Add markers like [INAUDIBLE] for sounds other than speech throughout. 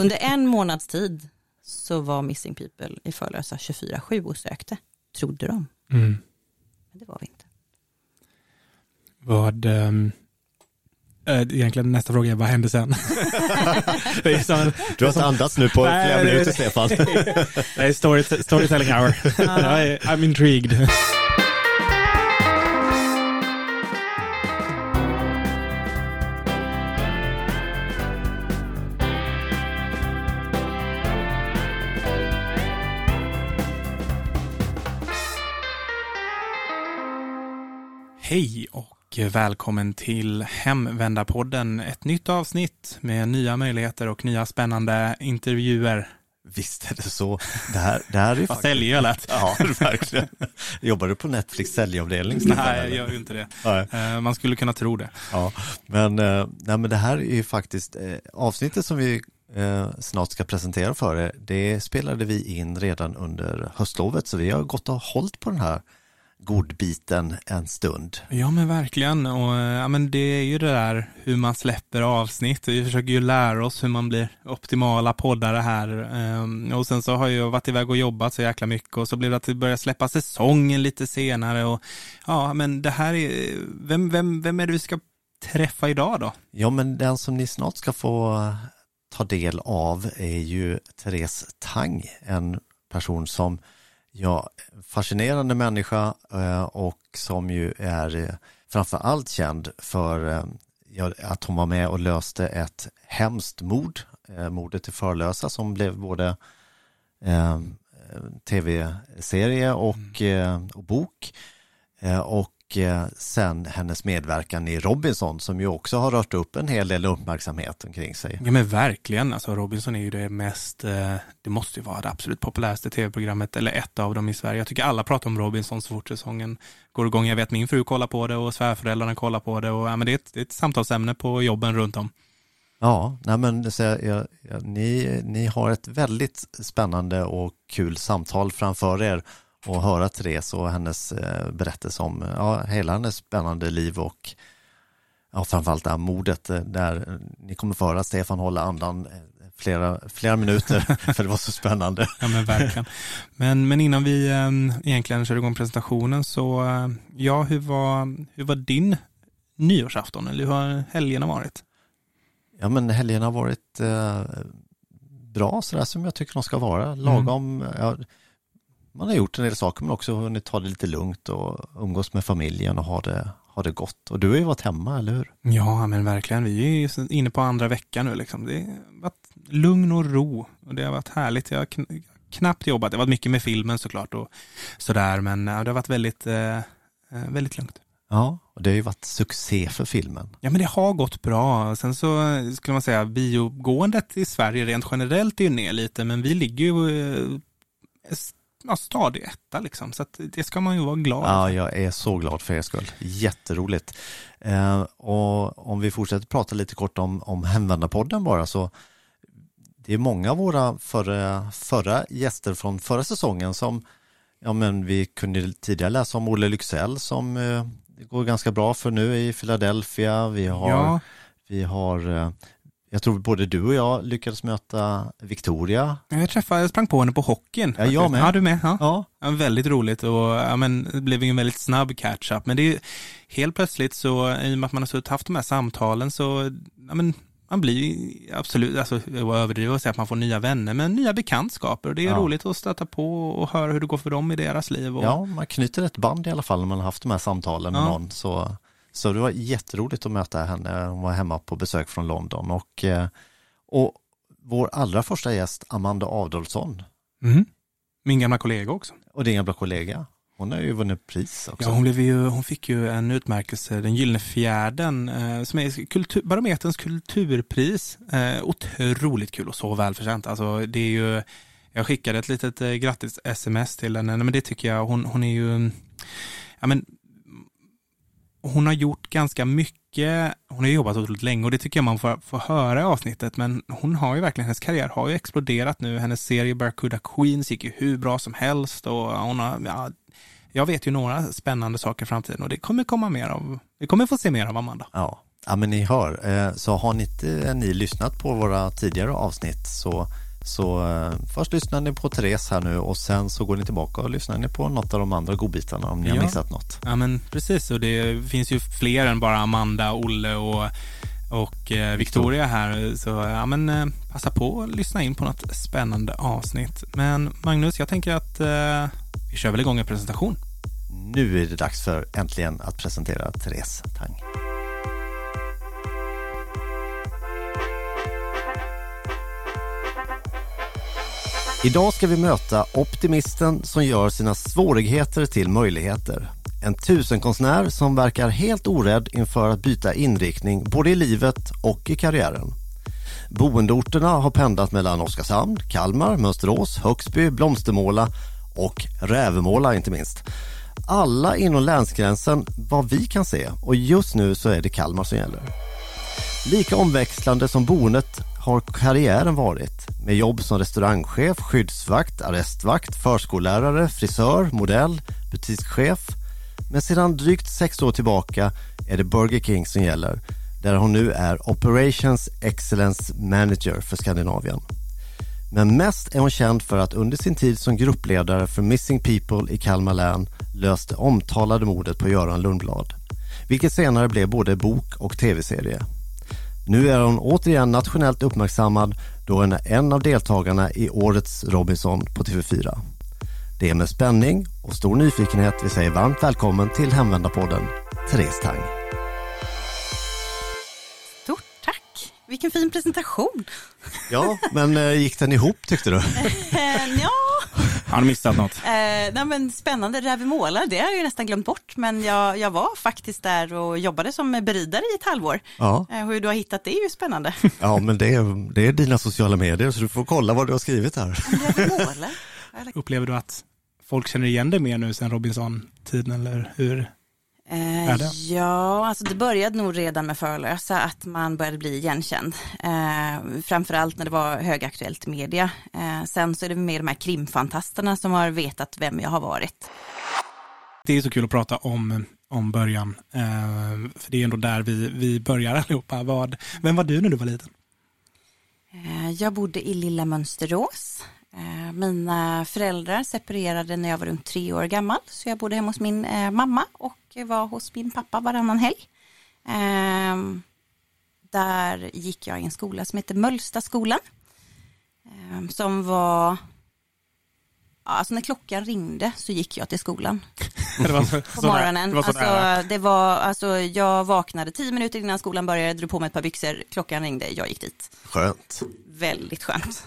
Under en månads tid så var Missing People i Förlösa 24-7 och sökte, trodde de. Mm. Men det var vi inte. Vad, um, egentligen nästa fråga är vad hände sen? [LAUGHS] det är som, du har inte andats nu på Nej, flera minuter Stefan. [LAUGHS] det är story, storytelling hour. I'm intrigued. Hej och välkommen till Hemvändarpodden. Ett nytt avsnitt med nya möjligheter och nya spännande intervjuer. Visst är det så. Det här, det här är faktiskt... säljig lät. Ja, verkligen. Jobbar du på Netflix säljavdelning? Nej, jag gör ju inte det. Nej. Eh, man skulle kunna tro det. Ja, men, eh, nej, men det här är ju faktiskt eh, avsnittet som vi snart ska presentera för er. Det spelade vi in redan under höstlovet, så vi har gått och hållit på den här godbiten en stund. Ja men verkligen och ja, men det är ju det där hur man släpper avsnitt. Vi försöker ju lära oss hur man blir optimala poddare här ehm, och sen så har jag varit iväg och jobbat så jäkla mycket och så blev det att vi började släppa säsongen lite senare och ja men det här är, vem, vem, vem är det vi ska träffa idag då? Ja men den som ni snart ska få ta del av är ju Therese Tang, en person som Ja, fascinerande människa eh, och som ju är eh, framför allt känd för eh, att hon var med och löste ett hemskt mord, mordet i Förlösa som blev både tv-serie och, och bok. Och Eh, sen hennes medverkan i Robinson som ju också har rört upp en hel del uppmärksamhet omkring sig. Ja men verkligen, alltså Robinson är ju det mest, eh, det måste ju vara det absolut populäraste tv-programmet eller ett av dem i Sverige. Jag tycker alla pratar om Robinson så fort säsongen går igång. Jag vet min fru kollar på det och svärföräldrarna kollar på det och ja, men det, är ett, det är ett samtalsämne på jobben runt om. Ja, nej men så jag, jag, ni, ni har ett väldigt spännande och kul samtal framför er och höra Therese och hennes eh, berättelse om ja, hela hennes spännande liv och ja, framförallt det här mordet eh, där ni kommer få höra Stefan hålla andan eh, flera, flera minuter [LAUGHS] för det var så spännande. Ja men verkligen. Men, men innan vi egentligen kör igång presentationen så ja, hur var, hur var din nyårsafton eller hur har helgerna varit? Ja men helgerna har varit eh, bra sådär som jag tycker de ska vara. Lagom, mm. ja, man har gjort en del saker men också hunnit ta det lite lugnt och umgås med familjen och ha det, ha det gott. Och du har ju varit hemma, eller hur? Ja, men verkligen. Vi är ju inne på andra veckan nu. Liksom. Det har varit lugn och ro och det har varit härligt. Jag har knappt jobbat. Det har varit mycket med filmen såklart och sådär, men det har varit väldigt, eh, eh, väldigt lugnt. Ja, och det har ju varit succé för filmen. Ja, men det har gått bra. Sen så skulle man säga biogåendet i Sverige rent generellt är ju ner lite, men vi ligger ju eh, ja, stadig etta liksom. Så det ska man ju vara glad Ja, jag är så glad för er skull. Jätteroligt. Eh, och om vi fortsätter prata lite kort om, om Hemvändarpodden bara så det är många av våra förra, förra gäster från förra säsongen som ja men vi kunde tidigare läsa om Olle Lycksell som eh, går ganska bra för nu i Philadelphia. Vi har, ja. vi har eh, jag tror både du och jag lyckades möta Victoria. Jag träffade, jag sprang på henne på hockeyn. Ja, jag med. Ja, du med. Ja. ja. ja väldigt roligt och ja, men, det blev en väldigt snabb catch-up. Men det är helt plötsligt så, i och med att man har haft de här samtalen så, ja men, man blir absolut, alltså jag överdriver att säga att man får nya vänner, men nya bekantskaper och det är ja. roligt att stöta på och höra hur det går för dem i deras liv. Och... Ja, man knyter ett band i alla fall när man har haft de här samtalen med någon. Så så det var jätteroligt att möta henne. Hon var hemma på besök från London och, eh, och vår allra första gäst, Amanda Adolfsson. Mm. Min gamla kollega också. Och din gamla kollega. Hon har ju vunnit pris också. Ja, hon, blev ju, hon fick ju en utmärkelse, den Gyllene Fjärden, eh, som är kultur, Barometerns kulturpris. Eh, otroligt kul och så välförtjänt. Alltså, det är ju, jag skickade ett litet eh, grattis-sms till henne, men det tycker jag, hon, hon är ju, ja men hon har gjort ganska mycket, hon har jobbat otroligt länge och det tycker jag man får, får höra i avsnittet, men hon har ju verkligen, hennes karriär har ju exploderat nu. Hennes serie Barracuda Queens gick ju hur bra som helst och hon har, ja, jag vet ju några spännande saker i framtiden och det kommer komma mer av, vi kommer få se mer av Amanda. Ja, Ja men ni hör, eh, så har ni inte eh, ni lyssnat på våra tidigare avsnitt så, så eh, först lyssnar ni på Therese här nu och sen så går ni tillbaka och lyssnar ni på något av de andra godbitarna om ni har Ja. missat något. Ja men precis och det finns ju fler än bara Amanda, Olle och, och eh, Victoria här. Så ja men eh, passa på att lyssna in på något spännande avsnitt. Men Magnus, jag tänker att eh, vi kör väl igång en presentation. Nu är det dags för äntligen att presentera Therese Tang. Idag ska vi möta optimisten som gör sina svårigheter till möjligheter. En tusenkonstnär som verkar helt orädd inför att byta inriktning både i livet och i karriären. Boendeorterna har pendlat mellan Oskarshamn, Kalmar, Mönsterås, Högsby, Blomstermåla och Rävemåla inte minst. Alla inom länsgränsen vad vi kan se och just nu så är det Kalmar som gäller. Lika omväxlande som boendet har karriären varit med jobb som restaurangchef, skyddsvakt, arrestvakt, förskollärare, frisör, modell, butikschef. Men sedan drygt sex år tillbaka är det Burger King som gäller där hon nu är Operations Excellence Manager för Skandinavien. Men mest är hon känd för att under sin tid som gruppledare för Missing People i Kalmar län löste omtalade mordet på Göran Lundblad, vilket senare blev både bok och tv-serie. Nu är hon återigen nationellt uppmärksammad då hon är en av deltagarna i årets Robinson på TV4. Det är med spänning och stor nyfikenhet vi säger varmt välkommen till Hemvändarpodden, Therese Tang. Stort tack. Vilken fin presentation. Ja, men eh, gick den ihop tyckte du? [LAUGHS] Eh, ja, Har du missat något? eh, nej, men spännande. Rävemåla, det har jag ju nästan glömt bort. Men jag, jag var faktiskt där och jobbade som beridare i ett halvår. Ja, Eh, hur du har hittat det är ju spännande. [LAUGHS] ja men det är, det är dina sociala medier så du får kolla vad du har skrivit här. Rävemåla? [LAUGHS] Upplever du att folk känner igen dig mer nu sen Robinson-tiden eller hur? Eh, ja, alltså det började nog redan med Förlösa, att man började bli igenkänd. Eh, framförallt när det var högaktuellt i media. Eh, sen så är det mer de här krimfantasterna som har vetat vem jag har varit. Det är så kul att prata om, om början. Eh, för det är ändå där vi, vi börjar allihopa. Vad, vem var du när du var liten? Eh, jag bodde i lilla Mönsterås. Eh, mina föräldrar separerade när jag var runt tre år gammal, så jag bodde hemma hos min eh, mamma och var hos min pappa varannan helg. Ehm, där gick jag i en skola som heter Mölstaskolan. Ehm, som var, ja, alltså när klockan ringde så gick jag till skolan [LAUGHS] Det var så, på morgonen. Det var alltså, det var, alltså, jag vaknade tio minuter innan skolan började, drog på mig ett par byxor, klockan ringde, jag gick dit. Skönt. Väldigt skönt.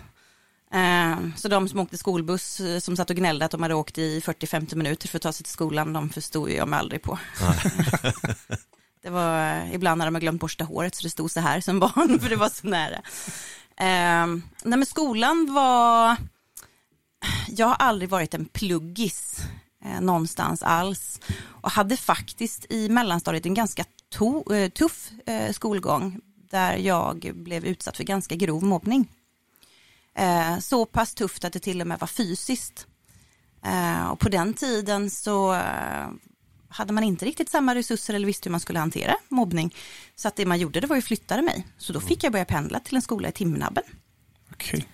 Eh, Så de som åkte skolbuss eh, som satt och gnällde att de hade åkt i 40-50 minuter för att ta sig till skolan, de förstod jag mig aldrig på. [LAUGHS] Det var eh, ibland när de glömt borsta håret så det stod så här som barn [LAUGHS] för det var så nära. Nej men skolan var, jag har aldrig varit en pluggis någonstans alls och hade faktiskt i mellanstadiet en ganska tuff skolgång där jag blev utsatt för ganska grov mobbning. Eh, så pass tufft att det till och med var fysiskt. Eh, och på den tiden så eh, hade man inte riktigt samma resurser eller visste hur man skulle hantera mobbning. Så att det man gjorde det var ju flyttade mig. Så då fick jag börja pendla till en skola i Timmernabben. Okej.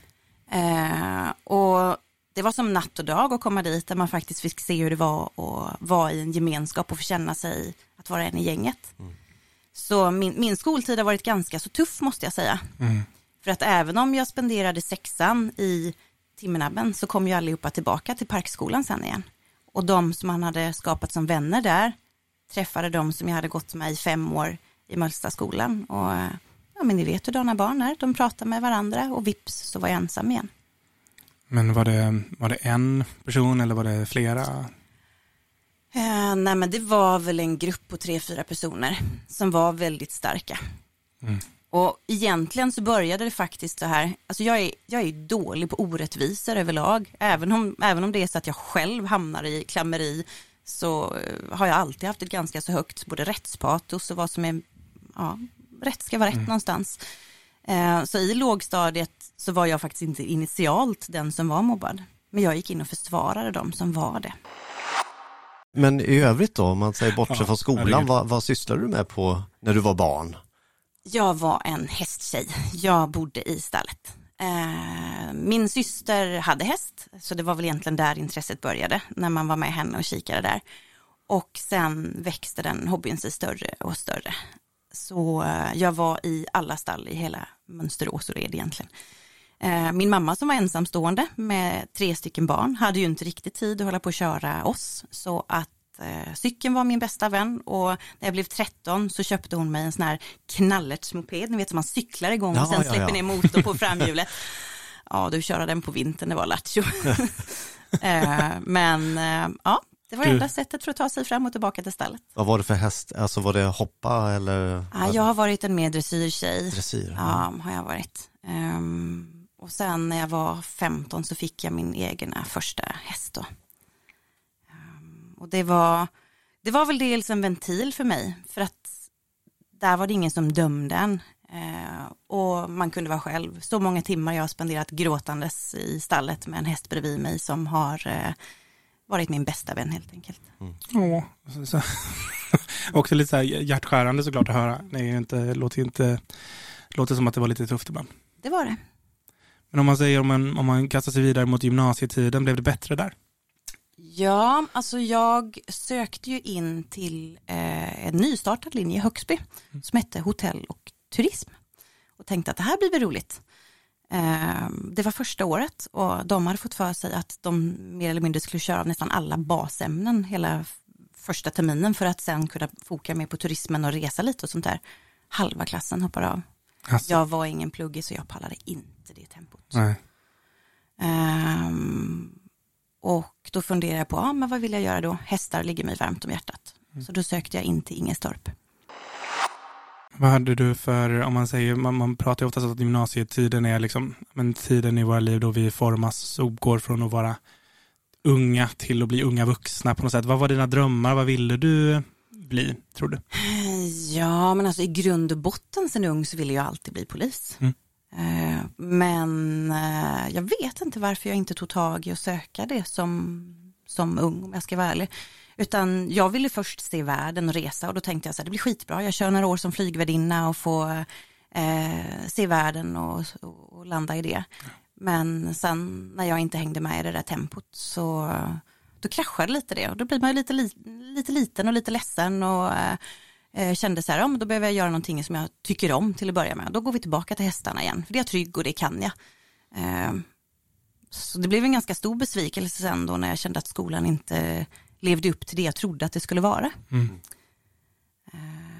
Eh, och det var som natt och dag att komma dit där man faktiskt fick se hur det var att vara i en gemenskap och få känna sig att vara en i gänget. Så min, min skoltid har varit ganska så tuff måste jag säga. Mm. För att även om jag spenderade sexan i Timmernabben så kom ju allihopa tillbaka till Parkskolan sen igen. Och de som man hade skapat som vänner där träffade de som jag hade gått med i fem år i Mölstaskolan. Och ja, men ni vet hur dana barn är, de pratar med varandra och vips så var jag ensam igen. Men var det, var det en person eller var det flera? Eh, nej men det var väl en grupp på tre, fyra personer som var väldigt starka. Mm. Och egentligen så började det faktiskt så här, alltså jag är, jag är dålig på orättvisor överlag, även om, även om det är så att jag själv hamnar i klammeri så eh, har jag alltid haft ett ganska så högt både rättspatos och vad som är, ja, rätt ska vara rätt någonstans. Eh, så i lågstadiet så var jag faktiskt inte initialt den som var mobbad, men jag gick in och försvarade dem som var det. Men i övrigt då, om man säger bortsett Ja, från skolan, vad, vad sysslar du med på när du var barn? Jag var en hästtjej. Jag bodde i stallet. Eh, min syster hade häst, så det var väl egentligen där intresset började, när man var med henne och kikade där. Och sen växte den hobbyn sig större och större. Så eh, jag var i alla stall i hela Mönsterås och Red egentligen. Eh, min mamma som var ensamstående med tre stycken barn hade ju inte riktigt tid att hålla på och köra oss. Så att eh, cykeln var min bästa vän och när jag blev 13 så köpte hon mig en sån här knallertsmoped, ni vet som man cyklar igång och Ja, sen ja, släpper ja. ner motor på [LAUGHS] framhjulet. ja, du körde den på vintern, det var lattjo. [LAUGHS] eh, men eh, ja, det var Du- enda sättet för att ta sig fram och tillbaka till stallet. Vad var det för häst? Alltså var det hoppa eller Ja, jag har varit en mer dressyrtjej. dressyr? Ja, har jag varit. Ehm, och sen när jag var 15 så fick jag min egna första häst då. Och det var, det var väl dels en ventil för mig, för att där var det ingen som dömde en. Ehm, och man kunde vara själv. Så många timmar jag har spenderat gråtandes i stallet med en häst bredvid mig som har eh, varit min bästa vän helt enkelt. Åh, så, så. [LAUGHS] Också lite så här hjärtskärande såklart att höra. Det är ju inte, låter inte, låter som att det var lite tufft ibland. Det var det. Men om man säger om man, om man kastar sig vidare mot gymnasietiden, blev det bättre där? Ja, alltså jag sökte ju in till eh, en nystartad linje i Högsby som hette hotell och turism och tänkte att det här blir väl roligt. Eh, det var första året och de hade fått för sig att de mer eller mindre skulle köra av nästan alla basämnen hela första terminen för att sen kunna foka mer på turismen och resa lite och sånt där. Halva klassen hoppade av. Alltså, Jag var ingen pluggig så jag pallade inte det tempot. nej. Och då funderade jag på, ja, men vad vill jag göra då? Hästar ligger mig varmt om hjärtat. Så då sökte jag in till Ingestorp. Vad hade du för, om man säger, man, man pratar ju ofta så att gymnasietiden är liksom, men tiden i våra liv då vi formas och går från att vara unga till att bli unga vuxna på något sätt. Vad var dina drömmar? Vad ville du bli, tror du? Ja, men alltså i grund och botten sen ung så ville jag alltid bli polis. Mm. Eh, men eh, jag vet inte varför jag inte tog tag i att söka det som, som ung, om jag ska vara ärlig. Utan jag ville först se världen och resa och då tänkte jag så här, det blir skitbra, jag kör några år som flygvärdinna och får eh, se världen och, och landa i det. Men sen när jag inte hängde med i det där tempot så då kraschade lite det och då blir man ju lite, li, lite liten och lite ledsen och eh, kände så här, ja, men då behöver jag göra någonting som jag tycker om till att börja med. Då går vi tillbaka till hästarna igen, för det är jag trygg och det kan jag. Eh, så det blev en ganska stor besvikelse sen då när jag kände att skolan inte levde upp till det jag trodde att det skulle vara.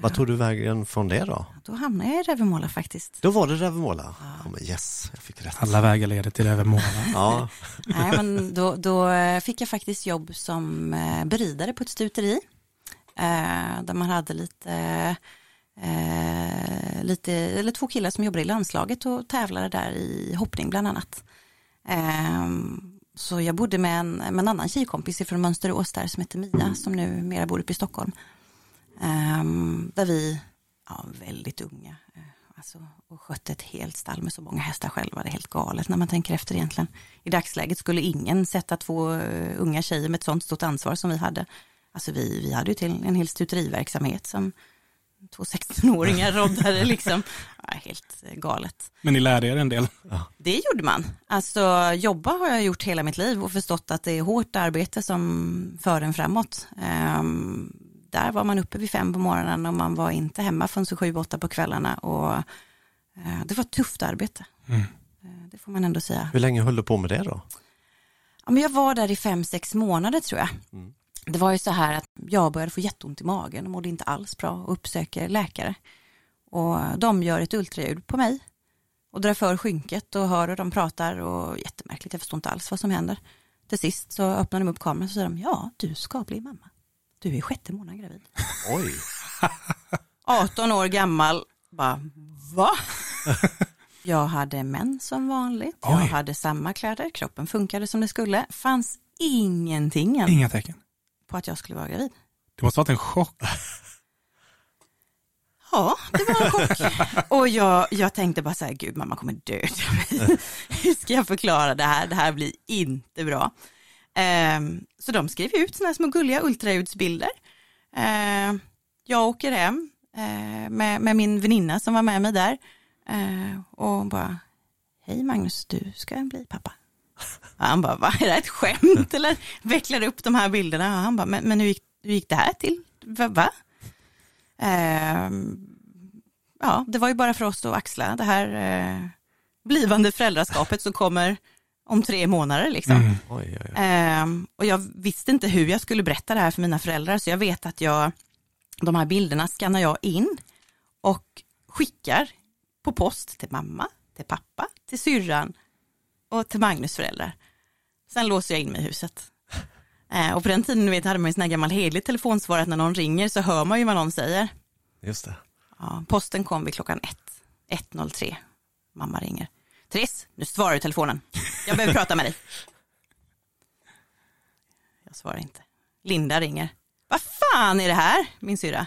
Vad tog du vägen från det då? Då hamnade jag i Rävemåla faktiskt. Då var det Rävemåla? Ja, men yes, jag fick rätt. Alla vägar leder till Övermåla. [LAUGHS] Ja, Nej, men då, då eh, fick jag faktiskt jobb som eh, beridare på ett stuteri. Eh, där man hade lite, eh, lite, eller två killar som jobbade i landslaget och tävlade där i hoppning bland annat. Eh, så jag bodde med en, med en annan tjejkompis från Mönsterås där som heter Mia som nu mera bor uppe i Stockholm. Eh, där vi, ja väldigt unga, eh, alltså, och skötte ett helt stall med så många hästar själva. Det är helt galet när man tänker efter egentligen. I dagsläget skulle ingen sätta två eh, unga tjejer med ett sånt stort ansvar som vi hade. Alltså vi, vi hade ju till en hel stuteriverksamhet som två 16-åringar roddade [LAUGHS] liksom. Ja, helt eh, galet. Men ni lärde er en del. Det gjorde man. Alltså jobba har jag gjort hela mitt liv och förstått att det är hårt arbete som för en framåt. Ehm, där var man uppe vid fem på morgonen och man var inte hemma förrän så sju, åtta på kvällarna och eh, det var ett tufft arbete. Mm. Eh, det får man ändå säga. hur länge höll du på med det då? Ja, men jag var där i fem, sex månader tror jag. Mm. Det var ju så här att jag började få jätteont i magen och mådde inte alls bra och uppsöker läkare. Och de gör ett ultraljud på mig och drar för skynket och hör hur de pratar och jättemärkligt, jag förstår inte alls vad som händer. Till sist så öppnar de upp kameran och säger de, ja du ska bli mamma. Du är sjätte månaden gravid. [LAUGHS] Oj, 18 år gammal, bara va? [LAUGHS] Jag hade män som vanligt, jag Oj. hade samma kläder, kroppen funkade som det skulle, fanns ingenting än Inga tecken. På att jag skulle vara gravid. Det måste ha varit en chock. Ja, det var en chock. [LAUGHS] Och jag, jag tänkte bara så här, gud mamma kommer mig. [LAUGHS] Hur ska jag förklara det här? Det här blir inte bra. Ehm, så de skrev ut sådana här små gulliga ultraljudsbilder. Ehm, jag åker hem, eh, med, med min väninna som var med mig där. Eh, och bara, hej Magnus, du ska bli pappa. Han bara, vad är det ett skämt? Eller vecklar upp de här bilderna. Och han bara, men, men hur, gick, hur gick det här till? Va? va? Eh, ja, det var ju bara för oss att axla det här eh, blivande föräldraskapet som kommer om tre månader. Liksom. Mm. Oj, oj, oj. Ehm, och jag visste inte hur jag skulle berätta det här för mina föräldrar, så jag vet att jag, de här bilderna skannar jag in och skickar på post till mamma, till pappa, till syrran och till Magnus föräldrar. Sen låser jag in mig i huset. [LAUGHS] Ehm, och på den tiden vet, hade man ju sån här gammal hedlig telefonsvar att när någon ringer så hör man ju vad någon säger. Just det. Ja, posten kom vid klockan ett, 1.03. Mamma ringer. Therese, nu svarar du telefonen. Jag behöver prata med dig. [LAUGHS] Jag svarar inte. Linda ringer. Vad fan är det här, min syra?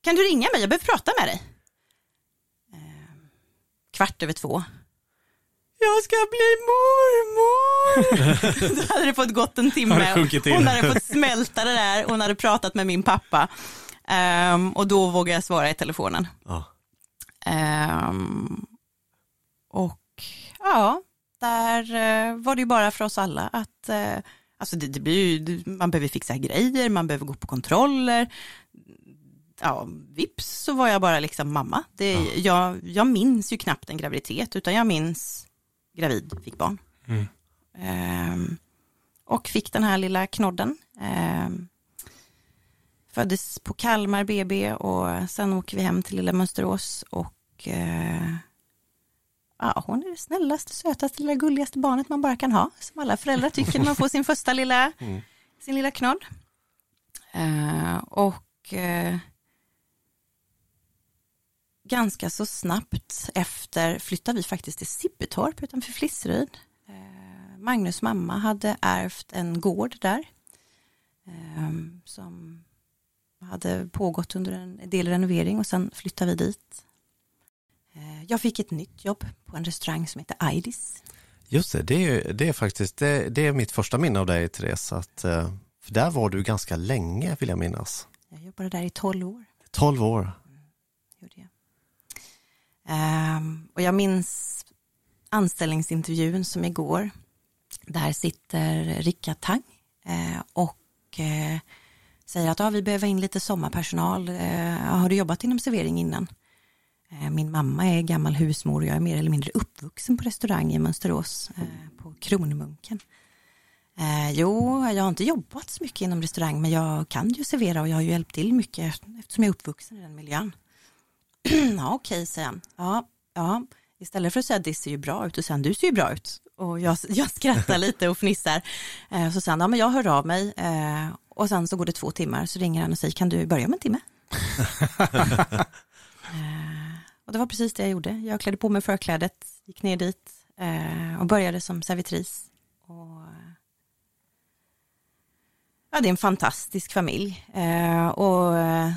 Kan du ringa mig? Jag behöver prata med dig. Eh, kvart över två. Jag ska bli mormor. [LAUGHS] Då hade det fått gått en timme. Hon hade fått smälta det där. Hon hade pratat med min pappa. Ehm, och då vågade jag svara i telefonen. Ja. Ehm, och ja, där eh, var det ju bara för oss alla att eh, alltså det, det blir ju, man behöver fixa grejer, man behöver gå på kontroller. Ja, vips så var jag bara liksom mamma. Det, jag, jag minns ju knappt en graviditet utan jag minns gravid, fick barn. Mm. Ehm, och fick den här lilla knodden. Ehm, föddes på Kalmar BB och sen åker vi hem till lilla Mönsterås och eh, ja, hon är det snällaste, sötaste, lilla gulligaste barnet man bara kan ha. Som alla föräldrar tycker när man får sin första lilla, [LAUGHS] Mm. sin lilla knodd. Eh, och eh, ganska så snabbt efter flyttade vi faktiskt till Sibbetorp utanför Flisseryd. Eh, Magnus mamma hade ärvt en gård där. eh, som hade pågått under en del renovering och sen flyttade vi dit. Eh, Jag fick ett nytt jobb på en restaurang som heter Aidis. Just det, det är, det är faktiskt det, det är mitt första minne av dig Therese. Att, eh, för där var du ganska länge vill jag minnas. Jag jobbade där i 12 år. 12 år. Ehm, och jag minns anställningsintervjun som igår. Där sitter Rickard Tang eh, och eh, säger att ah, vi behöver in lite sommarpersonal. Eh, har du jobbat inom servering innan? Min mamma är gammal husmor och jag är mer eller mindre uppvuxen på restaurang i Mönsterås på Kronmunken. Jo, jag har inte jobbat så mycket inom restaurang men jag kan ju servera och jag har ju hjälpt till mycket eftersom jag är uppvuxen i den miljön ja, okej, säger han. Ja, ja, istället för att säga det ser ju bra ut och sen du ser ju bra ut. Och jag, jag skrattar [LAUGHS] lite och fnissar. Eh, så säger han, ja men jag hör av mig. Eh, och sen så går det två timmar så ringer han och säger, kan du börja om en timme? [LAUGHS] eh, och det var precis det jag gjorde. Jag klädde på mig förklädet, gick ner dit eh, och började som servitris. Och, ja, det är en fantastisk familj. Eh, och eh,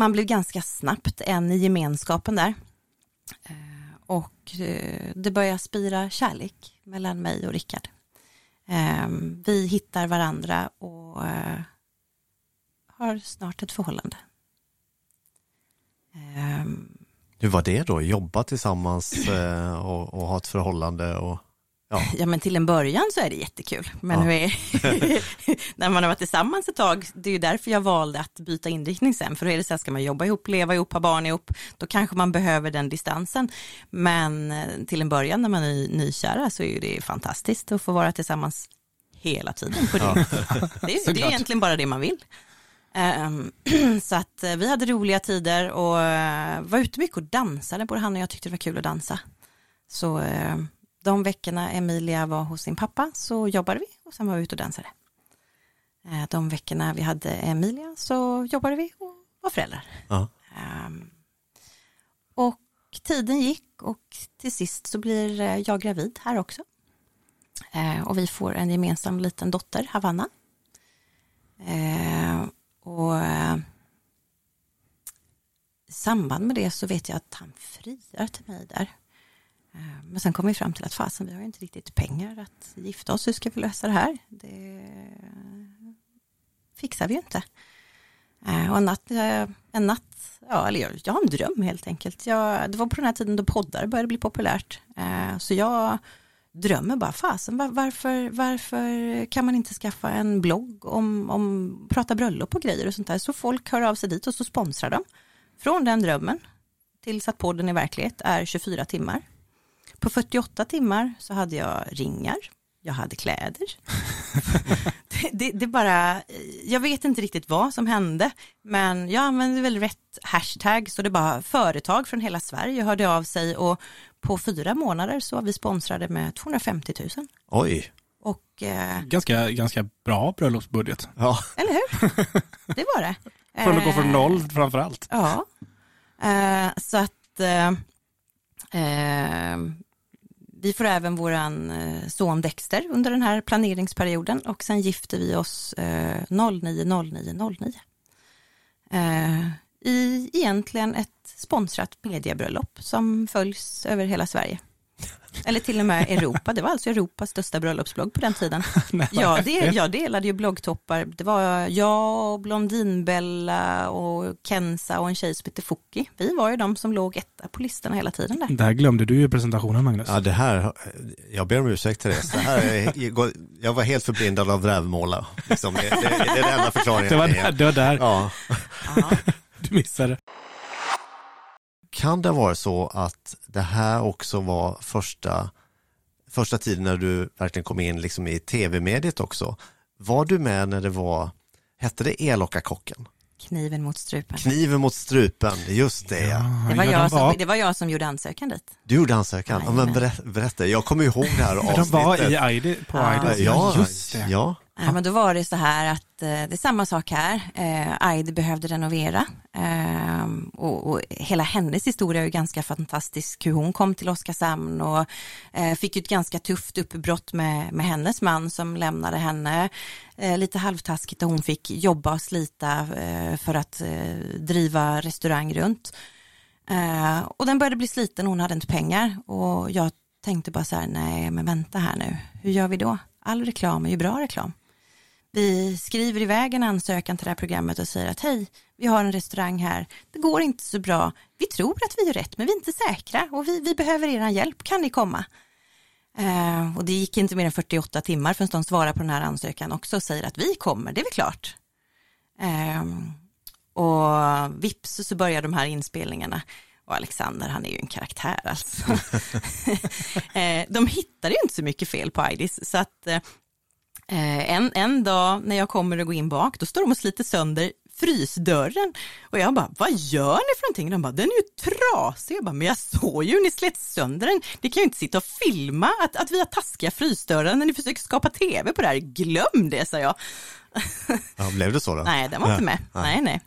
man blev ganska snabbt en i gemenskapen där. Eh, och eh, det börjar spira kärlek mellan mig och Rickard. Ehm, vi hittar varandra och eh, har snart ett förhållande. Ehm. Hur var det då? Jobba tillsammans och, och ha ett förhållande? Och, ja. Ja men till en början så är det jättekul. Men Ja. [LAUGHS] [LAUGHS] när man har varit tillsammans ett tag, det är ju därför jag valde att byta inriktning sen. För då är det så här, ska man jobba ihop, leva ihop, ha barn ihop, då kanske man behöver den distansen. Men eh, till en början när man är nykära så är ju det fantastiskt att få vara tillsammans hela tiden. På det. [LAUGHS] Det, är, det är egentligen bara det man vill. Ehm, [CLEARS THROAT] så att eh, vi hade roliga tider och eh, var ute mycket och dansade. Både han och jag tyckte det var kul att dansa. Så de veckorna Emilia var hos sin pappa så jobbade vi och sen var vi ute och dansade. Eh, De veckorna vi hade Emilia så jobbade vi och var föräldrar. Ja. Ehm, Och tiden gick och till sist så blir eh, jag gravid här också. Eh, Och vi får en gemensam liten dotter, Havanna. Och i samband med det så vet jag att han friar till mig där. Eh, men sen kom vi fram till att fasen, vi har ju inte riktigt pengar att gifta oss. Hur ska vi lösa det här? Det fixar vi ju inte. Eh, och en natt, eh, en natt ja, eller jag, jag har en dröm helt enkelt. Jag, det var på den här tiden då poddar började bli populärt. Så jag drömmer bara, fasen var, varför, varför kan man inte skaffa en blogg om, om prata bröllop och grejer och sånt där. Så folk hör av sig dit och så sponsrar de. Från den drömmen tills att podden i verklighet är 24 timmar. På 48 timmar så hade jag ringar, jag hade kläder. [LAUGHS] det, det, det, bara, jag vet inte riktigt vad som hände, men jag använde väl rätt hashtag, så det bara företag från hela Sverige hörde av sig och på fyra månader så var vi sponsrade med 250 000. Oj. Och, eh, ganska, ganska bra bröllopsbudget. Ja. Eller hur? [LAUGHS] Det var det. Från att gå från noll framför allt. Ja. Eh, så att eh, eh vi får även våran eh, son Dexter under den här planeringsperioden och sen gifter vi oss eh, 090909. Eh, I egentligen ett sponsrat mediebröllop som följs över hela Sverige. Eller till och med Europa. Det var alltså Europas största bröllopsblogg på den tiden. [LAUGHS] ja, det, jag delade ju bloggtoppar. Det var jag, Blondinbella och Kenza och en tjej som heter Fouki. Vi var ju de som låg etta på listorna hela tiden där. Det här glömde du i presentationen Magnus. Ja, det här, jag ber om ursäkt Therese. Det här, jag var helt förblindad av rävmåla. Liksom. Det, det, det, är den enda förklaringen. Det var där. Det var där. Ja. [LAUGHS] [LAUGHS] du missade. Kan det vara så att det här också var första, första tiden när du verkligen kom in liksom i tv-mediet också? Var du med när det var, hette det Elaka kocken? Kniven mot strupen. Kniven mot strupen, just det ja. Det var, jag som, det var jag som gjorde ansökan dit. Du gjorde ansökan? Ja, men berätta, jag kommer ihåg det här avsnittet. [LAUGHS] De var i Aidi, på Aidi. Ja, just det. Ja. Ja, men då var det så här att eh, det är samma sak här. Eh, behövde renovera eh, och, och, hela hennes historia är ju ganska fantastisk. Hur hon kom till Oskarshamn och eh, fick ett ganska tufft uppbrott med, med hennes man som lämnade henne eh, lite halvtaskigt och hon fick jobba och slita eh, för att driva restaurang runt. och den började bli sliten, hon hade inte pengar och jag tänkte bara så här, nej men vänta här nu, hur gör vi då? All reklam är ju bra reklam vi skriver iväg en ansökan till det här programmet och säger att hej, vi har en restaurang här, det går inte så bra, vi tror att vi gör rätt men vi är inte säkra och vi, vi behöver er hjälp, kan ni komma? Eh, och det gick inte mer än 48 timmar förrän de svarar på den här ansökan också och säger att vi kommer, det är väl klart. Eh, och vips så börjar de här inspelningarna och Alexander han är ju en karaktär alltså. [LAUGHS] Eh, de hittade ju inte så mycket fel på Idis så att eh, Eh, en, en dag när jag kommer och går in bak, då står de och sliter sönder frysdörren. Och jag bara, vad gör ni för någonting? De bara, den är ju trasig. Jag bara, men jag såg ju ni slet sönder den. Ni kan ju inte sitta och filma att, att vi har taskiga frysdörrar när ni försöker skapa tv på det här. Glöm det, sa jag. Ja, blev det så då? [LAUGHS] Nej, den var inte med. Nej, nej.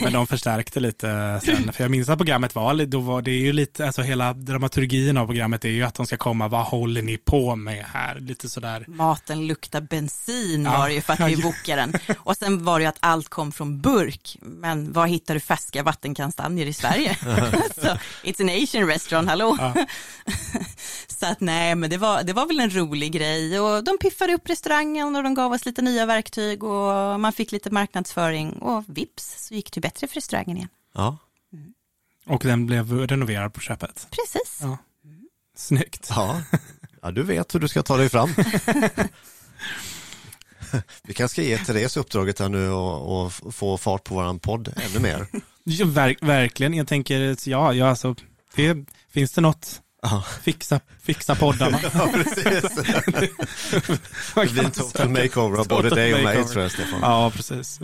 Men de förstärkte lite sen, för jag minns att programmet var, då var det ju lite, alltså hela dramaturgin av programmet är ju att de ska komma, vad håller ni på med här? Lite sådär. Maten luktar bensin ja. var det ju för att vi [LAUGHS] bokade den. Och sen var det ju att allt kom från burk, men var hittar du färska vattenkastanjer i Sverige? [LAUGHS] [LAUGHS] så, it's an Asian restaurant, hallå? Ja. Så att nej, men det var, det var väl en rolig grej och de piffade upp restaurangen och de gav oss lite nya verktyg och man fick lite marknadsföring och vips så gick det bättre för restaurangen igen. Ja. Mm. Och den blev renoverad på köpet? Precis. Ja. Snyggt. Ja. ja, du vet hur du ska ta dig fram. [LAUGHS] Vi kanske ska ge Therese uppdraget här nu och, och få fart på våran podd ännu mer. Ja, verk, verkligen, jag tänker, ja, ja alltså, det, finns det något Fixa, fixa poddarna. [LAUGHS] ja, precis. det blir en total makeover av både dig och mig tror jag, Stefan. Ja, precis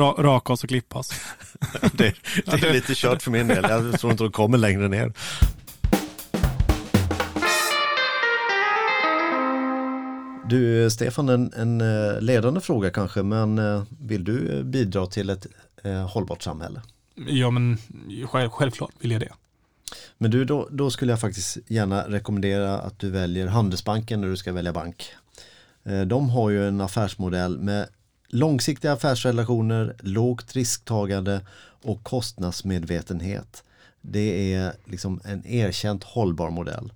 raka oss och klippa oss. [LAUGHS] det, det, är lite kört för min del. Jag tror inte de kommer längre ner. Du Stefan, en, en eh, ledande fråga kanske, men eh, vill du eh, bidra till ett eh, hållbart samhälle? Ja, men själv, självklart vill jag det. Men du, då, då, skulle jag faktiskt gärna rekommendera att du väljer Handelsbanken när du ska välja bank. Eh, de har ju en affärsmodell med Långsiktiga affärsrelationer, lågt risktagande och kostnadsmedvetenhet. Det är liksom en erkänt hållbar modell.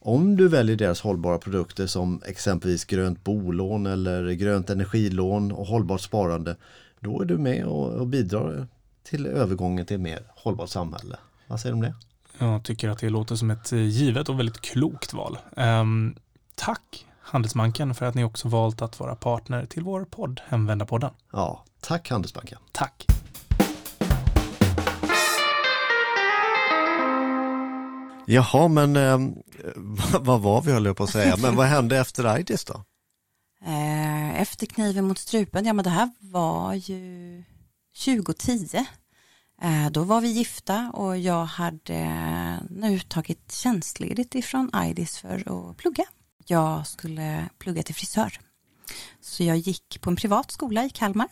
Om du väljer deras hållbara produkter som exempelvis grönt bolån eller grönt energilån och hållbart sparande då är du med och, och bidrar till övergången till ett mer hållbart samhälle. Vad säger du om det? Jag tycker att det låter som ett givet och väldigt klokt val. Um, tack Handelsbanken för att ni också valt att vara partner till vår podd Hemvändarpodden. Ja, tack Handelsbanken. Tack. Jaha, men eh, [LAUGHS] vad var vi höll jag på att säga, men vad hände efter Aidis då? Eh, efter kniven mot strupen, ja men det här var ju 2010. Eh, då var vi gifta och jag hade eh, nu tagit tjänstledigt ifrån Idis för att plugga. Jag skulle plugga till frisör. Så jag gick på en privat skola i Kalmar.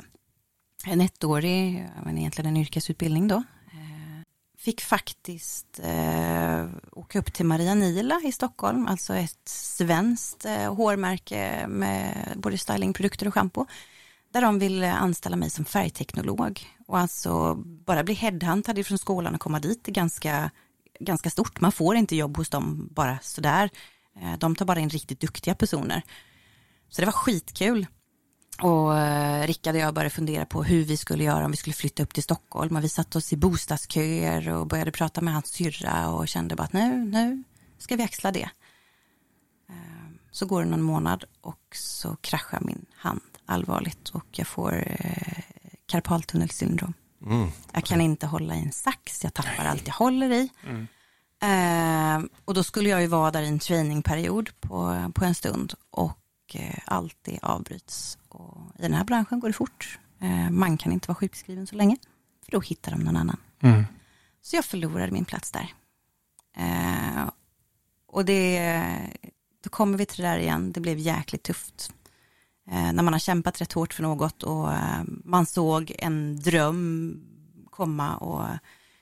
En ettårig, men egentligen en yrkesutbildning då. Eh, fick faktiskt eh, åka upp till Maria Nila i Stockholm, alltså ett svenskt eh, hårmärke med både stylingprodukter och schampo. Där de ville anställa mig som färgteknolog och alltså bara bli headhuntad från skolan och komma dit är ganska, ganska stort. Man får inte jobb hos dem bara sådär. Eh, de tar bara in riktigt duktiga personer. Så det var skitkul. Och eh, Rickard och jag började fundera på hur vi skulle göra om vi skulle flytta upp till Stockholm. Och vi satte oss i bostadsköer och började prata med hans syrra och kände bara att nu, nu ska vi axla det. Eh, så går det någon månad och så kraschar min hand allvarligt och jag får eh, karpaltunnelsyndrom. Mm. Jag kan inte hålla i en sax, jag tappar allt jag håller i. Mm. Eh, och då skulle jag ju vara där i en trainingperiod på, på en stund och eh, allt det avbryts. Och I den här branschen går det fort. Eh, man kan inte vara sjukskriven så länge, för då hittar de någon annan. Mm. Så jag förlorade min plats där. Eh, och det, då kommer vi till det där igen, det blev jäkligt tufft. Eh, när man har kämpat rätt hårt för något och eh, man såg en dröm komma och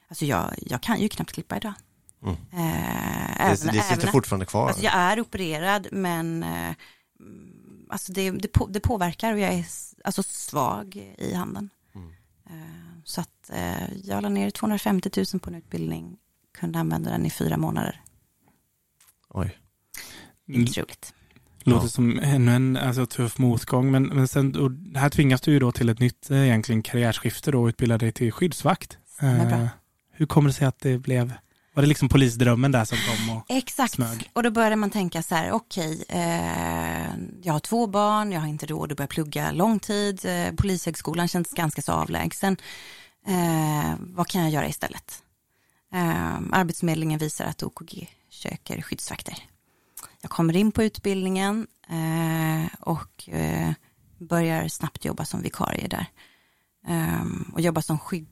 alltså jag, jag kan ju knappt klippa idag. Mm. Eh, även, det, det sitter även, fortfarande kvar? Alltså jag är opererad men alltså det, det, på, det, påverkar och jag är alltså svag i handen. Mm. Så att jag la ner 250 000 på en utbildning, kunde använda den i fyra månader. Oj. Inte roligt. Låter ja. som ännu en alltså, tuff motgång, men, men sen, och här tvingas du ju då till ett nytt eh, egentligen karriärskifte då och utbilda dig till skyddsvakt. Eh, hur kommer det sig att det blev var det liksom polisdrömmen där som kom och Exakt, smög? och då började man tänka så här, okej, okay, eh, jag har två barn, jag har inte råd att börja plugga lång tid, eh, polishögskolan känns ganska så avlägsen. Eh, vad kan jag göra istället? Eh, Arbetsförmedlingen visar att OKG söker skyddsvakter. Jag kommer in på utbildningen eh, och eh, börjar snabbt jobba som vikarie där. Eh, och jobba som skydd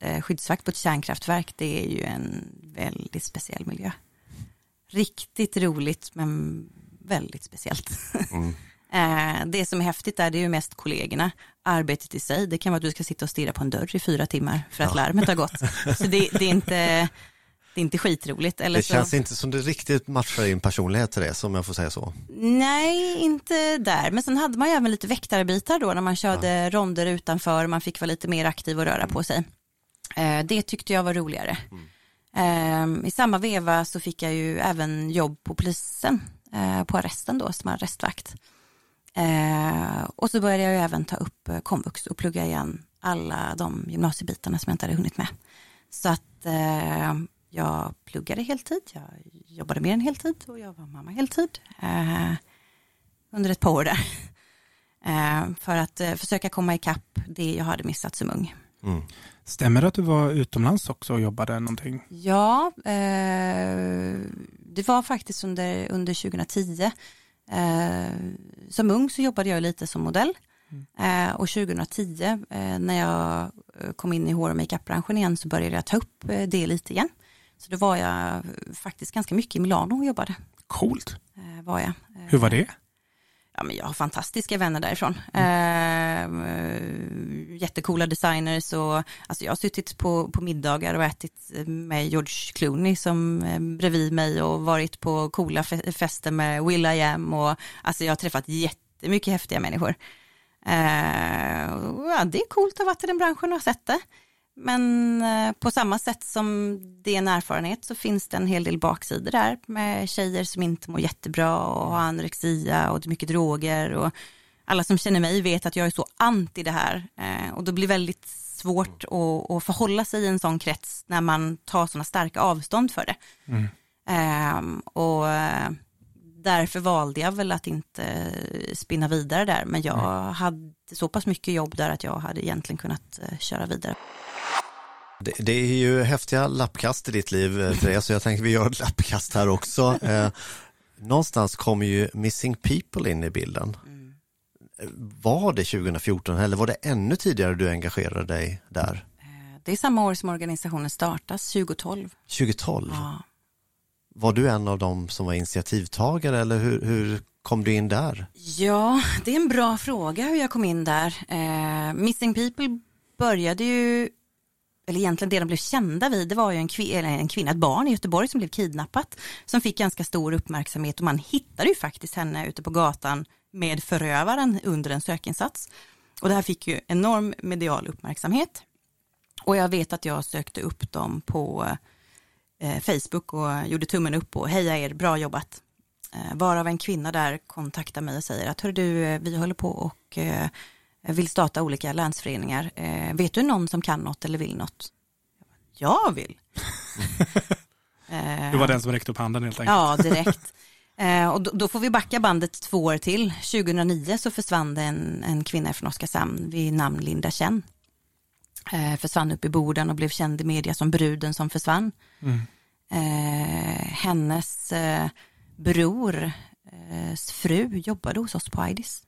Eh, skyddsvakt på ett kärnkraftverk, det är ju en väldigt speciell miljö. Riktigt roligt, men väldigt speciellt. Mm. [LAUGHS] Det som är häftigt där, det är ju mest kollegorna. Arbetet i sig, det kan vara att du ska sitta och stirra på en dörr i fyra timmar för att ja. larmet har gått. Så det, det, är inte, det är inte skitroligt. Eller det så... känns inte som det riktigt matchar din personlighet till det, som jag får säga så. Nej, inte där. Men sen hade man ju även lite väktarbitar då när man körde ja. ronder utanför, man fick vara lite mer aktiv och röra på sig. Eh, det tyckte jag var roligare. Mm. I samma veva så fick jag ju även jobb på polisen, eh, på arresten då, som arrestvakt. Och så började jag ju även ta upp komvux och plugga igen alla de gymnasiebitarna som jag inte hade hunnit med. Så att jag pluggade heltid, jag jobbade mer än heltid och jag var mamma heltid eh, under ett par år där. [LAUGHS] Eh, för att eh, försöka komma ikapp det jag hade missat som ung. Mm. Stämmer det att du var utomlands också och jobbade någonting? Ja, eh, det var faktiskt under, under 2010. Eh, som ung så jobbade jag lite som modell. Mm. och 2010 när jag kom in i hår och makeup-branschen igen så började jag ta upp det lite igen. Så då var jag faktiskt ganska mycket i Milano och jobbade. Coolt. Eh, var jag. Hur var det? Ja, men jag har fantastiska vänner därifrån. Mm. Eh, jättekola designers och alltså jag har suttit på, på middagar och ätit med George Clooney som eh, bredvid mig och varit på coola fester med Will I Am och alltså jag har träffat jättemycket häftiga människor. Eh, ja, det är coolt att ha varit i den branschen och sett det. Men eh, på samma sätt som det är en erfarenhet så finns det en hel del baksidor där med tjejer som inte mår jättebra och har anorexia och mycket droger och alla som känner mig vet att jag är så anti det här eh, och det blir väldigt svårt att, att förhålla sig i en sån krets när man tar sådana starka avstånd för det. Mm. Eh, och därför valde jag väl att inte spinna vidare där, men jag mm. hade så pass mycket jobb där att jag hade egentligen kunnat eh, köra vidare. Det, det, är ju häftiga lappkast i ditt liv, eh, Therese, så jag tänkte vi gör ett lappkast här också. [LAUGHS] Eh, någonstans kommer ju Missing People in i bilden. Mm. Var det 2014 eller var det ännu tidigare du engagerade dig där? Det är samma år som organisationen startas, 2012. 2012? Ja. Var du en av dem som var initiativtagare eller hur, hur kom du in där? Ja, det är en bra fråga hur jag kom in där. Eh, Missing People började ju, eller egentligen det de blev kända vid, det var ju en, kv en kvinna, ett barn i Göteborg som blev kidnappat, som fick ganska stor uppmärksamhet och man hittade ju faktiskt henne ute på gatan med förövaren under en sökinsats. Och det här fick ju enorm medial uppmärksamhet. Och jag vet att jag sökte upp dem på eh, Facebook och gjorde tummen upp och heja er, bra jobbat. Eh, varav en kvinna där kontaktar mig och säger att hör du, eh, vi håller på och eh, vill starta olika länsföreningar. Eh, vet du någon som kan något eller vill något? Jag vill. [LAUGHS] du var den som räckte upp handen helt enkelt. Ja, direkt. Eh, och då, då, får vi backa bandet två år till. 2009 så försvann det en, en kvinna från Oskarshamn vid namn Linda Chen eh, försvann upp i Boden och blev känd i media som bruden som försvann. Mm. Eh, hennes eh, brors eh, fru jobbade hos oss på Aidis.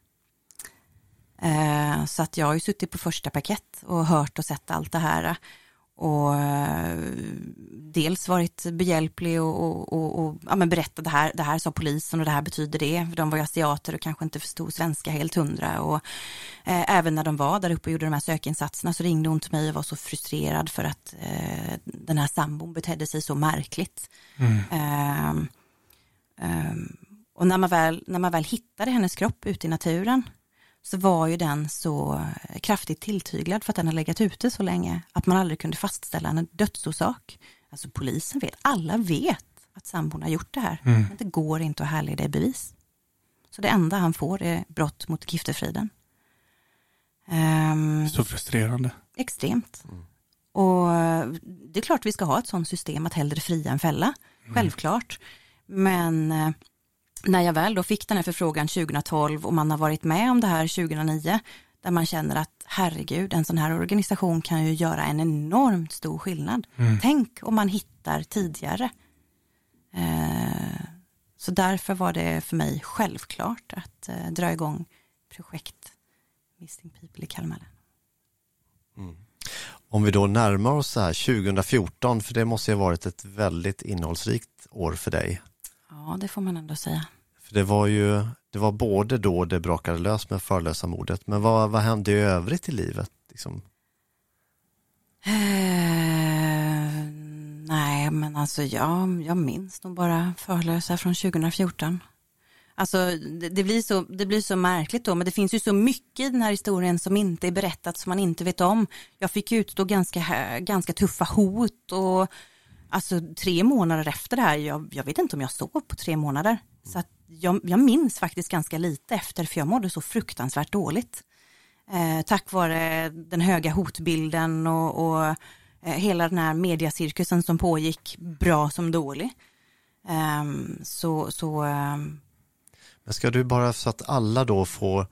Eh, så att jag har ju suttit på första paket och hört och sett allt det här och eh, dels varit behjälplig och, och, och, och ja, men berättat det här, det här sa polisen och det här betyder det. För de var ju asiater och kanske inte förstod svenska helt hundra. Och, eh, även när de var där uppe och gjorde de här sökinsatserna så ringde hon till mig och var så frustrerad för att eh, den här sambon betedde sig så märkligt. Mm. Eh, och när man, väl, när man väl hittade hennes kropp ute i naturen så var ju den så kraftigt tilltyglad för att den har legat ute så länge att man aldrig kunde fastställa en dödsorsak. Alltså polisen vet, alla vet att sambon har gjort det här, mm. men det går inte att härleda i bevis. Så det enda han får är brott mot giftefriden. Um, så frustrerande. Extremt. Mm. Och det är klart vi ska ha ett sådant system att hellre fria än fälla, mm. självklart. Men eh, när jag väl då fick den här förfrågan 2012 och man har varit med om det här 2009, där man känner att herregud, en sån här organisation kan ju göra en enormt stor skillnad. Mm. Tänk om man hittar tidigare. Eh, så därför var det för mig självklart att eh, dra igång projekt Missing People i Kalmar län. Mm. Om vi då närmar oss så här 2014, för det måste ju ha varit ett väldigt innehållsrikt år för dig. Ja, det får man ändå säga. För det var ju, det var både då det brakade lös med förlösa mordet, men vad, vad hände i övrigt i livet? Liksom? Uh, nej, men alltså jag, jag minns nog bara förlösa från 2014. Alltså det, det, blir så, det blir så märkligt då, men det finns ju så mycket i den här historien som inte är berättat, som man inte vet om. Jag fick utstå ganska, ganska tuffa hot och alltså tre månader efter det här, jag, jag vet inte om jag sov på tre månader. Så jag, jag minns faktiskt ganska lite efter, för jag mådde så fruktansvärt dåligt. Eh, tack vare den höga hotbilden och, och eh, hela den här mediacirkusen som pågick, bra som dålig. Eh, så, så ehm, Men ska du bara så att alla då får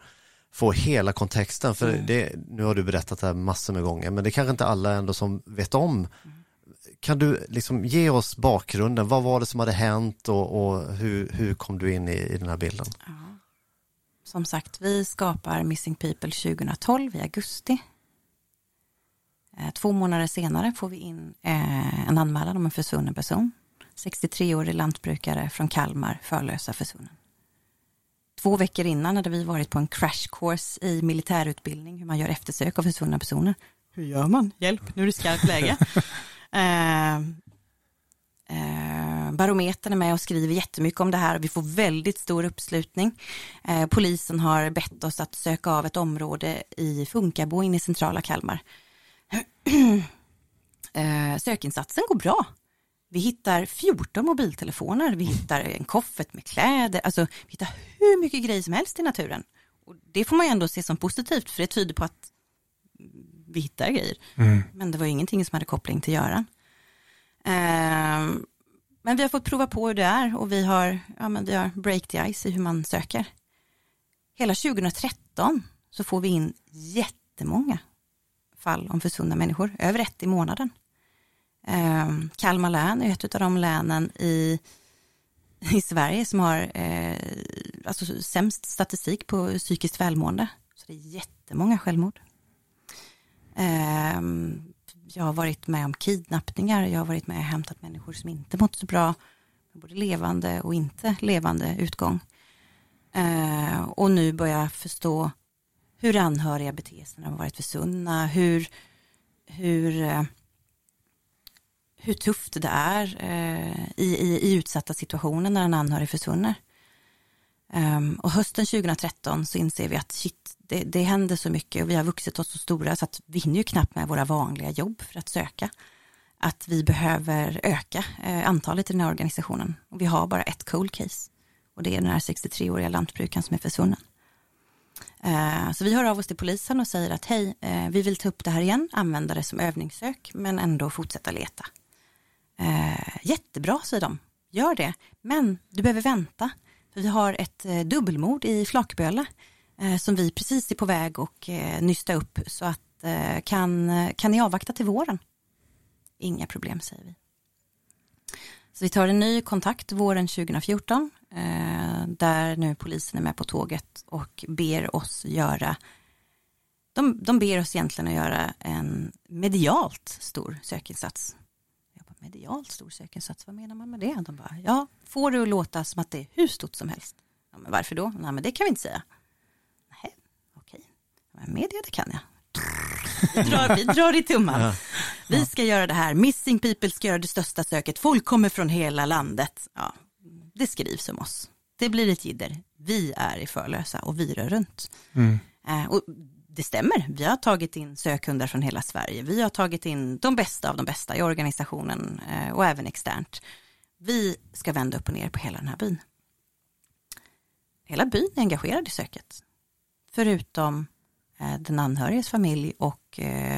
få hela kontexten, för mm. det, nu har du berättat det här massor med gånger, men det är kanske inte alla ändå som vet om mm kan du liksom ge oss bakgrunden? Vad var det som hade hänt och, och hur, hur kom du in i, i den här bilden? Ja. Som sagt, vi skapar Missing People 2012 i augusti. Eh, två månader senare får vi in eh, en anmälan om en försvunnen person. 63-årig lantbrukare från Kalmar, Förlösa försvunnen. Två veckor innan hade vi varit på en crash course i militärutbildning, hur man gör eftersök av försvunna personer. Hur gör man? Hjälp, nu är det skarpt läge. [LAUGHS] Eh, eh, barometern är med och skriver jättemycket om det här och vi får väldigt stor uppslutning. Eh, polisen har bett oss att söka av ett område i Funkabo inne i centrala Kalmar. [CLEARS THROAT] Eh, sökinsatsen går bra. Vi hittar 14 mobiltelefoner, vi hittar en koffert med kläder, alltså vi hittar hur mycket grejer som helst i naturen. Och det får man ju ändå se som positivt för det tyder på att vi hittar grejer. Mm. Men det var ingenting som hade koppling till Göran. Eh, men vi har fått prova på hur det är och vi har, ja, men vi har break the ice i hur man söker. Hela 2013 så får vi in jättemånga fall om försvunna människor, över ett i månaden. Eh, Kalmar län är ett av de länen i, i Sverige som har eh, alltså sämst statistik på psykiskt välmående. Så det är jättemånga självmord. Eh, jag har varit med om kidnappningar, jag har varit med och hämtat människor som inte mått så bra, både levande och inte levande utgång. Eh, och nu börjar jag förstå hur anhöriga beter sig när de varit försvunna, hur, hur, eh, hur tufft det är eh, i, i, i utsatta situationer när en anhörig försvinner. Um, och hösten 2013 så inser vi att shit, det, det händer så mycket och vi har vuxit oss så stora så att vi hinner ju knappt med våra vanliga jobb för att söka. Att vi behöver öka eh, antalet i den här organisationen. Och vi har bara ett cold case. Och det är den här 63-åriga lantbrukaren som är försvunnen. Eh, så vi hör av oss till polisen och säger att hej, eh, vi vill ta upp det här igen, använda det som övningssök, men ändå fortsätta leta. Eh, jättebra, säger de. Gör det, men du behöver vänta. För vi har ett eh, dubbelmord i Flakböle Eh, som vi precis är på väg att eh, nysta upp. Så att eh, kan, kan ni avvakta till våren? Inga problem, säger vi. Så vi tar en ny kontakt våren 2014 eh, där nu polisen är med på tåget och ber oss göra de, de ber oss egentligen att göra en medialt stor sökinsats. Jag bara, medialt stor sökinsats, vad menar man med det? De bara, ja, får det att låta som att det är hur stort som helst. Ja, men varför då? Nej, men det kan vi inte säga. Media, det kan jag. Vi drar, vi drar i tummen. Vi ska göra det här. Missing people ska göra det största söket. Folk kommer från hela landet. Ja, det skrivs om oss. Det blir ett jidder. Vi är i Förlösa och vi rör runt. Mm. Eh, och det stämmer. Vi har tagit in sökhundar från hela Sverige. Vi har tagit in de bästa av de bästa i organisationen eh, och även externt. Vi ska vända upp och ner på hela den här byn. Hela byn är engagerad i söket. Förutom den anhöriges familj och eh,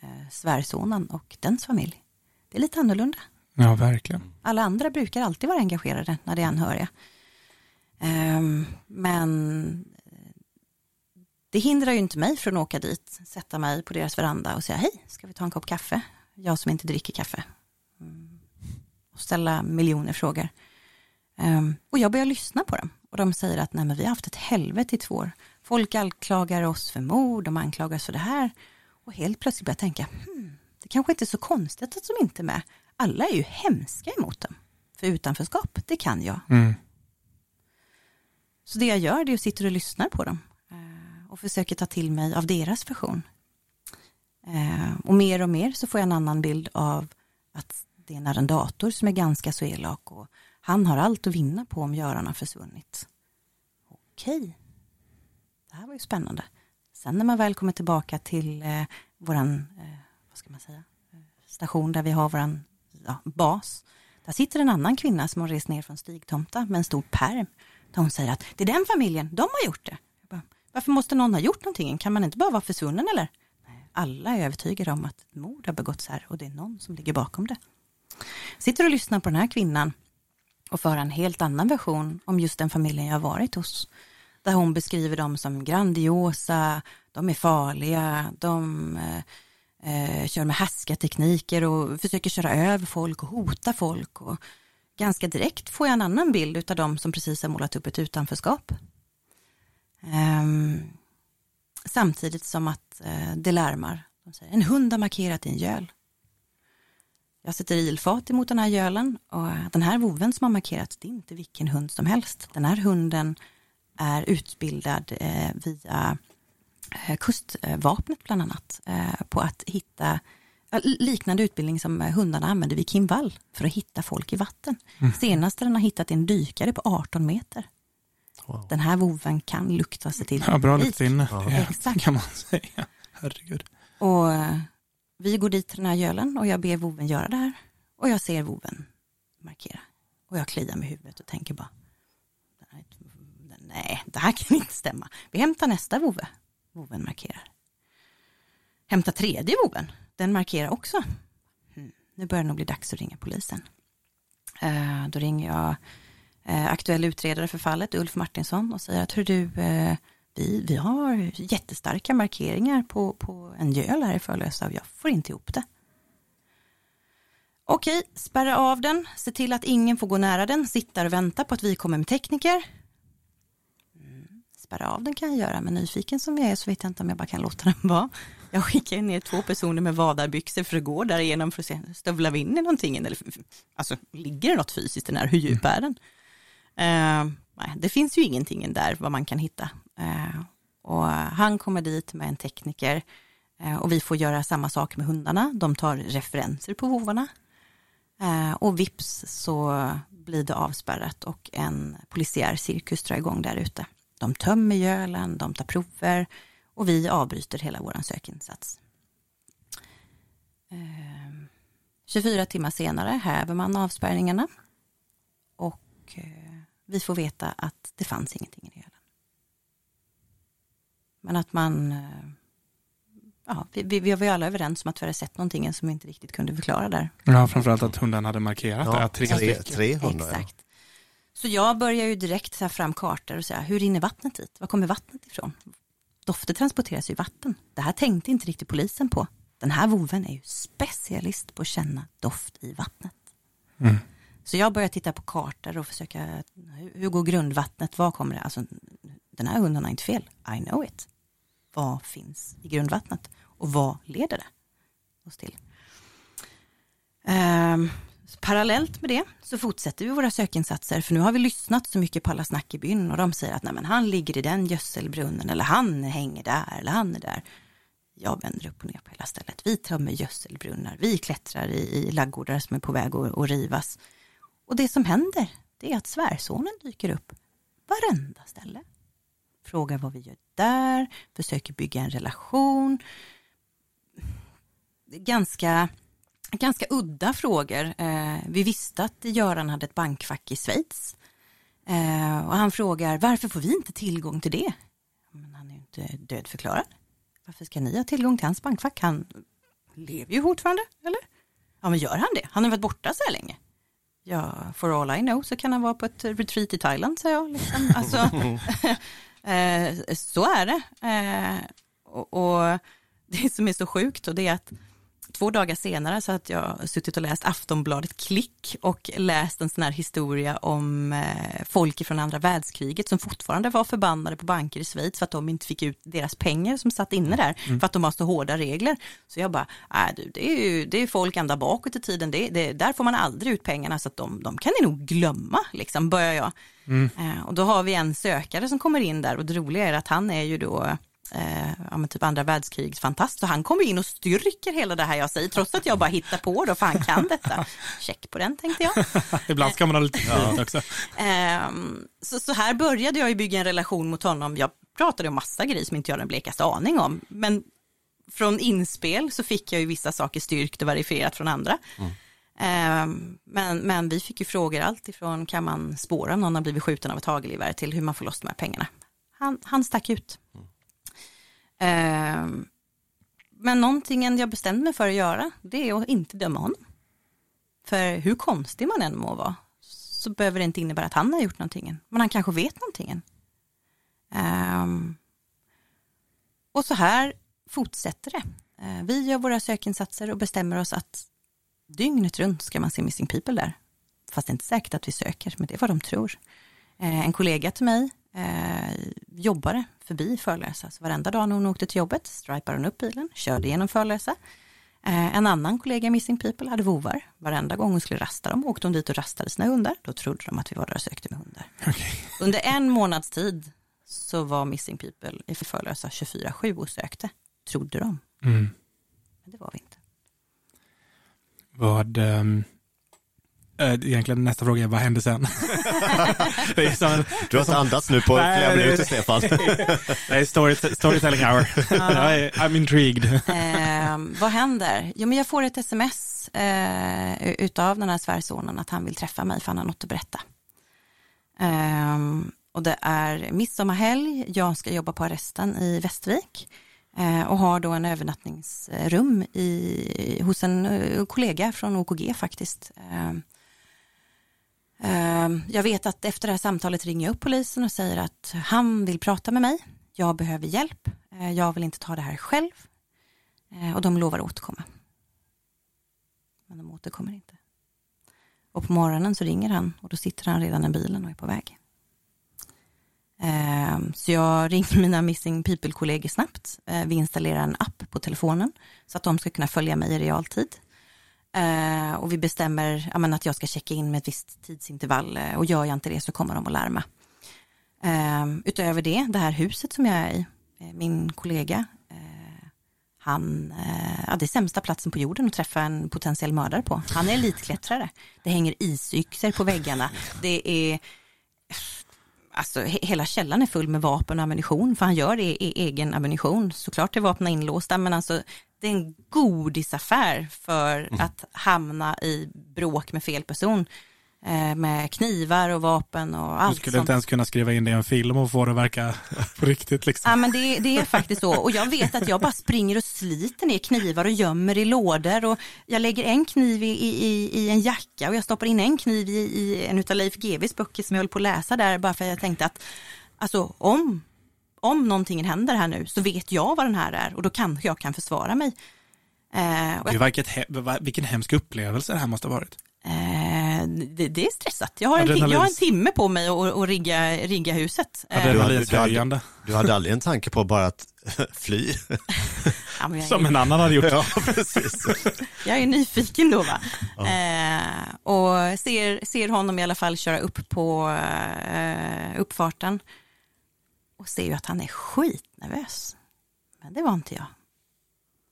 eh, svärsonen och dens familj. Det är lite annorlunda. Ja, verkligen. Alla andra brukar alltid vara engagerade när det är anhöriga. Ehm, men det hindrar ju inte mig från att åka dit, sätta mig på deras veranda och säga hej, ska vi ta en kopp kaffe? Jag som inte dricker kaffe. Mm. Och ställa miljoner frågor. Ehm, och jag börjar lyssna på dem. Och de säger att nej, men vi har haft ett helvete i två år. Folk anklagar oss för mord, de anklagar oss för det här. Och helt plötsligt börjar jag tänka, hmm, det kanske inte är så konstigt att de inte är med. Alla är ju hemska emot dem. För utanförskap, det kan jag. Mm. Så det jag gör det är att sitta och lyssna på dem. eh, Och försöker ta till mig av deras version. Eh, Och mer och mer så får jag en annan bild av att det är en arrendator som är ganska så elak. Och han har allt att vinna på om Göran har försvunnit. Okej. Det här var ju spännande. Sen när man väl kommer tillbaka till eh, våran, eh, vad ska man säga, eh, station där vi har våran ja, bas. Där sitter en annan kvinna som har rest ner från Stigtomta med en stor perm. Där hon säger att det är den familjen, de har gjort det. Jag bara, Varför måste någon ha gjort någonting? Kan man inte bara vara försvunnen eller? Alla är övertygade om att ett mord har begåtts här och det är någon som ligger bakom det. Sitter och lyssnar på den här kvinnan och för en helt annan version om just den familjen jag har varit hos. Där hon beskriver dem som grandiosa, de är farliga, de eh, eh kör med härskartekniker och försöker köra över folk och hota folk. Och ganska direkt får jag en annan bild av dem som precis har målat upp ett utanförskap. Ehm, samtidigt som att eh, det larmar. De säger, en hund har markerat i en göl. Jag sätter ilfat emot den här gölen och den här voven som har markerat, det är inte vilken hund som helst. Den här hunden är utbildad eh, via eh, kustvapnet bland annat eh, på att hitta liknande utbildning som hundarna använder vid Kimvall för att hitta folk i vatten. Senast den har hittat en dykare på 18 meter. Wow. Den här voven kan lukta sig till Ja, bra luktsinne. Ja. Exakt. kan man säga. Herregud. Och vi går dit till den här gölen och jag ber voven göra det här. Och jag ser voven markera. Och jag kliar med huvudet och tänker bara, "Nej, det här kan inte stämma. Vi hämtar nästa vovve. Voven markerar. Hämta tredje voven. Den markerar också. Mm. Nu börjar det nog bli dags att ringa polisen. Eh, då ringer jag eh, aktuell utredare för fallet, Ulf Martinsson, och säger att hur du, eh, vi, vi har jättestarka markeringar på, på en göl här i Förlösa och jag får inte ihop det. Okej, spärra av den, se till att ingen får gå nära den, sitta och vänta på att vi kommer med tekniker. Mm, spärra av den kan jag göra, men nyfiken som jag är så vet jag inte om jag bara kan låta den vara. Jag skickar ner två personer med vadarbyxor för att gå därigenom för att se, stövlar vi in i någonting? Eller, alltså, ligger det något fysiskt i den här? Hur djup är den? Uh, nej, det finns ju ingenting där vad man kan hitta. Uh, och han kommer dit med en tekniker uh, och vi får göra samma sak med hundarna. De tar referenser på vovarna. och vips så blir det avspärrat och en polisiär cirkus drar igång där ute. De tömmer gölen, de tar prover och vi avbryter hela vår sökinsats. 24 timmar senare häver man avspärrningarna och vi får veta att det fanns ingenting i det hela. Men att man, ja, vi, vi var ju alla överens om att vi hade sett någonting som vi inte riktigt kunde förklara där. Ja, framförallt att hunden hade markerat Ja, där, tre, tre, hundar. Exakt. Så jag börjar ju direkt ta fram kartor och säga, hur rinner vattnet hit? Var kommer vattnet ifrån? Dofter transporteras ju i vatten. Det här tänkte inte riktigt polisen på. Den här voven är ju specialist på att känna doft i vattnet. Mm. Så jag börjar titta på kartor och försöka, hur, går grundvattnet, vad kommer det, alltså den här hunden har inte fel, I know it. Vad finns i grundvattnet och vad leder det oss till? Ehm, parallellt med det så fortsätter vi våra sökinsatser för nu har vi lyssnat så mycket på alla snack i byn och de säger att Nej, men han ligger i den gödselbrunnen eller han hänger där eller han är där. Jag vänder upp och ner på hela stället. Vi tömmer gödselbrunnar, vi klättrar i, i laggårdar som är på väg att, att rivas. Och det som händer det är att svärsonen dyker upp varenda ställe. Frågar vad vi gör där, försöker bygga en relation. Ganska, ganska udda frågor. Eh, vi visste att Göran hade ett bankfack i Schweiz. Eh, och han frågar varför får vi inte tillgång till det? Men han är ju inte dödförklarad. Varför ska ni ha tillgång till hans bankfack? Han lever ju fortfarande, eller? Ja, men gör han det? Han har varit borta så här länge. Ja, for all I know så kan han vara på ett retreat i Thailand, säger jag. Liksom. [LAUGHS] Alltså, [LAUGHS] eh, så är det. Och, och det som är så sjukt och det är att två dagar senare så att jag suttit och läst Aftonbladet Klick och läst en sån här historia om eh, folk från andra världskriget som fortfarande var förbannade på banker i Schweiz för att de inte fick ut deras pengar som satt inne där för att de har så hårda regler. Så jag bara, äh, du, det är ju det är folk ända bakåt i tiden, det, det, där får man aldrig ut pengarna så att de, de kan ni nog glömma, liksom börjar jag. Eh, och då har vi en sökare som kommer in där och det roliga är att han är ju då eh, ja, typ andra världskrigs fantast. Så han kommer in och styrker hela det här jag säger, trots att jag bara hittar på det, för han kan detta. [LAUGHS] Check på den tänkte jag. Ibland ska man ha lite tid också. Ehm, så, så här började jag ju bygga en relation mot honom. Jag pratade om massa grejer som inte jag har den blekaste aning om. Men från inspel så fick jag ju vissa saker styrkt och verifierat från andra. Ehm, men, men vi fick ju frågor allt ifrån kan man spåra om någon har blivit skjuten av ett hagelgevär till hur man får loss de här pengarna. Han, han stack ut. Ehm, men någonting jag bestämde mig för att göra, det är att inte döma honom. För hur konstig man än må vara, så behöver det inte innebära att han har gjort någonting. Men han kanske vet någonting. Ehm, och så här fortsätter det. Ehm, vi gör våra sökinsatser och bestämmer oss att dygnet runt ska man se Missing People där. Fast det är inte säkert att vi söker, men det är vad de tror. En kollega till mig eh, jobbade förbi Förlösa, så varenda dag när hon åkte till jobbet stripade hon upp bilen, körde genom Förlösa. Eh, en annan kollega i Missing People hade vovar. Varenda gång hon skulle rasta dem åkte hon dit och rastade sina hundar. Då trodde de att vi var där och sökte med hundar. Okej. Under en månads tid så var Missing People i Förlösa 24-7 och sökte, trodde de. Mm. Men det var vi inte. Vad, eh, egentligen nästa fråga är vad hände sen? [LAUGHS] som, Du har inte andats nu på Nej, flera det- minuter Stefan. [LAUGHS] det är story, storytelling hour. I- I'm intrigued. Eh, vad händer? Jo, men jag får ett sms eh, utav den här svärsonen att han vill träffa mig för han har något att berätta. Eh, och det är midsommarhelg, jag ska jobba på arresten i Västervik eh, och har då en övernattningsrum i, hos en eh, kollega från OKG faktiskt. Ehm, jag vet att efter det här samtalet ringer jag upp polisen och säger att han vill prata med mig, jag behöver hjälp, ehm, jag vill inte ta det här själv ehm, och de lovar att återkomma. Men de återkommer inte. Och på morgonen så ringer han och då sitter han redan i bilen och är på väg. Så jag [LAUGHS] ringer mina Missing People-kollegor snabbt. Vi installerar en app på telefonen så att de ska kunna följa mig i realtid. Eh, och vi bestämmer att jag ska checka in med ett visst tidsintervall eh, och gör jag inte det så kommer de att larma. Eh, utöver det, det här huset som jag är i, eh, min kollega, eh, han, eh, ja, det är sämsta platsen på jorden att träffa en potentiell mördare på. Han är elitklättrare. Det hänger isyxor på väggarna. Det är alltså hela källan är full med vapen och ammunition, för han gör det i egen ammunition. Såklart är vapnen inlåsta, men alltså det är en godisaffär för mm. att hamna i bråk med fel person. Eh, med knivar och vapen och allt Du skulle sånt. inte ens kunna skriva in det i en film och få det att verka [LAUGHS] på riktigt. Liksom. Ja, men det, det, är faktiskt så. Och jag vet att jag bara springer och sliter ner knivar och gömmer i lådor. Och jag lägger en kniv i, i, i en jacka och jag stoppar in en kniv i, i en av Leif GWs böcker som jag höll på att läsa där bara för att jag tänkte att alltså om, om någonting händer här nu så vet jag vad den här är och då kanske jag kan försvara mig. Eh, och jag... vilken hemsk upplevelse det här måste ha varit. Eh, det, det, är stressat. Jag har, en, jag har en timme på mig att, rigga, rigga huset. Eh, Adrenalinshöjande. Du, du hade aldrig en tanke på bara att [LAUGHS] fly? Ja, Som en annan hade gjort. Ja, precis. [LAUGHS] jag är nyfiken då va. Ja. Eh, och ser, ser honom i alla fall köra upp på eh, uppfarten. Och ser ju att han är skitnervös. Men det var inte jag.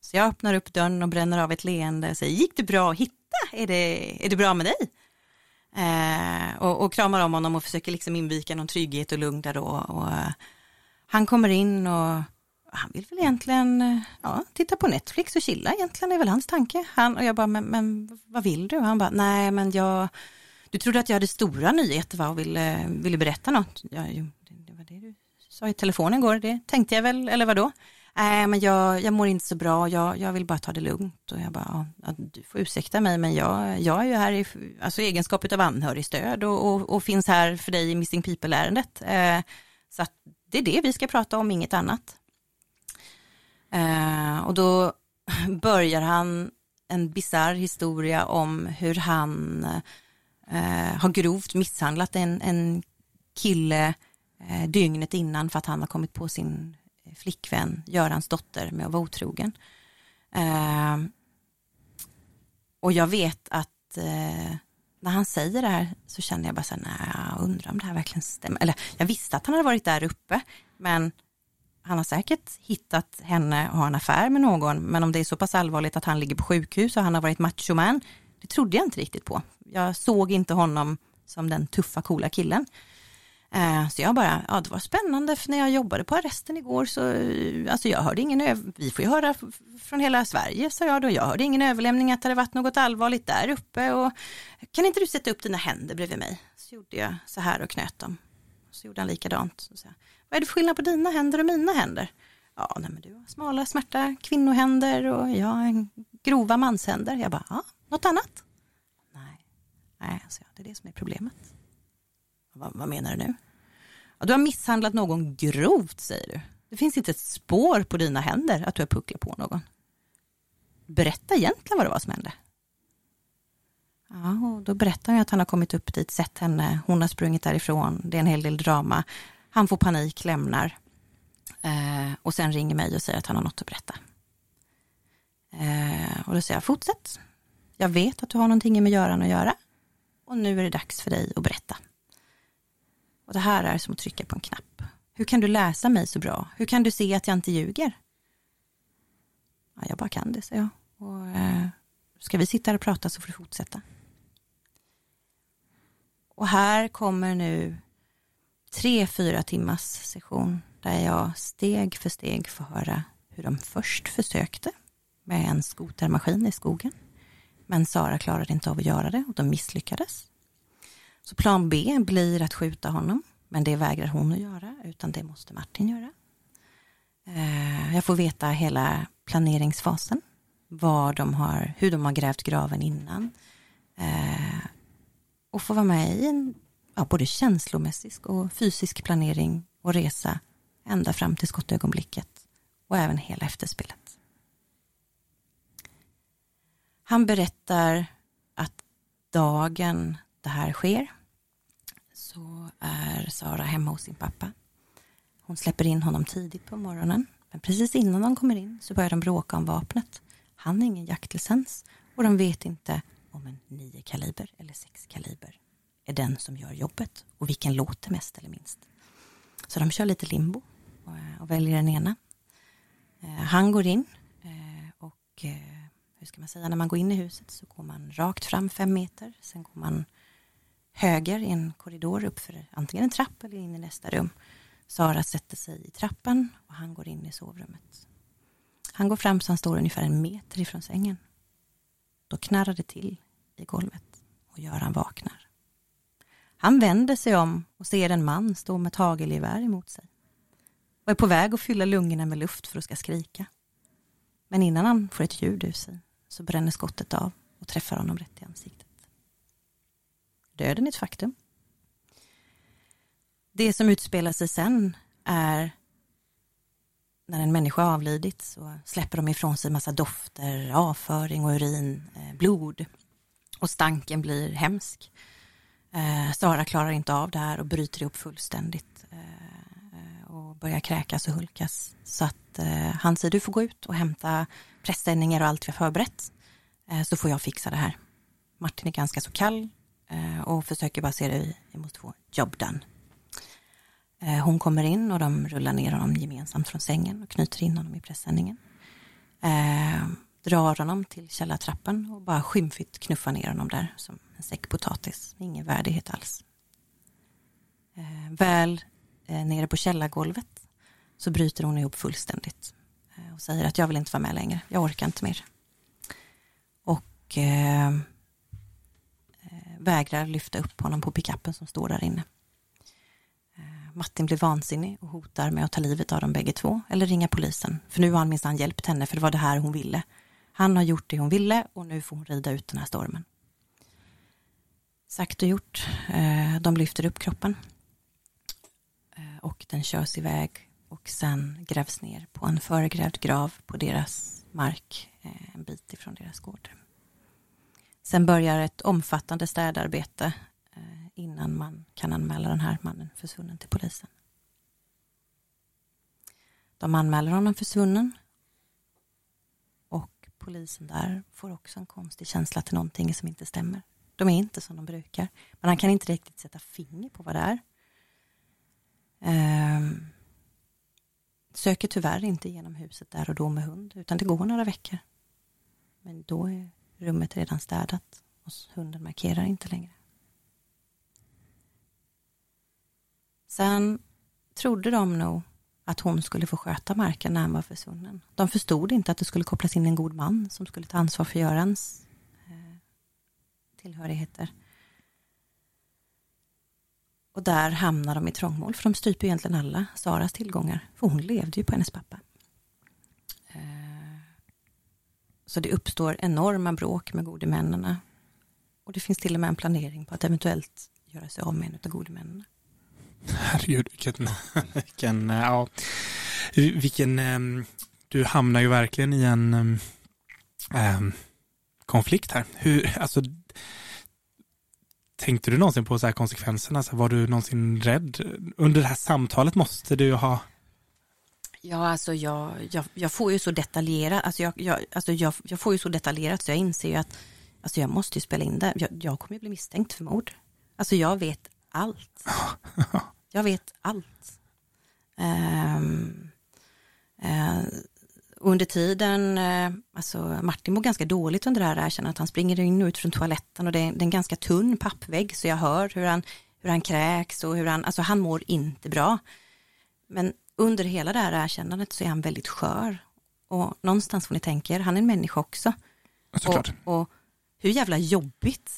Så jag öppnar upp dörren och bränner av ett leende och säger, gick det bra att hitta är det, är det bra med dig? Eh, och, och, kramar om honom och försöker liksom invika någon trygghet och lugn där då. Och, uh, han kommer in och han vill väl egentligen eh, ja, titta på Netflix och chilla egentligen, är väl hans tanke. Han, och jag bara, men, men vad vill du? och Han bara, nej men jag, du trodde att jag hade stora nyheter va, och ville, ville berätta något. Ja, det, det var det du sa i telefonen igår, det tänkte jag väl, eller vadå? nej men jag, jag mår inte så bra, jag, jag vill bara ta det lugnt. Och jag bara, ja, du får ursäkta mig men jag, jag är ju här i alltså, egenskap av anhörigstöd och, och, och finns här för dig i Missing People-ärendet. Eh, så att det är det vi ska prata om, inget annat. Eh, och då [LAUGHS] börjar han en bizarr historia om hur han eh, har grovt misshandlat en, en kille eh, dygnet innan för att han har kommit på sin eh, flickvän, Görans dotter, med att vara otrogen. Eh, och jag vet att eh, när han säger det här så känner jag bara så här, nej, jag undrar om det här verkligen stämmer. Eller jag visste att han hade varit där uppe, men han har säkert hittat henne och har en affär med någon, men om det är så pass allvarligt att han ligger på sjukhus och han har varit machoman, det trodde jag inte riktigt på. Jag såg inte honom som den tuffa, coola killen. Eh, så jag bara, ja det var spännande för när jag jobbade på arresten igår så, eh, alltså jag hörde ingen, vi får ju höra från hela Sverige sa jag då, jag hörde ingen överlämning att det hade varit något allvarligt där uppe och kan inte du sätta upp dina händer bredvid mig? Så gjorde jag så här och knöt dem. Så gjorde han likadant. Så sa, Vad är det för skillnad på dina händer och mina händer? Ja, nej men du har smala, smärta kvinnohänder och jag har grova manshänder. Jag bara, ja, något annat? Nej, nej, jag, det är det som är problemet. Vad, vad menar du nu? Ja, du har misshandlat någon grovt, säger du. Det finns inte ett spår på dina händer att du har pucklat på någon. Berätta egentligen vad det var som hände. Ja, och då berättar han att han har kommit upp dit, sett henne, hon har sprungit därifrån, det är en hel del drama. Han får panik, lämnar eh, och sen ringer mig och säger att han har något att berätta. Eh, och då säger jag, fortsätt. Jag vet att du har någonting med Göran att göra och nu är det dags för dig att berätta. Och det här är som att trycka på en knapp. Hur kan du läsa mig så bra? Hur kan du se att jag inte ljuger? Ja, jag bara kan det, säger jag. Och, eh, ska vi sitta här och prata så får du fortsätta. Och här kommer nu tre, fyra timmars session där jag steg för steg får höra hur de först försökte med en skotermaskin i skogen. Men Sara klarade inte av att göra det och de misslyckades. Så plan B blir att skjuta honom Men det vägrar hon att göra, utan det måste Martin göra. Eh, jag får veta hela planeringsfasen, vad de har, hur de har grävt graven innan. Eh, och få vara med i en ja, både känslomässig och fysisk planering och resa ända fram till skottögonblicket och även hela efterspelet. Han berättar att dagen det här sker är Sara hemma hos sin pappa. Hon släpper in honom tidigt på morgonen. Men precis innan de kommer in så börjar de bråka om vapnet. Han har ingen jaktlicens och de vet inte om en 9 kaliber eller 6 kaliber är den som gör jobbet och vilken låter mest eller minst. Så de kör lite limbo och, eh, väljer den ena. Eh, han går in eh, och hur ska man säga, när man går in i huset så går man rakt fram fem meter, sen går man höger i en korridor uppför antingen en trapp eller in i nästa rum. Sara sätter sig i trappan och han går in i sovrummet. Han går fram så han står ungefär en meter ifrån sängen. Då knarrar det till i golvet och Göran vaknar. Han vänder sig om och ser en man stå med ett hagelgevär emot sig och är på väg att fylla lungorna med luft för att ska skrika. Men innan han får ett ljud ur sig så bränner skottet av och träffar honom rätt i ansiktet. Döden är ett faktum. Det som utspelar sig sen är när en människa avlidit så släpper de ifrån sig massa dofter, avföring och urin, eh, blod och stanken blir hemsk. Eh, Sara klarar inte av det här och bryter ihop fullständigt eh, och börjar kräkas och hulkas. Så att eh, han säger du får gå ut och hämta pressändningar och allt vi har förberett eh, så får jag fixa det här. Martin är ganska så kall Eh, och försöker bara se det, vi måste få Job done. Eh, hon kommer in och de rullar ner honom gemensamt från sängen och knyter in honom i pressändningen. Eh, drar honom till källartrappen och bara skymfigt knuffar ner honom där som en säck potatis. Ingen värdighet alls. Eh, väl eh, nere på källargolvet så bryter hon ihop fullständigt eh, och säger att jag vill inte vara med längre. Jag orkar inte mer. Och eh, vägrar lyfta upp honom på pickuppen som står där inne. Eh, Martin blir vansinnig och hotar med att ta livet av dem bägge två eller ringa polisen. För nu har han minsann hjälpt henne för det var det här hon ville. Han har gjort det hon ville och nu får hon rida ut den här stormen. Sagt och gjort. Eh, de lyfter upp kroppen. Eh, och den körs iväg och sen grävs ner på en föregrävd grav på deras mark en bit ifrån deras gård. Sen börjar ett omfattande städarbete eh, innan man kan anmäla den här mannen försvunnen till polisen. De anmäler honom försvunnen och polisen där får också en konstig känsla till någonting som inte stämmer. De är inte som de brukar. Men han kan inte riktigt sätta finger på vad det är. Ehm, söker tyvärr inte genom huset där och då med hund, utan det går några veckor. Men då är rummet redan städat och hunden markerar inte längre. Sen trodde de nog att hon skulle få sköta marken när han var försvunnen. De förstod inte att det skulle kopplas in en god man som skulle ta ansvar för Görans eh, tillhörigheter. Och där hamnar de i trångmål, för de stryper egentligen alla Saras tillgångar, för hon levde ju på hennes pappa. Eh, Eh, så det uppstår enorma bråk med gode männen. Och det finns till och med en planering på att eventuellt göra sig av med en av gode männen. Herregud, [LAUGHS] vilken, vilken, ja, vilken, ehm, du hamnar ju verkligen i en um, konflikt här. Hur, alltså, Tänkte du någonsin på så här konsekvenserna? Så var du någonsin rädd? Under det här samtalet måste du ha Ja, alltså jag, jag, jag får ju så detaljerat, alltså, jag, jag, alltså jag, jag får ju så detaljerat så jag inser ju att alltså jag måste ju spela in det. Jag, jag kommer ju bli misstänkt för mord. Alltså jag vet allt. [LAUGHS] Jag vet allt. Um, uh, under tiden, eh, alltså Martin mår ganska dåligt under det här, jag känner att han springer in och ut från toaletten och det är, det är en ganska tunn pappvägg så jag hör hur han, hur han kräks och hur han, alltså han mår inte bra. Men under hela det här erkännandet så är han väldigt skör. Och någonstans får ni tänka er, han är en människa också. Och, och, hur jävla jobbigt,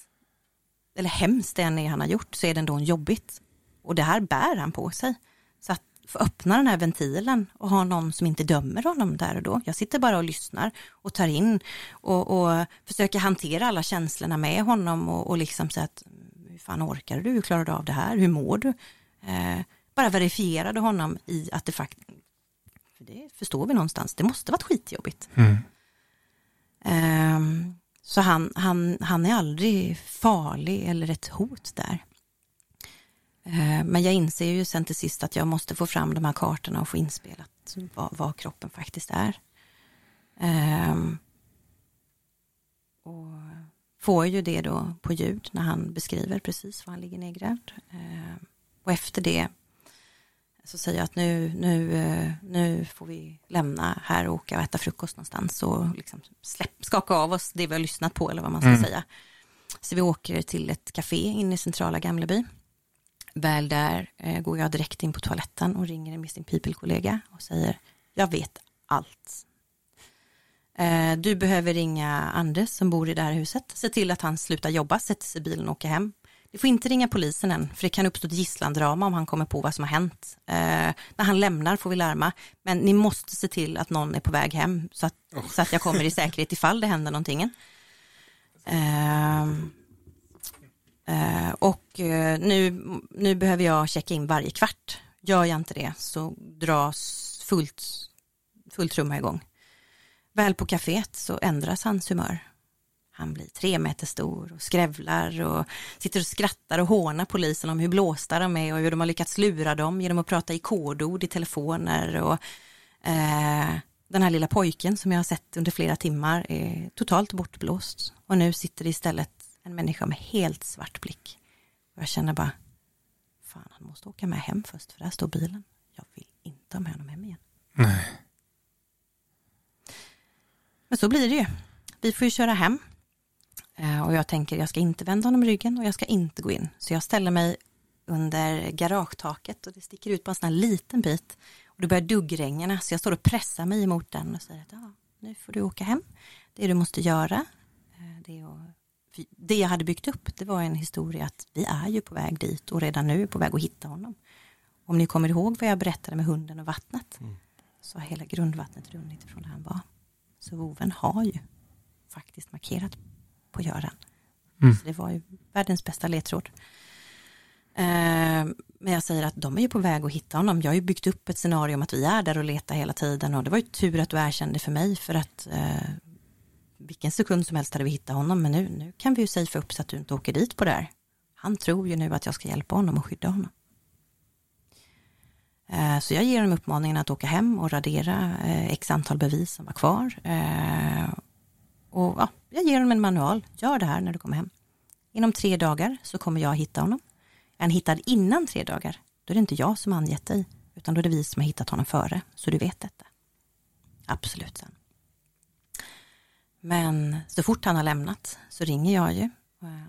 eller hemskt det än är han har gjort, så är det ändå en jobbigt Och det här bär han på sig. Så att få öppna den här ventilen och ha någon som inte dömer honom där och då. Jag sitter bara och lyssnar och tar in och, och försöker hantera alla känslorna med honom och, och liksom säga att hur fan orkar du, hur klarar du av det här, hur mår du? Eh, bara verifierade honom i att det faktiskt, för det förstår vi någonstans, det måste varit skitjobbigt. Mm. Eh, så han, han, han är aldrig farlig eller ett hot där. Eh, men jag inser ju sen till sist att jag måste få fram de här kartorna och få inspelat vad, vad kroppen faktiskt är. Um, och får ju det då på ljud när han beskriver precis var han ligger nedgrävd. Um, och efter det så säger jag att nu, nu, eh, nu får vi lämna här och åka och äta frukost någonstans och liksom släpp, skaka av oss det vi har lyssnat på eller vad man ska mm. säga. Så vi åker till ett café inne i centrala Gamleby Väl där eh, går jag direkt in på toaletten och ringer en Missing People-kollega och säger jag vet allt. Eh, du behöver ringa Anders som bor i det här huset. Se till att han slutar jobba, sätter sig i bilen och åker hem. Du får inte ringa polisen än, för det kan uppstå ett gisslandrama om han kommer på vad som har hänt. Eh, när han lämnar får vi larma, men ni måste se till att någon är på väg hem så att, oh. så att jag kommer i säkerhet ifall det händer någonting. Eh, Eh, och eh, nu, nu behöver jag checka in varje kvart. Gör jag inte det så dras fullt, fullt trumma igång. Väl på kaféet så ändras hans humör. Han blir tre meter stor och skrävlar och sitter och skrattar och hånar polisen om hur blåsta de är och hur de har lyckats lura dem genom att prata i kodord i telefoner och eh, den här lilla pojken som jag har sett under flera timmar är totalt bortblåst och nu sitter det istället en människa med helt svart blick. Och jag känner bara, fan han måste åka med hem först, för där står bilen. Jag vill inte ha med honom hem igen. Nej. Men så blir det ju. Vi får ju köra hem. Eh, och jag tänker, jag ska inte vända honom ryggen och jag ska inte gå in. Så jag ställer mig under garagetaket och det sticker ut på en sån här liten bit. Och det börjar duggregna så jag står och pressar mig emot den och säger att ja, nu får du åka hem. Det du måste göra eh, det att det jag hade byggt upp, det var en historia att vi är ju på väg dit och redan nu är på väg att hitta honom. Om ni kommer ihåg vad jag berättade med hunden och vattnet, mm. så har hela grundvattnet runnit ifrån där han var. Så voven har ju faktiskt markerat på Göran. Mm. Så det var ju världens bästa ledtråd. Eh, men jag säger att de är ju på väg att hitta honom. Jag har ju byggt upp ett scenario om att vi är där och letar hela tiden och det var ju tur att du erkände för mig för att eh, vilken sekund som helst hade vi hittat honom, men nu, nu kan vi ju safea upp så att du inte åker dit på det här. Han tror ju nu att jag ska hjälpa honom och skydda honom. Eh, så jag ger honom uppmaningen att åka hem och radera eh, x antal bevis som var kvar. Och ja, jag ger honom en manual, gör det här när du kommer hem. Inom tre dagar så kommer jag hitta honom. Är han hittad innan tre dagar, då är det inte jag som angett dig, utan då är det vi som har hittat honom före, så du vet detta. Absolut, sen. Men så fort han har lämnat så ringer jag ju.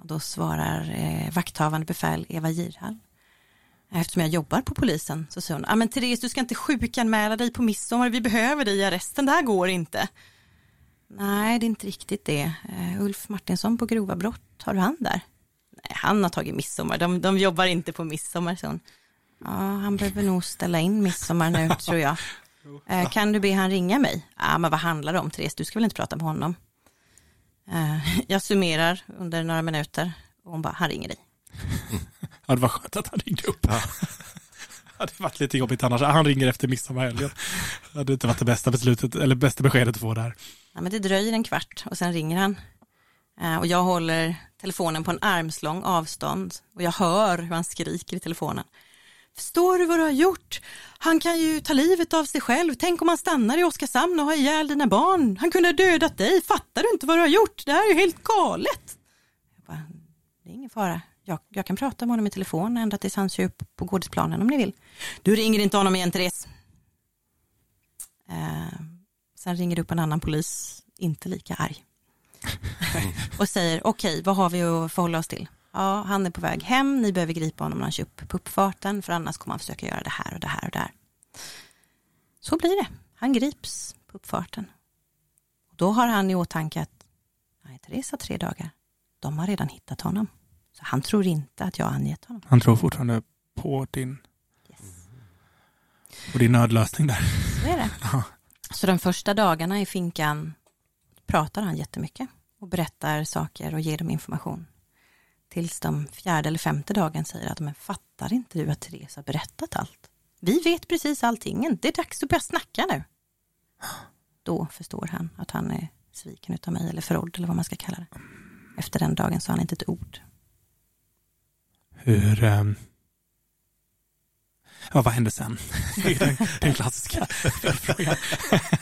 Och då svarar eh, vakthavande befäl Eva Girhall. Eftersom jag jobbar på polisen så säger hon, ja ah, men Therese du ska inte sjukanmäla dig på midsommar, vi behöver dig i arresten, det här går inte. Nej, det är inte riktigt det. Uh, Ulf Martinsson på grova brott, har du han där? Nej, han har tagit midsommar, de, de jobbar inte på midsommar, så. Ja, han behöver nog ställa in midsommar nu [LAUGHS] tror jag. Eh, kan du be han ringa mig? Ja, men vad handlar det om Therese? Du ska väl inte prata med honom? Eh, [LAUGHS] jag summerar under några minuter och hon bara, han ringer dig. [LAUGHS] ja, det var skönt att han ringde upp. Ja det hade varit lite jobbigt annars. Han ringer efter midsommarhelgen. Det hade inte varit det bästa beslutet, eller bästa beskedet att få där. Ja, men det dröjer en kvart och sen ringer han. Eh, och jag håller telefonen på en armslång avstånd och jag hör hur han skriker i telefonen. Förstår du vad du har gjort? Han kan ju ta livet av sig själv. Tänk om han stannar i Oskarshamn och har ihjäl dina barn. Han kunde ha dödat dig. Fattar du inte vad du har gjort? Det här är ju helt galet. Jag bara, mm, det är ingen fara. Jag, jag kan prata med honom i telefon ända tills han kör upp på gårdsplanen om ni vill. Du ringer inte honom igen Therese. Eh, sen ringer det upp en annan polis, inte lika arg. [LAUGHS] och säger okej, okay, vad har vi att förhålla oss till? ja, han är på väg hem, ni behöver gripa honom när han kör upp på uppfarten, för annars kommer han försöka göra det här och det här och det här. Så blir det. Han grips på uppfarten. Och då har han i åtanke att, nej, Therese har tre dagar. De har redan hittat honom. Han tror inte att jag har angett honom. Han tror fortfarande på din, på din nödlösning där. Så är det. [LAUGHS] Ja. Så de första dagarna i finkan pratar han jättemycket och berättar saker och ger dem information. Tills de fjärde eller femte dagen säger att men fattar inte du att Therese har berättat allt? Vi vet precis allting, det är dags att börja snacka nu. Då förstår han att han är sviken utav mig eller förrådd eller vad man ska kalla det. Efter den dagen sa han inte ett ord. Hur... ehm, Ja, vad hände sen? [LAUGHS] Det är den, den klassiska frågan.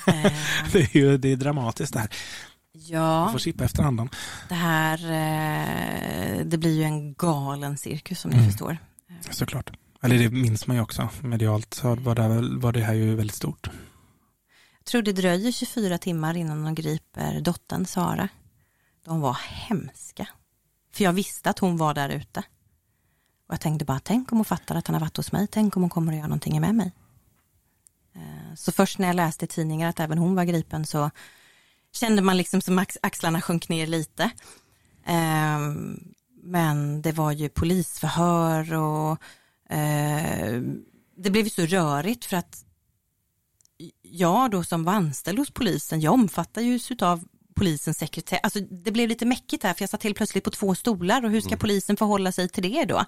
Eh, [LAUGHS] Det är ju det är dramatiskt det här. Du ja, får chippa efter andan. det här, eh, det blir ju en galen cirkus som ni Mm. förstår. Såklart. Eller det minns man ju också. Medialt så var det, var det här ju väldigt stort. Jag tror det dröjer 24 timmar innan de griper dottern Sara. De var hemska. För jag visste att hon var där ute. Och jag tänkte bara, tänk om hon fattar att han har varit hos mig. Tänk om hon kommer att göra någonting med mig. Eh, så först när jag läste i tidningar att även hon var gripen så kände man liksom som axlarna sjönk ner lite. Eh, men det var ju polisförhör och eh, det blev ju så rörigt för att jag då som var anställd hos polisen, jag omfattar ju av polisens sekretess. Alltså det blev lite mäckigt här för jag satt helt plötsligt på två stolar och hur ska polisen förhålla sig till det då?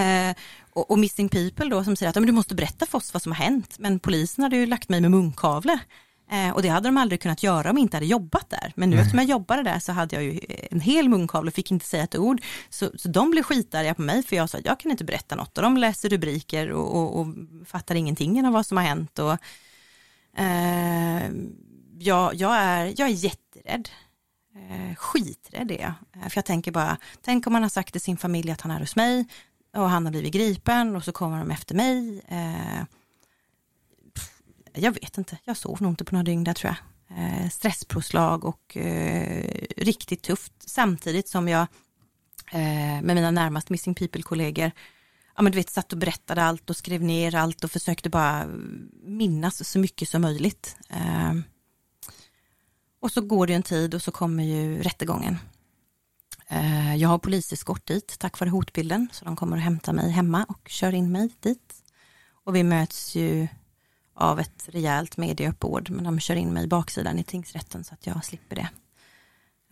Eh, och, och Missing People då som säger att "Ja, men du måste berätta för oss vad som har hänt. Men polisen hade ju lagt mig med munkavle. Eh, och det hade de aldrig kunnat göra om jag inte hade jobbat där. Men nu eftersom jag jobbade där så hade jag ju en hel munkavle och fick inte säga ett ord. Så, så de blev skitarga på mig för jag sa jag kan inte berätta något. Och de läser rubriker och, och, och fattar ingenting av vad som har hänt. Och, Eh, jag, jag, är, jag är jätterädd. Eh, skiträdd är jag. Eh, för jag tänker bara, tänk om man har sagt till sin familj att han är hos mig och han har blivit gripen och så kommer de efter mig. Eh, pff, jag vet inte, jag sov nog inte på några dygn där tror jag. Eh, stresspåslag och eh, riktigt tufft samtidigt som jag eh, med mina närmast Missing People-kollegor ja, men du vet, satt och berättade allt och skrev ner allt och försökte bara minnas så mycket som möjligt. Eh, och så går det en tid och så kommer ju rättegången. Eh, jag har poliseskort dit tack vare hotbilden så de kommer att hämta mig hemma och kör in mig dit. Och vi möts ju av ett rejält medieuppbåd men de kör in mig i baksidan i tingsrätten så att jag slipper det.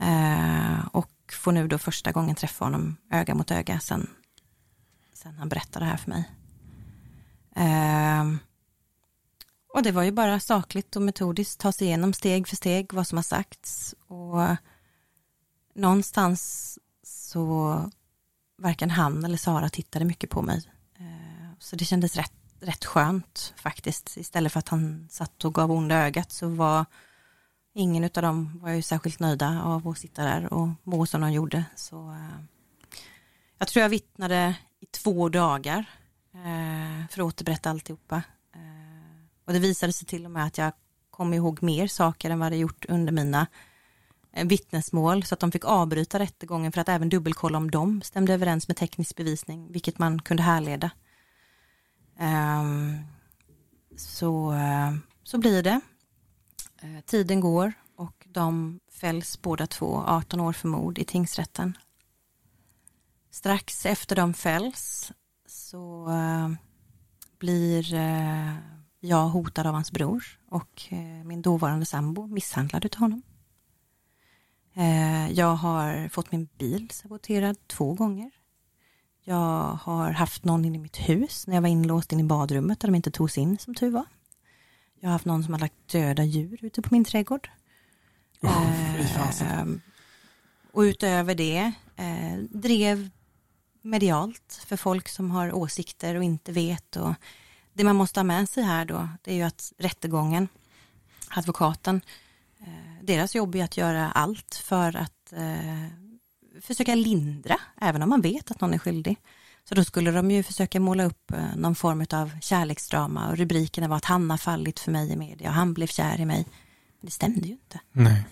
Eh, och får nu då första gången träffa honom öga mot öga sen sen han berättade det här för mig. Eh, och det var ju bara sakligt och metodiskt ta sig igenom steg för steg vad som har sagts och någonstans så varken han eller Sara tittade mycket på mig. Eh, så det kändes rätt, rätt skönt faktiskt. Istället för att han satt och gav onda ögat så var ingen av dem var ju särskilt nöjda av att sitta där och må som de gjorde. Så eh, jag tror jag vittnade i två dagar eh, för att återberätta alltihopa. Och det visade sig till och med att jag kom ihåg mer saker än vad jag gjort under mina eh, vittnesmål så att de fick avbryta rättegången för att även dubbelkolla om de stämde överens med teknisk bevisning, vilket man kunde härleda. Um, så, eh, så blir det. Eh, tiden går och de fälls båda två 18 år för mord i tingsrätten. Strax efter de fälls så blir jag hotad av hans bror och eh, min dåvarande sambo misshandlad utav honom. Eh, jag har fått min bil saboterad två gånger. Jag har haft någon in i mitt hus när jag var inlåst in i badrummet där de inte tog sig in som tur var. Jag har haft någon som har lagt döda djur ute på min trädgård. Oh. Eh, och utöver det eh, drev medialt för folk som har åsikter och inte vet. Och det man måste ha med sig här då, det är ju att rättegången, advokaten, eh, deras jobb är att göra allt för att eh, försöka lindra, även om man vet att någon är skyldig. Så då skulle de ju försöka måla upp eh, någon form av kärleksdrama och rubrikerna var att han har fallit för mig i media och han blev kär i mig. Men det stämde ju inte. Nej.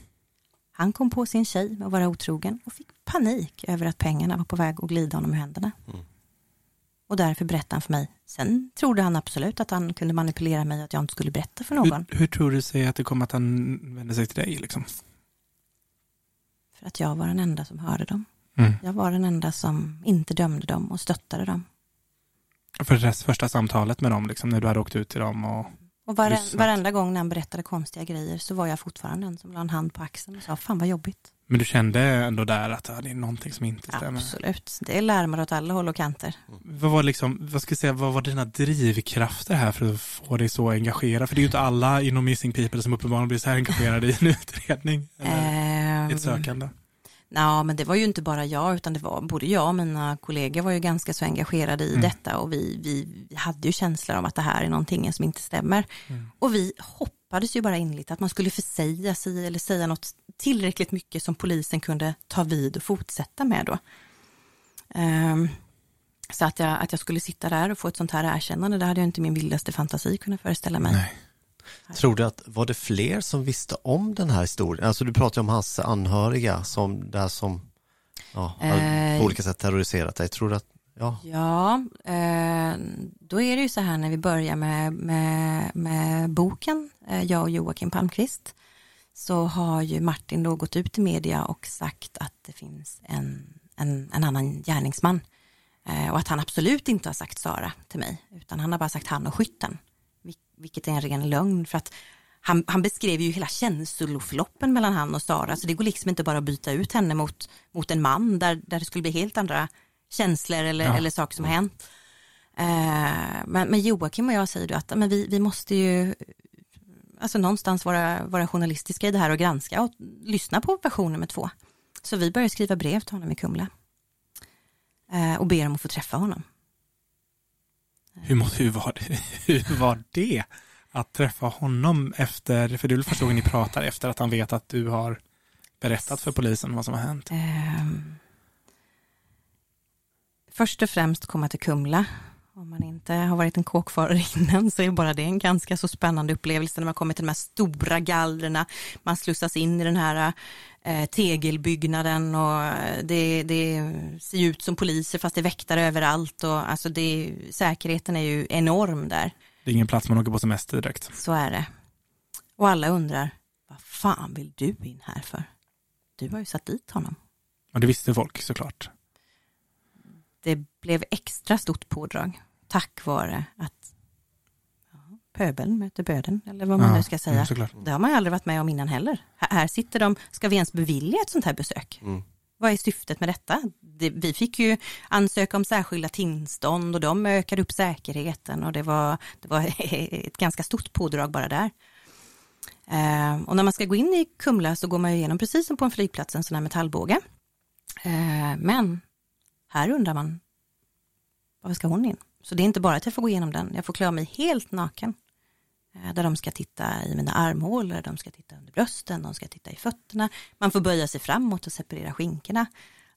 Han kom på sin tjej med att vara otrogen och fick panik över att pengarna var på väg att glida honom i händerna. Mm. Och därför berättade han för mig. Sen trodde han absolut att han kunde manipulera mig och att jag inte skulle berätta för någon. Hur, hur tror du sig att det kommer att han vänder sig till dig? Liksom? För att jag var den enda som hörde dem. Mm. Jag var den enda som inte dömde dem och stöttade dem. För det första samtalet med dem, liksom, när du hade åkt ut till dem och Och vare, Lyssnat. varenda gång när han berättade konstiga grejer så var jag fortfarande den som la en hand på axeln och sa, fan vad jobbigt. Men du kände ändå där att det är någonting som inte stämmer. Absolut, det är larmar åt alla håll och kanter. Vad var, liksom, vad ska jag säga, vad var dina drivkrafter här för att få dig så engagerad? För det är ju inte alla inom Missing People som uppenbarligen blir så här engagerade i en [LAUGHS] utredning. Eller i Ehm, ett sökande. Ja, men det var ju inte bara jag, utan det var både jag och mina kollegor var ju ganska så engagerade i Mm. detta och vi, vi, vi hade ju känslor om att det här är någonting som inte stämmer. Mm. Och vi hoppades ju bara inligt att man skulle försäga sig eller säga något tillräckligt mycket som polisen kunde ta vid och fortsätta med då. Ehm, så att jag, att jag skulle sitta där och få ett sånt här erkännande, det hade jag inte min vildaste fantasi kunnat föreställa mig. Nej. Tror du att, var det fler som visste om den här historien? Alltså du pratar ju om hans anhöriga som, där som ja, Eh, på olika sätt terroriserat dig. Tror du att, ja, Ja, eh, då är det ju så här när vi börjar med, med, med boken, eh, jag och Joakim Palmqvist, så har ju Martin då gått ut i media och sagt att det finns en, en, en annan gärningsman eh, och att han absolut inte har sagt Sara till mig, utan han har bara sagt han och skytten, vil- vilket är en ren lögn för att han, han beskrev ju hela känsloförloppen mellan han och Sara, så det går liksom inte bara att byta ut henne mot, mot en man där, där det skulle bli helt andra känslor eller, Ja. eller saker som har hänt. Eh, men, men Joakim och jag säger ju att men vi, vi måste ju alltså någonstans vara, vara journalistiska i det här och granska och lyssna på version nummer två. Så vi börjar skriva brev till honom i Kumla eh, och ber om att få träffa honom. Hur, må- hur, var det, [LAUGHS] hur var det att träffa honom efter, för det är väl första gången ni pratar efter att han vet att du har berättat för polisen vad som har hänt? Ehm, först och främst komma till Kumla. Om man inte har varit en kåkfarare innan så är bara det en ganska så spännande upplevelse när man kommer till de här stora gallrerna. Man slussas in i den här eh, tegelbyggnaden och eh, det, det ser ut som poliser fast det är väktare överallt och alltså det, säkerheten är ju enorm där. Det är ingen plats man åker på semester direkt. Så är det. Och alla undrar, vad fan vill du in här för? Du har ju satt dit honom. Och det visste folk såklart. Det blev extra stort pådrag tack vare att ja, pöbeln möter böden eller vad man Ja, nu ska säga. mm, såklart. Det har man ju aldrig varit med om innan heller. Här, sitter de, ska vi ens bevilja ett sånt här besök? Mm. Vad är syftet med detta? Det, vi fick ju ansöka om särskilda tillstånd och de ökade upp säkerheten och det var, det var [LAUGHS] ett ganska stort pådrag bara där. Eh, och när man ska gå in i Kumla så går man ju igenom precis som på en flygplats en sån här metallbåge. Eh, men här undrar man, varför ska hon in? Så det är inte bara att jag får gå igenom den, jag får klä mig helt naken. Eh, Där de ska titta i mina armhålor, de ska titta under brösten, de ska titta i fötterna. Man får böja sig framåt och separera skinkorna.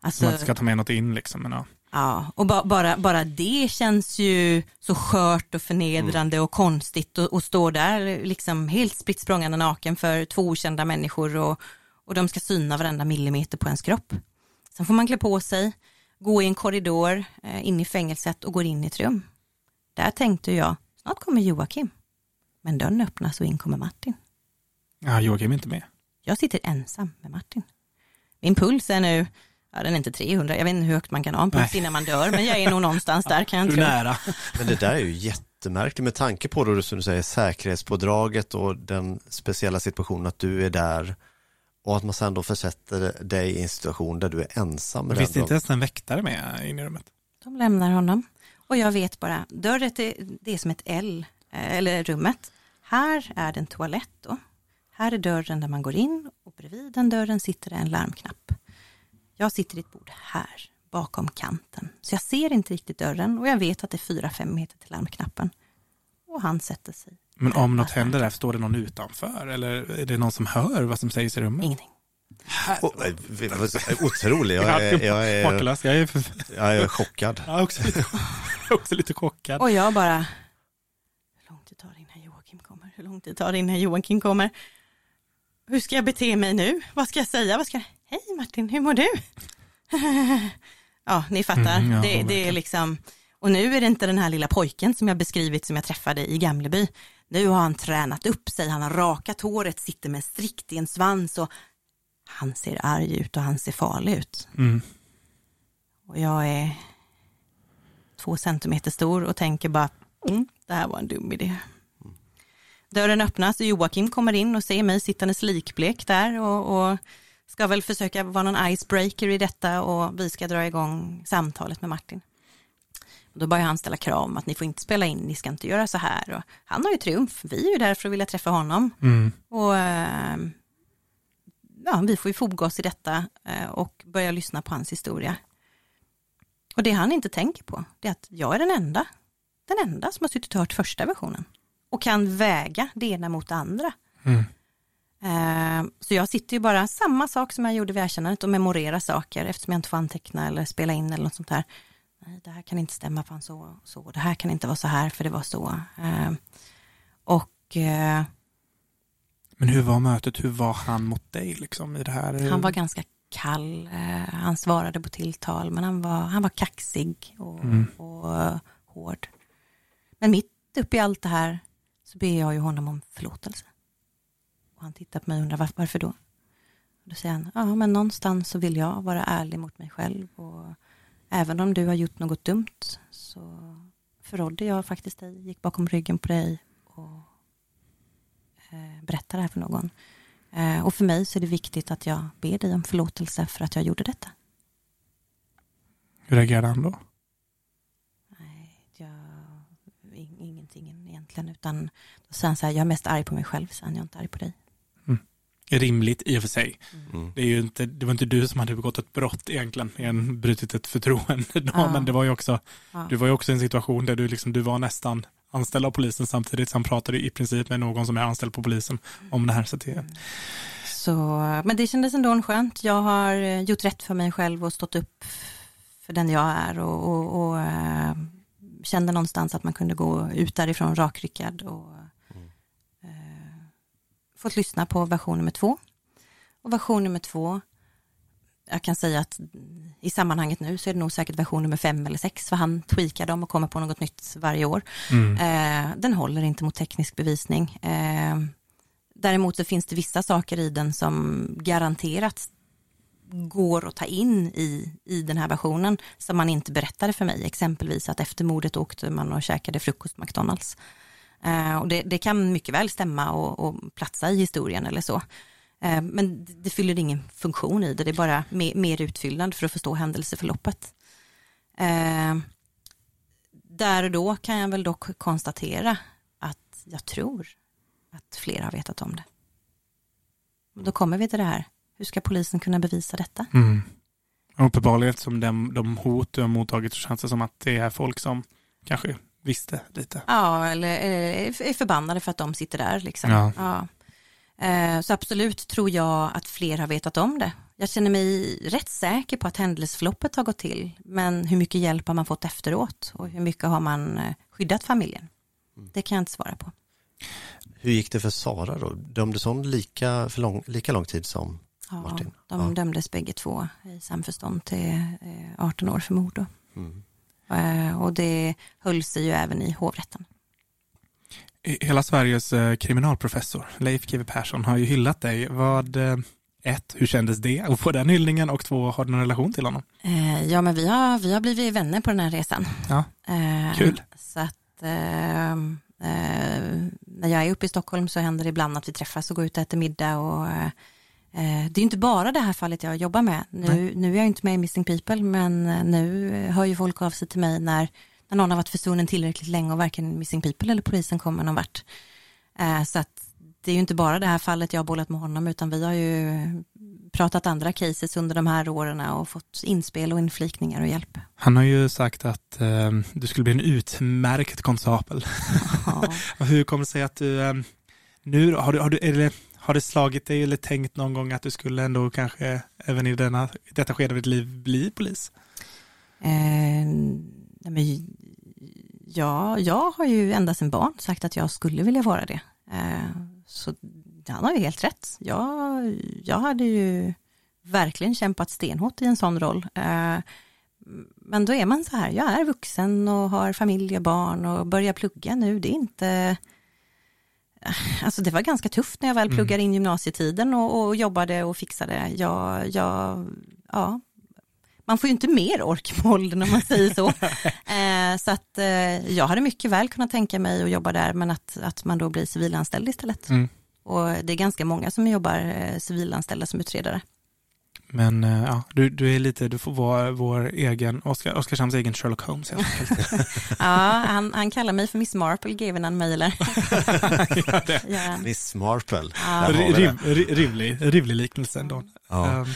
Alltså, Man ska ta med något in liksom. Men ja. ja, och ba, bara, bara det känns ju så skört och förnedrande och konstigt och, och stå där liksom helt spritt språngande naken för två okända människor och, och de ska syna varenda millimeter på ens kropp. Sen får man klä på sig, gå i en korridor eh, in i fängelset och går in i ett rum. Där tänkte jag, snart kommer Joakim. Men dörren öppnas och in kommer Martin. ja, Joakim är inte med. Jag sitter ensam med Martin. Min puls är nu, ja den är inte 300, jag vet inte hur högt man kan ha en puls Nej. innan man dör, men jag är nog någonstans där kan jag tro. nära. Men det där är ju jättemärkligt med tanke på då, som du säger, säkerhetspådraget och den speciella situationen att du är där och att man sen då försätter dig i en situation där du är ensam visst är den. inte ens en väktare med in i rummet? De lämnar honom och jag vet bara, dörren är, det är som ett L, eh, eller rummet. Här är det en toalett då. Här är dörren där man går in och bredvid den dörren sitter det en larmknapp. Jag sitter i ett bord här, bakom kanten. Så jag ser inte riktigt dörren och jag vet att det är fyra fem meter till larmknappen. Och han sätter sig. Men om något händer där, står det någon utanför? Eller är det någon som hör vad som sägs i rummet? Ingenting. Oh, otrolig, jag är, jag, är. Jag är, jag är chockad. jag är också, lite, [LAUGHS] också lite chockad. Och jag bara, hur lång tid tar det innan Joakim kommer? Hur lång tid tar det innan Joakim kommer? Hur ska jag bete mig nu? Vad ska jag säga? Vad ska jag... Hej Martin, hur mår du? [LAUGHS] ja, ni fattar. Mm, ja, det, det är liksom, och nu är det inte den här lilla pojken som jag beskrivit som jag träffade i Gamleby. Nu har han tränat upp sig, han har rakat håret, sitter med en strikt i en svans och han ser arg ut och han ser farlig ut. Mm. Och jag är, två centimeter stor och tänker bara, mm, det här var en dum idé. Dörren öppnas och Joakim kommer in och ser mig sittandes likblek där och, och ska väl försöka vara någon icebreaker i detta och vi ska dra igång samtalet med Martin. Då börjar han ställa krav om att ni får inte spela in, ni ska inte göra så här. Och han har ju triumf, vi är ju där för att vilja träffa honom. Mm. Och eh, ja, vi får ju fogas i detta eh, och börja lyssna på hans historia. Och det han inte tänker på, det är att jag är den enda, den enda som har suttit och hört första versionen. Och kan väga det ena mot det andra. Mm. Eh, Så jag sitter ju bara, samma sak som jag gjorde vid erkännandet och memorerar saker eftersom jag inte får anteckna eller spela in eller något sånt där. Det här kan inte stämma för han så, så, det här kan inte vara så här för det var så. Eh, Och eh, Men hur var mötet? Hur var han mot dig liksom i det här? Han var ganska kall, eh, han svarade på tilltal, men han var, han var kaxig och, Mm. och eh, hård. Men mitt uppe i allt det här så ber jag ju honom om förlåtelse. Och han tittar på mig och undrar var, varför då? Och då säger han, ja men någonstans så vill jag vara ärlig mot mig själv och även om du har gjort något dumt så förrådde jag faktiskt dig, gick bakom ryggen på dig och eh, berättade det här för någon. Eh, och för mig så är det viktigt att jag ber dig om förlåtelse för att jag gjorde detta. Hur reagerade han då? Nej, jag, in, ingenting egentligen, utan då han så här, jag är mest arg på mig själv, sen jag är inte arg på dig. Rimligt i och för sig. Mm. Det, är ju inte, det var inte du som hade begått ett brott egentligen, en, brutit ett förtroende. [LAUGHS] då, Ja. Men det var ju också, Ja. du var ju också i en situation där du, liksom, du var nästan anställd av polisen samtidigt som pratade i princip med någon som är anställd på polisen om det här. Så det, Så, men det kändes ändå skönt. Jag har eh, gjort rätt för mig själv och stått upp för den jag är och, och, och eh, kände någonstans att man kunde gå ut därifrån rakryckad och fått lyssna på version nummer två. Och version nummer två, jag kan säga att i sammanhanget nu så är det nog säkert version nummer fem eller sex för han tweakar dem och kommer på något nytt varje år. mm. Eh, den håller inte mot teknisk bevisning. Eh, däremot så finns det vissa saker i den som garanterat går att ta in i, i den här versionen som man inte berättade för mig. Exempelvis att efter mordet åkte man och käkade frukost på McDonalds. Eh, och det, det kan mycket väl stämma och, och platsa i historien eller så. Eh, men det, fyller ingen funktion i det, det är bara mer, mer utfyllnad för att förstå händelseförloppet. Eh, där och då kan jag väl dock konstatera att jag tror att fler har vetat om det. Och Då kommer vi till det här, hur ska polisen kunna bevisa detta? Mm. Uppenbarligen eftersom de, de hot du har mottagit så känns det som att det är folk som kanske visste lite. Ja, eller eh, är förbannade för att de sitter där. Liksom. Ja. Ja. Eh, Så absolut tror jag att fler har vetat om det. Jag känner mig rätt säker på att händelseförloppet har gått till, men hur mycket hjälp har man fått efteråt och hur mycket har man eh, skyddat familjen? Det kan jag inte svara på. Hur gick det för Sara då? Dömdes hon lika, för lång, lika lång tid som Ja, Martin? de Ja. dömdes bägge två i samförstånd till eh, 18 år för mord. Då. Mm. Eh, Och det höll sig ju även i hovrätten. Hela Sveriges eh, kriminalprofessor Leif GW Persson har ju hyllat dig. Vad, eh, ett, hur kändes det att få den hyllningen och två, har du någon relation till honom? Ja, men vi har, vi har blivit vänner på den här resan. Ja, Kul. Så att eh, när jag är uppe i Stockholm så händer det ibland att vi träffas och går ut och äter middag. Och, det är inte bara det här fallet jag jobbar med. Nu, nu är jag inte med i Missing People, men eh, nu hör ju folk av sig till mig när, när någon har varit försvunnen tillräckligt länge och varken Missing People eller polisen kommer någon vart. Eh, så att det är ju inte bara det här fallet jag har bollat med honom, utan vi har ju pratat andra cases under de här åren och fått inspel och inflikningar och hjälp. han har ju sagt att eh, du skulle bli en utmärkt konstapel. Ja. [LAUGHS] Hur kommer det sig att du eh, nu, har du, har du eller, har det slagit dig eller tänkt någon gång att du skulle ändå kanske även i denna, detta skede av ditt liv bli polis? Eh, nej men, ja, jag har ju ända sedan barn sagt att jag skulle vilja vara det. Eh, så han har ju helt rätt. Jag, jag hade ju verkligen kämpat stenhårt i en sån roll. Eh, men då är man så här, jag är vuxen och har familj och barn och börjar plugga nu. Det är inte... Alltså det var ganska tufft när jag väl Mm. pluggade in gymnasietiden och, och jobbade och fixade. Jag, jag, ja, man får ju inte mer ork med åldern om man säger så. [LAUGHS] eh, så att eh, jag hade mycket väl kunnat tänka mig att jobba där, men att, att man då blir civilanställd istället. Mm. Och det är ganska många som jobbar eh, civilanställda som utredare. Men eh, ja, du, du är lite, du får vara vår egen, Oskar, Oskarshamns egen Sherlock Holmes helt enkelt. [LAUGHS] ja, han, han kallar mig för Miss Marple, given han mejlar. ja, Miss Marple. Ja. Riv, rimlig, rimlig liknelse ändå. Ja. Um.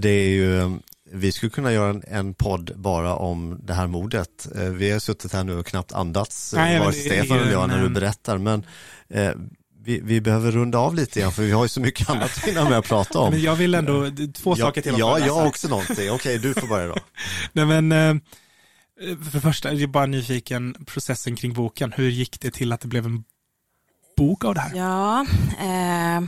Det är ju, vi skulle kunna göra en, en podd bara om det här mordet. Vi har suttit här nu och knappt andats, Nej, vare Stefan eller jag, när du berättar. Men eh, vi, vi, behöver runda av lite igen för vi har ju så mycket annat att hinna med att prata om. Men jag vill ändå, två saker till. Ja, jag har också någonting. Okej, okay, du får börja då. [LAUGHS] Nej men, eh, för det första, jag är bara nyfiken, processen kring boken. Hur gick det till att det blev en bok av det här? Ja, eh,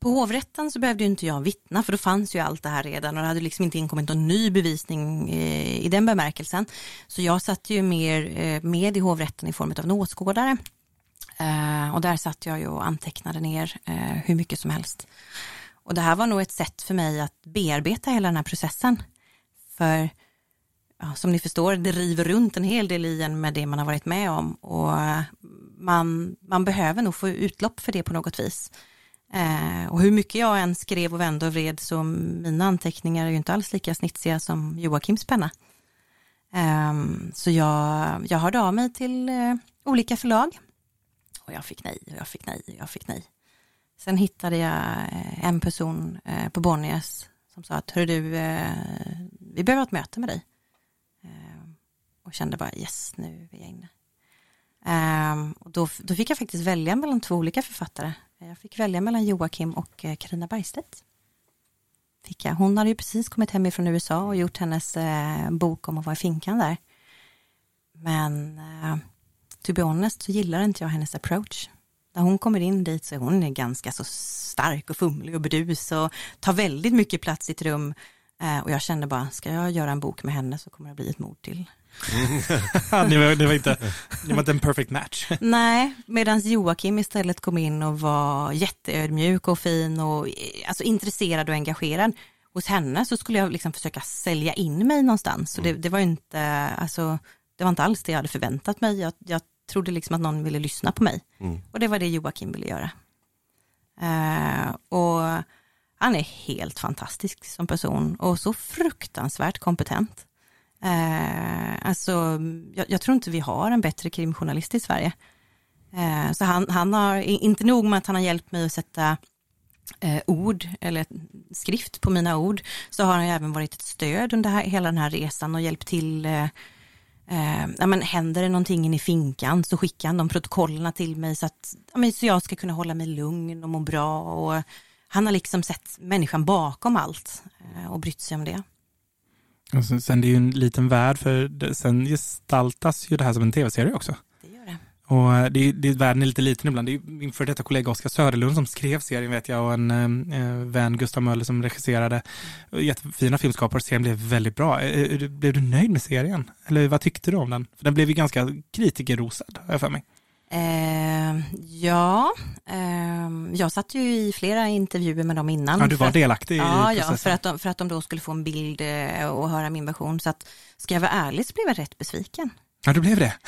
på hovrätten så behövde ju inte jag vittna för då fanns ju allt det här redan och det hade liksom inte inkommit någon ny bevisning eh, i den bemärkelsen. Så jag satt ju mer eh, med i hovrätten i form av en åskådare Eh, och där satt jag ju och antecknade ner eh, hur mycket som helst. Och det här var nog ett sätt för mig att bearbeta hela den här processen. För ja, som ni förstår, det river runt en hel del i en med det man har varit med om. Och eh, man, man behöver nog få utlopp för det på något vis. Eh, och hur mycket jag än skrev och vände och vred så mina anteckningar är ju inte alls lika snitsiga som Joakims penna. Eh, så jag, jag hörde av mig till eh, olika förlag och jag fick nej och jag fick nej och jag fick nej. Sen hittade jag eh, en person eh, på Bonniers som sa att hör du, eh, vi behöver ha ett möte med dig. Och kände bara yes, nu är jag inne. Ehm, och då, då fick jag faktiskt välja mellan två olika författare. Jag fick välja mellan Joakim och Karina Bergstedt. Fick jag. Hon hade ju precis kommit hem ifrån USA och gjort hennes bok om att vara i finkan där. Men to be honest så gillar inte jag hennes approach. När hon kommer in dit så är hon ganska så stark och fumlig och bedus och tar väldigt mycket plats i ett rum. Eh, och jag kände bara, ska jag göra en bok med henne så kommer det bli ett mord till. [LAUGHS] ni, var, ni, var inte, ni var inte en perfect match. [LAUGHS] Nej, medan Joakim istället kom in och var jätteödmjuk och fin och alltså, intresserad och engagerad. Hos henne så skulle jag liksom försöka sälja in mig någonstans. Så det, mm. det var inte, alltså, det var inte alls det jag hade förväntat mig. Jag, jag trodde liksom att någon ville lyssna på mig. Mm. Och det var det Joakim ville göra. Uh, och han är helt fantastisk som person och så fruktansvärt kompetent. Uh, alltså, jag, jag, tror inte vi har en bättre krimjournalist i Sverige. Uh, så han, han har, inte nog med att han har hjälpt mig att sätta ord eller skrift på mina ord, så har han även varit ett stöd under här, hela den här resan och hjälpt till eh, Eh, ja, men händer det någonting i finkan så skickar han de protokollerna till mig så att ja, men, så jag ska kunna hålla mig lugn och må bra. Och han har liksom sett människan bakom allt eh, och brytt sig om det. Och sen det är ju en liten värld för det, sen gestaltas ju det här som en tv-serie också. Och eh, det, det, världen är lite liten ibland. Det är min före detta kollega Oskar Söderlund som skrev serien vet jag och en eh, vän Gustav Möller som regisserade. Jättefina filmskapare. Serien blev väldigt bra. Eh, eh, blev du nöjd med serien? Eller vad tyckte du om den? För den blev ju ganska kritikerrosad, har jag för mig. Eh, ja, eh, jag satt ju i flera intervjuer med dem innan. Ja, du var delaktig att, i ja, processen. Ja, för att, de, för att de då skulle få en bild och höra min version. Så att, ska jag vara ärlig så blev jag rätt besviken. Ja, det blev det. [LAUGHS]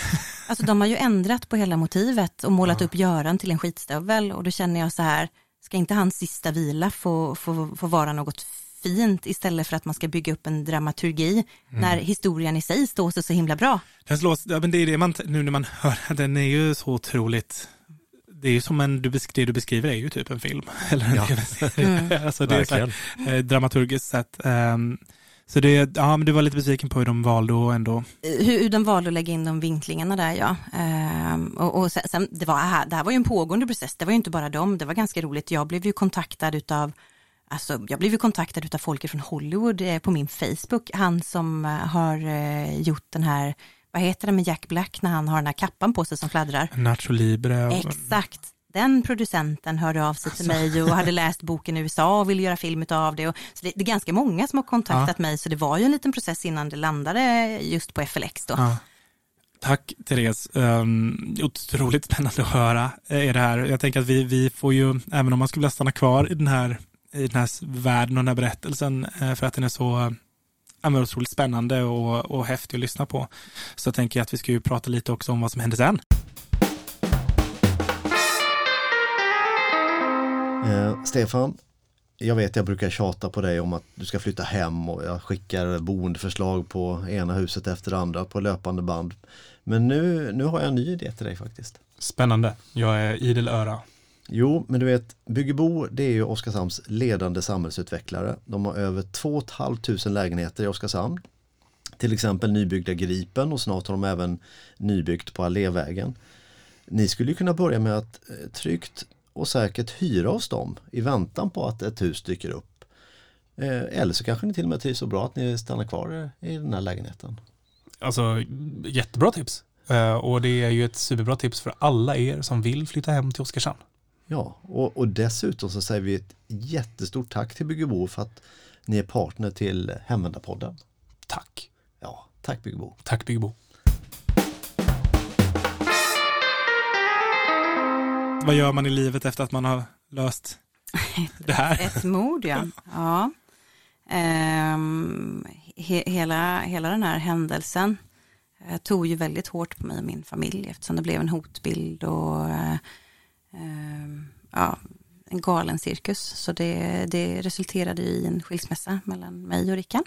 Alltså de har ju ändrat på hela motivet och målat ja. upp Göran till en skitstövel och då känner jag så här, ska inte hans sista vila få, få, få vara något fint istället för att man ska bygga upp en dramaturgi mm. när historien i sig står sig så himla bra. Den slås, ja, men det är det man, nu när man hör [LAUGHS] den är ju så otroligt det är ju som en, det du beskriver är ju typ en film. [LAUGHS] Eller en ja. mm. alltså det är så här, eh, dramaturgiskt sett. Um, så det, ja, men du var lite besviken på hur de valde att ändå... Hur, hur de valde att lägga in de vinklingarna där ja. Ehm, och, och sen, det, var, det här var ju en pågående process, det var ju inte bara dem, det var ganska roligt. Jag blev ju kontaktad utav Alltså, jag blev ju kontaktad utav folk från Hollywood eh, på min Facebook. Han som eh, har eh, gjort den här, vad heter det med Jack Black när han har den här kappan på sig som fladdrar? Nacho Libre. Exakt den producenten hörde av sig till alltså. mig och hade läst boken i USA och ville göra film av det. Och, så det, det, är ganska många som har kontaktat ja. mig så det var ju en liten process innan det landade just på FLX då. Ja. Tack Therese, um, otroligt spännande att höra är det här. Jag tänker att vi, vi får ju, även om man skulle vilja stanna kvar i den här, i den här världen och den här berättelsen, eh, för att den är så ja, men otroligt spännande och, och häftig att lyssna på. Så jag tänker att vi ska ju prata lite också om vad som händer sen. Eh, Stefan, jag vet jag brukar tjata på dig om att du ska flytta hem och jag skickar boendeförslag på ena huset efter det andra på löpande band. Men nu, nu har jag en ny idé till dig faktiskt. Spännande. Jag är idel öra. Jo, men du vet, Byggebo det är ju Oskarshamns ledande samhällsutvecklare. De har över 2 500 lägenheter i Oskarshamn. Till exempel nybyggda Gripen och snart har de även nybyggt på Allévägen. Ni skulle ju kunna börja med att eh, tryggt och säkert hyra hos dem i väntan på att ett hus dyker upp. Eh, eller så kanske ni till och med trivs så bra att ni stannar kvar i den här lägenheten. Alltså jättebra tips. Eh, och det är ju ett superbra tips för alla er som vill flytta hem till Oskarshamn. Ja, och, och dessutom så säger vi ett jättestort tack till Byggebo för att ni är partner till Hemvändarpodden. Tack. Ja, tack Byggebo. Tack Byggbo. Vad gör man i livet efter att man har löst [LAUGHS] det här? Ett mord, ja. ja. Ehm, he, hela, hela den här händelsen eh, tog ju väldigt hårt på mig och min familj eftersom det blev en hotbild och eh, ehm, ja, en galen cirkus. Så det, det resulterade i en skilsmässa mellan mig och Rickan.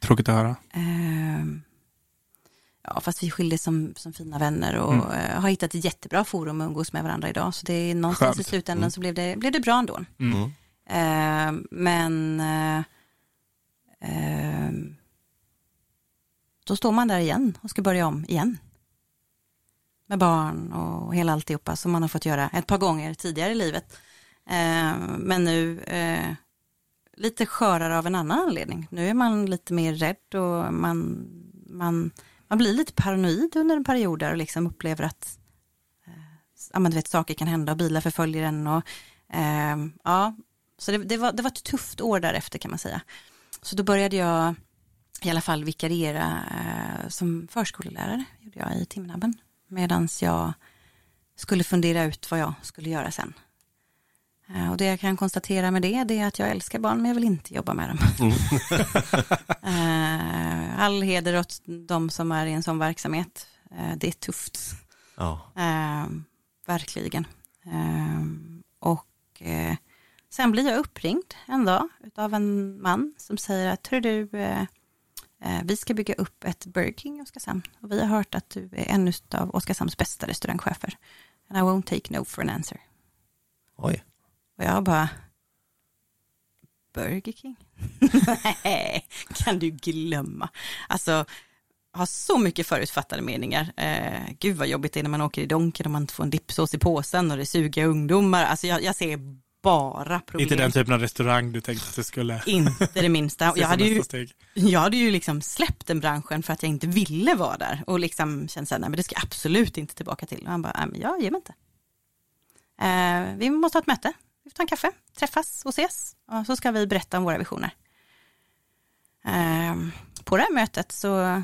Tråkigt att höra. Ehm, ja, fast vi skildes som, som fina vänner och Mm. eh, har hittat ett jättebra forum att umgås med varandra idag. Så det är någonstans Skönt. i slutändan Mm. så blev det, blev det bra ändå. Mm. Eh, men eh, eh, då står man där igen och ska börja om igen. Med barn och hela alltihopa som man har fått göra ett par gånger tidigare i livet. Men nu lite skörare av en annan anledning. Nu är man lite mer rädd och man, man, man blir lite paranoid under en period där och liksom upplever att eh, ja, men du vet, saker kan hända och bilar förföljer en. Och, eh, ja, så det, det, var, det var ett tufft år därefter kan man säga. Så då började jag i alla fall vikariera eh, som förskolelärare, gjorde jag i Timnabben, medan jag skulle fundera ut vad jag skulle göra sen. Eh, och det jag kan konstatera med det, det är att jag älskar barn, men jag vill inte jobba med dem. [LAUGHS] eh, all heder åt de som är i en sån verksamhet. Eh, det är tufft. Ja, verkligen. Och sen blir jag uppringd en dag av en man som säger att hör du, vi ska bygga upp ett Burger King i Oskarshamn och vi har hört att du är en av Oskarshamns bästa restaurangchefer. And I won't take no for an answer. oj. Och jag bara, Burger King? [LAUGHS] Nej, kan du glömma. Alltså, har så mycket förutfattade meningar. Eh, gud vad jobbigt det är när man åker i Donken och man inte får en dipsås i påsen och det suger ungdomar. Alltså jag, jag ser bara problem. Inte den typen av restaurang du tänkte att du skulle Inte det minsta. [LAUGHS] Jag hade, ju, jag hade ju liksom släppt den branschen för att jag inte ville vara där och liksom kände såhär, nej men det ska jag absolut inte tillbaka till. Och han bara, nej men jag ger mig inte. Eh, vi måste ha ett möte, vi får ta en kaffe, träffas och ses och så ska vi berätta om våra visioner. Eh, på det här mötet så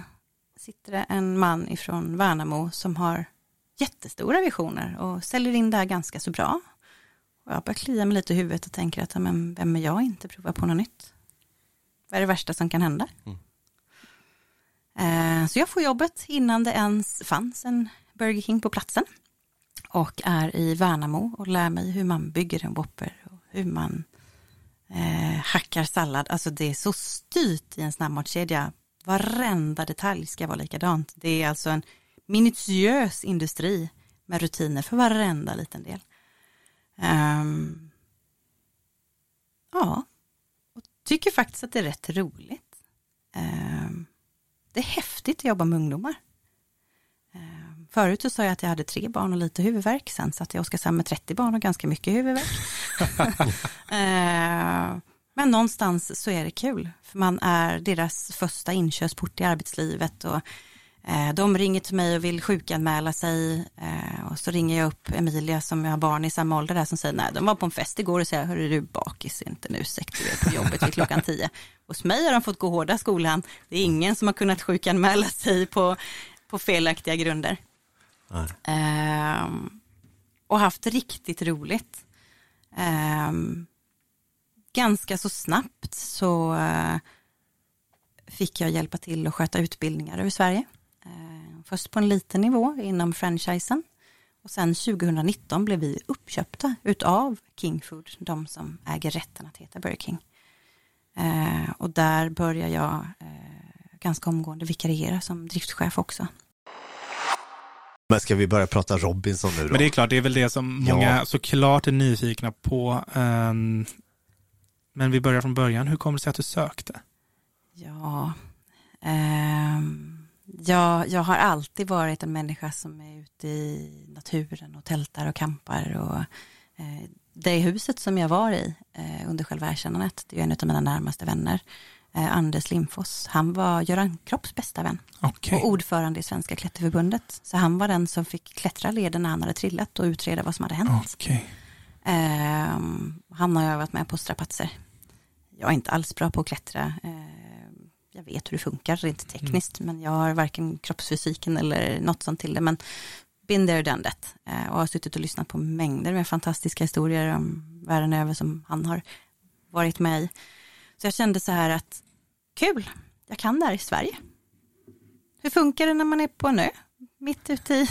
sitter det en man ifrån Värnamo som har jättestora visioner och säljer in det här ganska så bra. Och jag börjar klia mig lite i huvudet och tänker att men vem är jag inte prova på något nytt? Vad är det värsta som kan hända? Eh, så jag får jobbet innan det ens fanns en Burger King på platsen och är i Värnamo och lär mig hur man bygger en Whopper och hur man eh, hackar sallad. Alltså det är så styrt i en snabbmatskedja. Varenda detalj ska vara likadant. Det är alltså en minutiös industri med rutiner för varenda liten del. Um, ja, och tycker faktiskt att det är rätt roligt. Um, det är häftigt att jobba med ungdomar. Förut så sa jag att jag hade tre barn och lite huvudvärk. Sen satt jag i Oskarshamn med 30 barn och ganska mycket huvudvärk. [LAUGHS] Ehm, men någonstans så är det kul. För man är deras första inkörsport i arbetslivet. Och Eh, De ringer till mig och vill sjukanmäla sig eh, och så ringer jag upp Emilia som jag har barn i samma ålder där som säger nej, de var på en fest igår och säger, hörru du bakis, inte en ursäkt, du är på jobbet vid klockan [LAUGHS] tio. Hos mig har de fått gå hårda skolan, det är ingen som har kunnat sjukanmäla sig på, på felaktiga grunder. Um, och haft riktigt roligt. Um, ganska så snabbt så uh, fick jag hjälpa till att sköta utbildningar över Sverige. Uh, först på en liten nivå inom franchisen och sen 2019 blev vi uppköpta utav King Food, de som äger rätten att heta Burger King. Eh, och där började jag eh, ganska omgående vikariera som driftschef också. Men ska vi börja prata Robinson nu då? Men det är klart, det är väl det som många Ja. såklart är nyfikna på. Ehm, men vi börjar från början. Hur kommer det sig att du sökte? Ja, ehm, jag, jag har alltid varit en människa som är ute i naturen och tältar och kampar. Och, eh, det huset som jag var i eh, under själva erkännandet, det är en av mina närmaste vänner, Anders Lindfors, han var Göran Kropps bästa vän Okej. och ordförande i Svenska klätterförbundet. Så han var den som fick klättra leden när han hade trillat och utreda vad som hade hänt. Okej. Ehm, han har övat med på strapatser. Jag är inte alls bra på att klättra. Ehm, jag vet hur det funkar rent tekniskt, men jag har varken kroppsfysiken eller något sånt till det. Men been there, done that. Ehm, och har suttit och lyssnat på mängder med fantastiska historier om världen över som han har varit med i. Så jag kände så här att kul, jag kan det här i Sverige. Hur funkar det när man är på en ö? Mitt ute i,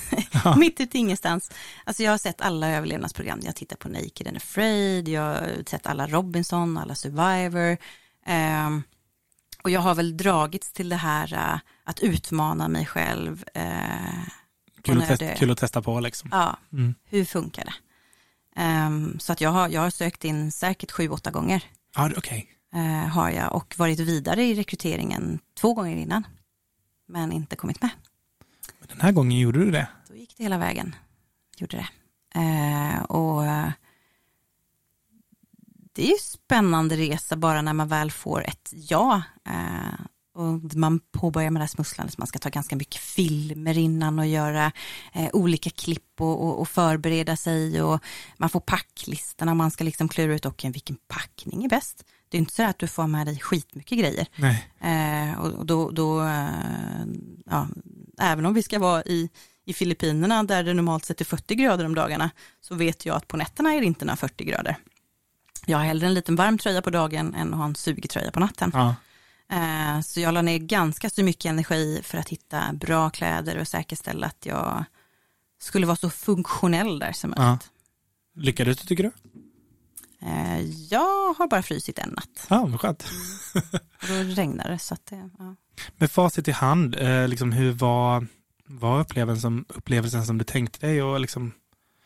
[LAUGHS] mitt ute i ingenstans. Alltså jag har sett alla överlevnadsprogram. Jag tittar på Naked and Afraid, jag har sett alla Robinson, alla Survivor. Ehm, och jag har väl dragits till det här eh, att utmana mig själv. eh, Kul, att testa, kul att testa på liksom. ja, Mm. hur funkar det? Ehm, så att jag har, jag har sökt in säkert sju, åtta gånger. Ja, okej. Eh, har jag och varit vidare i rekryteringen två gånger innan. Men inte kommit med. Men Den här gången gjorde du det. Då gick det hela vägen. Gjorde det. Eh, och det är ju spännande resa bara när man väl får ett ja. Eh, och man påbörjar med det här smusslandet. Man ska ta ganska mycket filmer innan och göra eh, olika klipp och, och, och förbereda sig. Och man får packlistorna man ska liksom klura ut okay, vilken packning är bäst. Det är inte så att du får med dig skitmycket grejer. Eh, och då, då eh, ja, även om vi ska vara i, i Filippinerna där det normalt sett är 40 grader om dagarna, så vet jag att på nätterna är det inte några 40 grader. Jag har hellre en liten varm tröja på dagen än att ha en sugig tröja på natten. Ja. Eh, så jag la ner ganska så mycket energi för att hitta bra kläder och säkerställa att jag skulle vara så funktionell där som Ja. möjligt. Lyckades du tycker du? Eh, jag har bara frysit en natt Ja, vad skönt. och då regnade det. Så att det ja. Med facit i hand, eh, liksom, hur var, var upplevelsen, som, upplevelsen som du tänkte dig? Och liksom,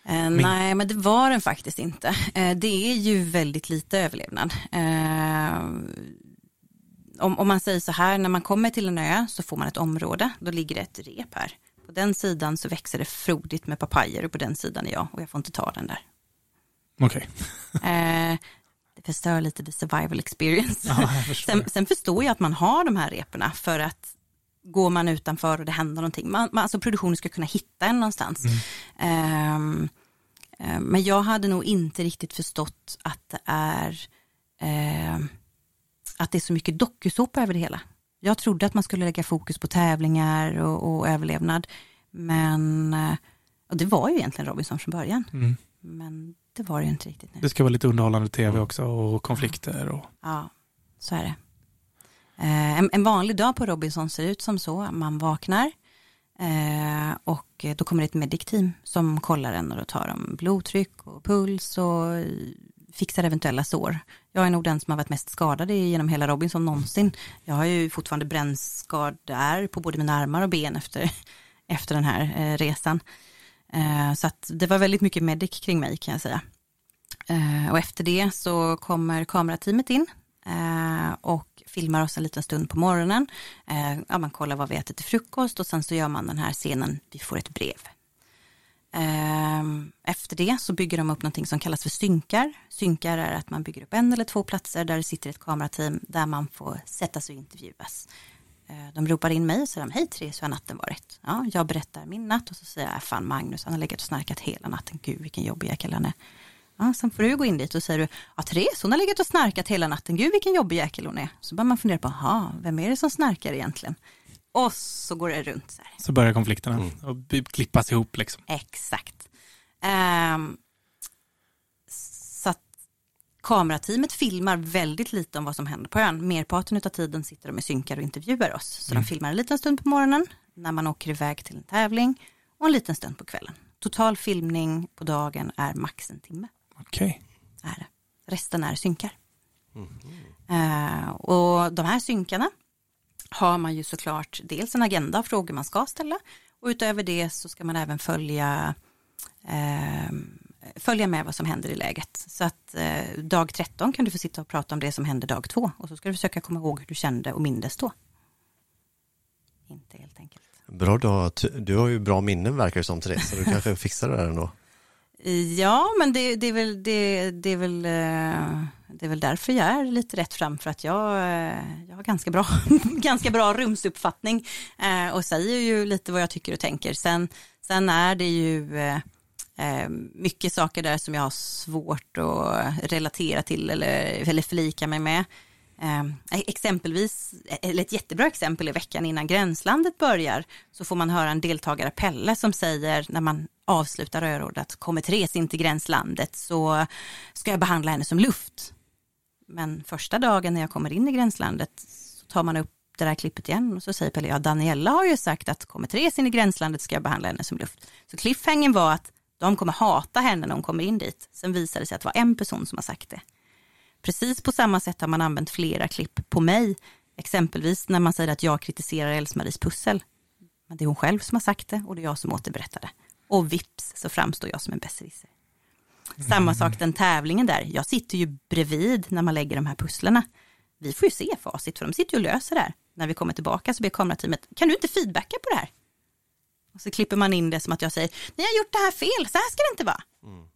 Eh, nej, men det var den faktiskt inte. Det är ju väldigt lite överlevnad. Om, om man säger så här, när man kommer till en ö så får man ett område, då ligger det ett rep här. På den sidan så växer det frodigt med papajer och på den sidan är jag och jag får inte ta den där. Okej. Eh, det förstör lite the survival experience. Ja, förstår. Sen, sen förstår jag att man har de här reporna för att går man utanför och det händer någonting, man, man, alltså produktionen ska kunna hitta en någonstans. Ehm, ehm, men jag hade nog inte riktigt förstått att det är ehm, att det är så mycket dokusåpa över det hela. Jag trodde att man skulle lägga fokus på tävlingar och, och överlevnad, men eh, och det var ju egentligen Robinson från början, Mm. men det var det ju inte riktigt nu. Det ska vara lite underhållande tv också och konflikter. Och, Ja, så är det. Eh, en, en vanlig dag på Robinson ser ut som så. Man vaknar eh, och då kommer det ett medic-team som kollar en och då tar de blodtryck och puls och fixar eventuella sår. Jag är nog den som har varit mest skadad genom hela Robinson någonsin. Jag har ju fortfarande brännskador på både mina armar och ben efter, [LAUGHS] efter den här eh, resan. Eh, så att det var väldigt mycket medic kring mig kan jag säga. Eh, och efter det så kommer kamerateamet in eh, och filmar oss en liten stund på morgonen. Eh, ja, man kollar vad vi äter till frukost och sen så gör man den här scenen, vi får ett brev. Ehm, efter det så bygger de upp någonting som kallas för synkar. Synkar är att man bygger upp en eller två platser där det sitter ett kamerateam där man får sätta sig och intervjuas. Eh, De ropar in mig och säger hej Therese, hur har natten varit? Ja, jag berättar min natt och så säger jag, fan Magnus, han har legat och snarkat hela natten, gud vilken jobbig jäkel han är. Ja, sen får du gå in dit och säger du, ja Therese hon har legat och snarkat hela natten, gud vilken jobbig jäkel hon är. Så börjar man fundera på, aha, vem är det som snarkar egentligen? Och så går det runt så här. så börjar konflikterna och by- klippas ihop. Liksom. Exakt. Att Kamerateamet filmar väldigt lite om vad som händer på ön. Merparten av tiden sitter de i synkar och intervjuar oss. Så mm. de filmar en liten stund på morgonen när man åker iväg till en tävling och en liten stund på kvällen. Total filmning på dagen är max en timme. Okej. Okay. Resten är synkar. Mm. Uh, och de här synkarna har man ju såklart dels en agenda av frågor man ska ställa och utöver det så ska man även följa eh, följa med vad som händer i läget. Så att eh, dag 13 kan du få sitta och prata om det som hände dag 2 och så ska du försöka komma ihåg hur du kände och mindes då. Inte helt enkelt. Bra då, du har ju bra minnen verkar det som Therese, så du [LAUGHS] kanske fixar det där ändå. Ja, men det, det, är väl, det, det, är väl, eh, det är väl därför jag är lite rätt fram för att jag, eh, jag har ganska bra, [LAUGHS] ganska bra rumsuppfattning eh, och säger ju lite vad jag tycker och tänker. Sen, sen är det ju Ehm, mycket saker där som jag har svårt att relatera till eller, eller förlika mig med. Eh, exempelvis, eller ett jättebra exempel i veckan innan gränslandet börjar, så får man höra en deltagare, Pelle, som säger när man avslutar örådet, kommer Therese in till gränslandet så ska jag behandla henne som luft. Men första dagen när jag kommer in i gränslandet så tar man upp det där klippet igen och så säger Pelle, ja Daniela har ju sagt att kommer Therese in i gränslandet ska jag behandla henne som luft. Så cliffhangern var att de kommer hata henne när hon kommer in dit. Sen visade det sig att det var en person som har sagt det. Precis på samma sätt har man använt flera klipp på mig, exempelvis när man säger att jag kritiserar Elsmaris pussel. Men det är hon själv som har sagt det och det är jag som återberättar det. Och vips så framstår jag som en besserwisser. Mm. Samma sak den tävlingen där, jag sitter ju bredvid när man lägger de här pusslerna. Vi får ju se facit för de sitter ju och löser det här. När vi kommer tillbaka så ber kamerateamet, kan du inte feedbacka på det här? Och så klipper man in det som att jag säger, ni har gjort det här fel, så här ska det inte vara. Mm.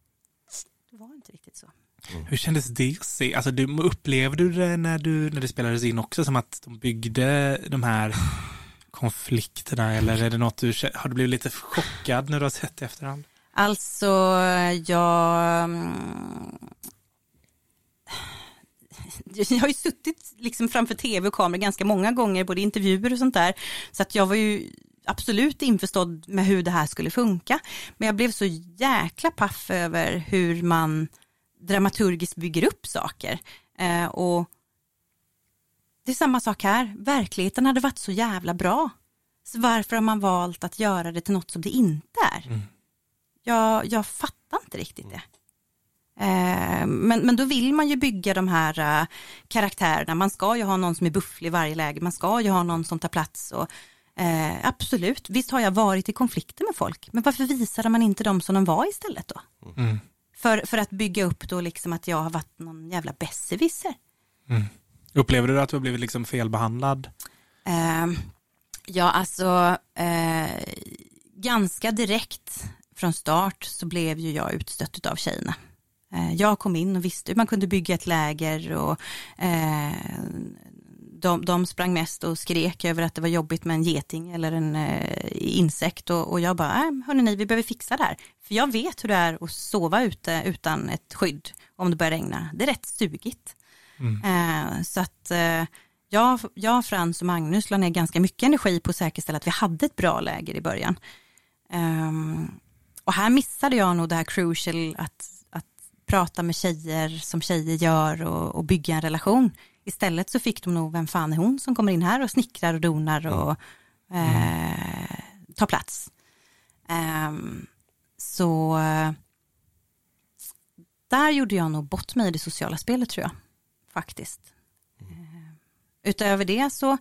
Det var inte riktigt så. Mm. Hur kändes det att se? Alltså, du, upplevde du det när, du, när det spelades in också som att de byggde de här [LAUGHS] konflikterna eller är det något du har du blivit lite chockad när du har sett det efterhand? Alltså, jag jag har ju suttit liksom framför tv och kamera ganska många gånger, både intervjuer och sånt där, så att jag var ju absolut införstådd med hur det här skulle funka. Men jag blev så jäkla paff över hur man dramaturgiskt bygger upp saker. Eh, och det är samma sak här, verkligheten hade varit så jävla bra. Så varför har man valt att göra det till något som det inte är? Mm. Jag, jag fattar inte riktigt det. Eh, men, men då vill man ju bygga de här uh, karaktärerna. Man ska ju ha någon som är bufflig i varje läge. Man ska ju ha någon som tar plats. Och, uh, absolut, visst har jag varit i konflikter med folk. Men varför visade man inte dem som de var istället då? Mm. För, för att bygga upp då liksom att jag har varit någon jävla besserwisser. Mm. Upplever du att du har blivit liksom felbehandlad? Uh, ja, alltså uh, ganska direkt från start så blev ju jag utstött av tjejerna. Uh, jag kom in och visste hur man kunde bygga ett läger och uh, de, de sprang mest och skrek över att det var jobbigt med en geting eller en eh, insekt och, och jag bara, äh, hörni ni, vi behöver fixa det här. För jag vet hur det är att sova ute utan ett skydd om det börjar regna. Det är rätt stugigt. Mm. Eh, så att eh, jag, jag, Frans och Magnus la ner ganska mycket energi på att säkerställa att vi hade ett bra läger i början. Um, och här missade jag nog det här crucial att, att prata med tjejer som tjejer gör och, och bygga en relation. Istället så fick de nog, vem fan är hon som kommer in här och snickrar och donar och mm. eh, tar plats. Um, så där gjorde jag nog bort mig i det sociala spelet tror jag, faktiskt. Mm. Utöver det så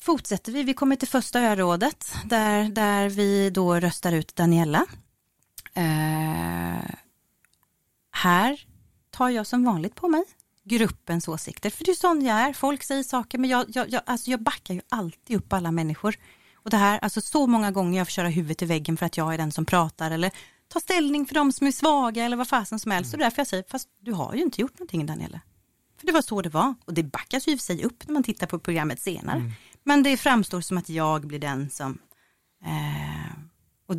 fortsätter vi. Vi kommer till första örådet där, där vi då röstar ut Daniela. Uh, här tar jag som vanligt på mig gruppens åsikter. För det är sån jag är. Folk säger saker men jag, jag, jag, alltså jag backar ju alltid upp alla människor. Och det här, alltså så många gånger jag får köra huvudet i väggen för att jag är den som pratar eller ta ställning för de som är svaga eller vad fasen som helst. Mm. Och därför jag säger, fast du har ju inte gjort någonting Daniela. För det var så det var. Och det backas ju i sig upp när man tittar på programmet senare. Mm. Men det framstår som att jag blir den som, eh, och,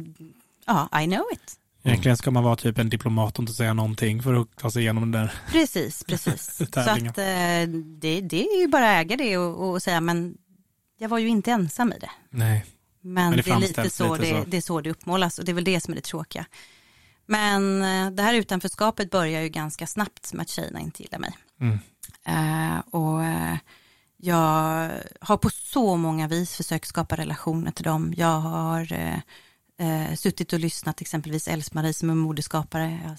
ja, I know it. Egentligen ska man vara typ en diplomat och inte säga någonting för att ta sig igenom den där Precis, precis. [LAUGHS] så att eh, det, det är ju bara att äga det och, och, säga men jag var ju inte ensam i det. Nej. Men, men det, det, är lite så, lite så. Det, det, är så det uppmålas och det är väl det som är det tråkiga. Men eh, det här utanförskapet börjar ju ganska snabbt med att tjejerna inte gillar mig. Mm. Eh, och jag har på så många vis försökt skapa relationer till dem. Jag har eh, eh, suttit och lyssnat exempelvis Else-Marie som är modeskapare. Jag har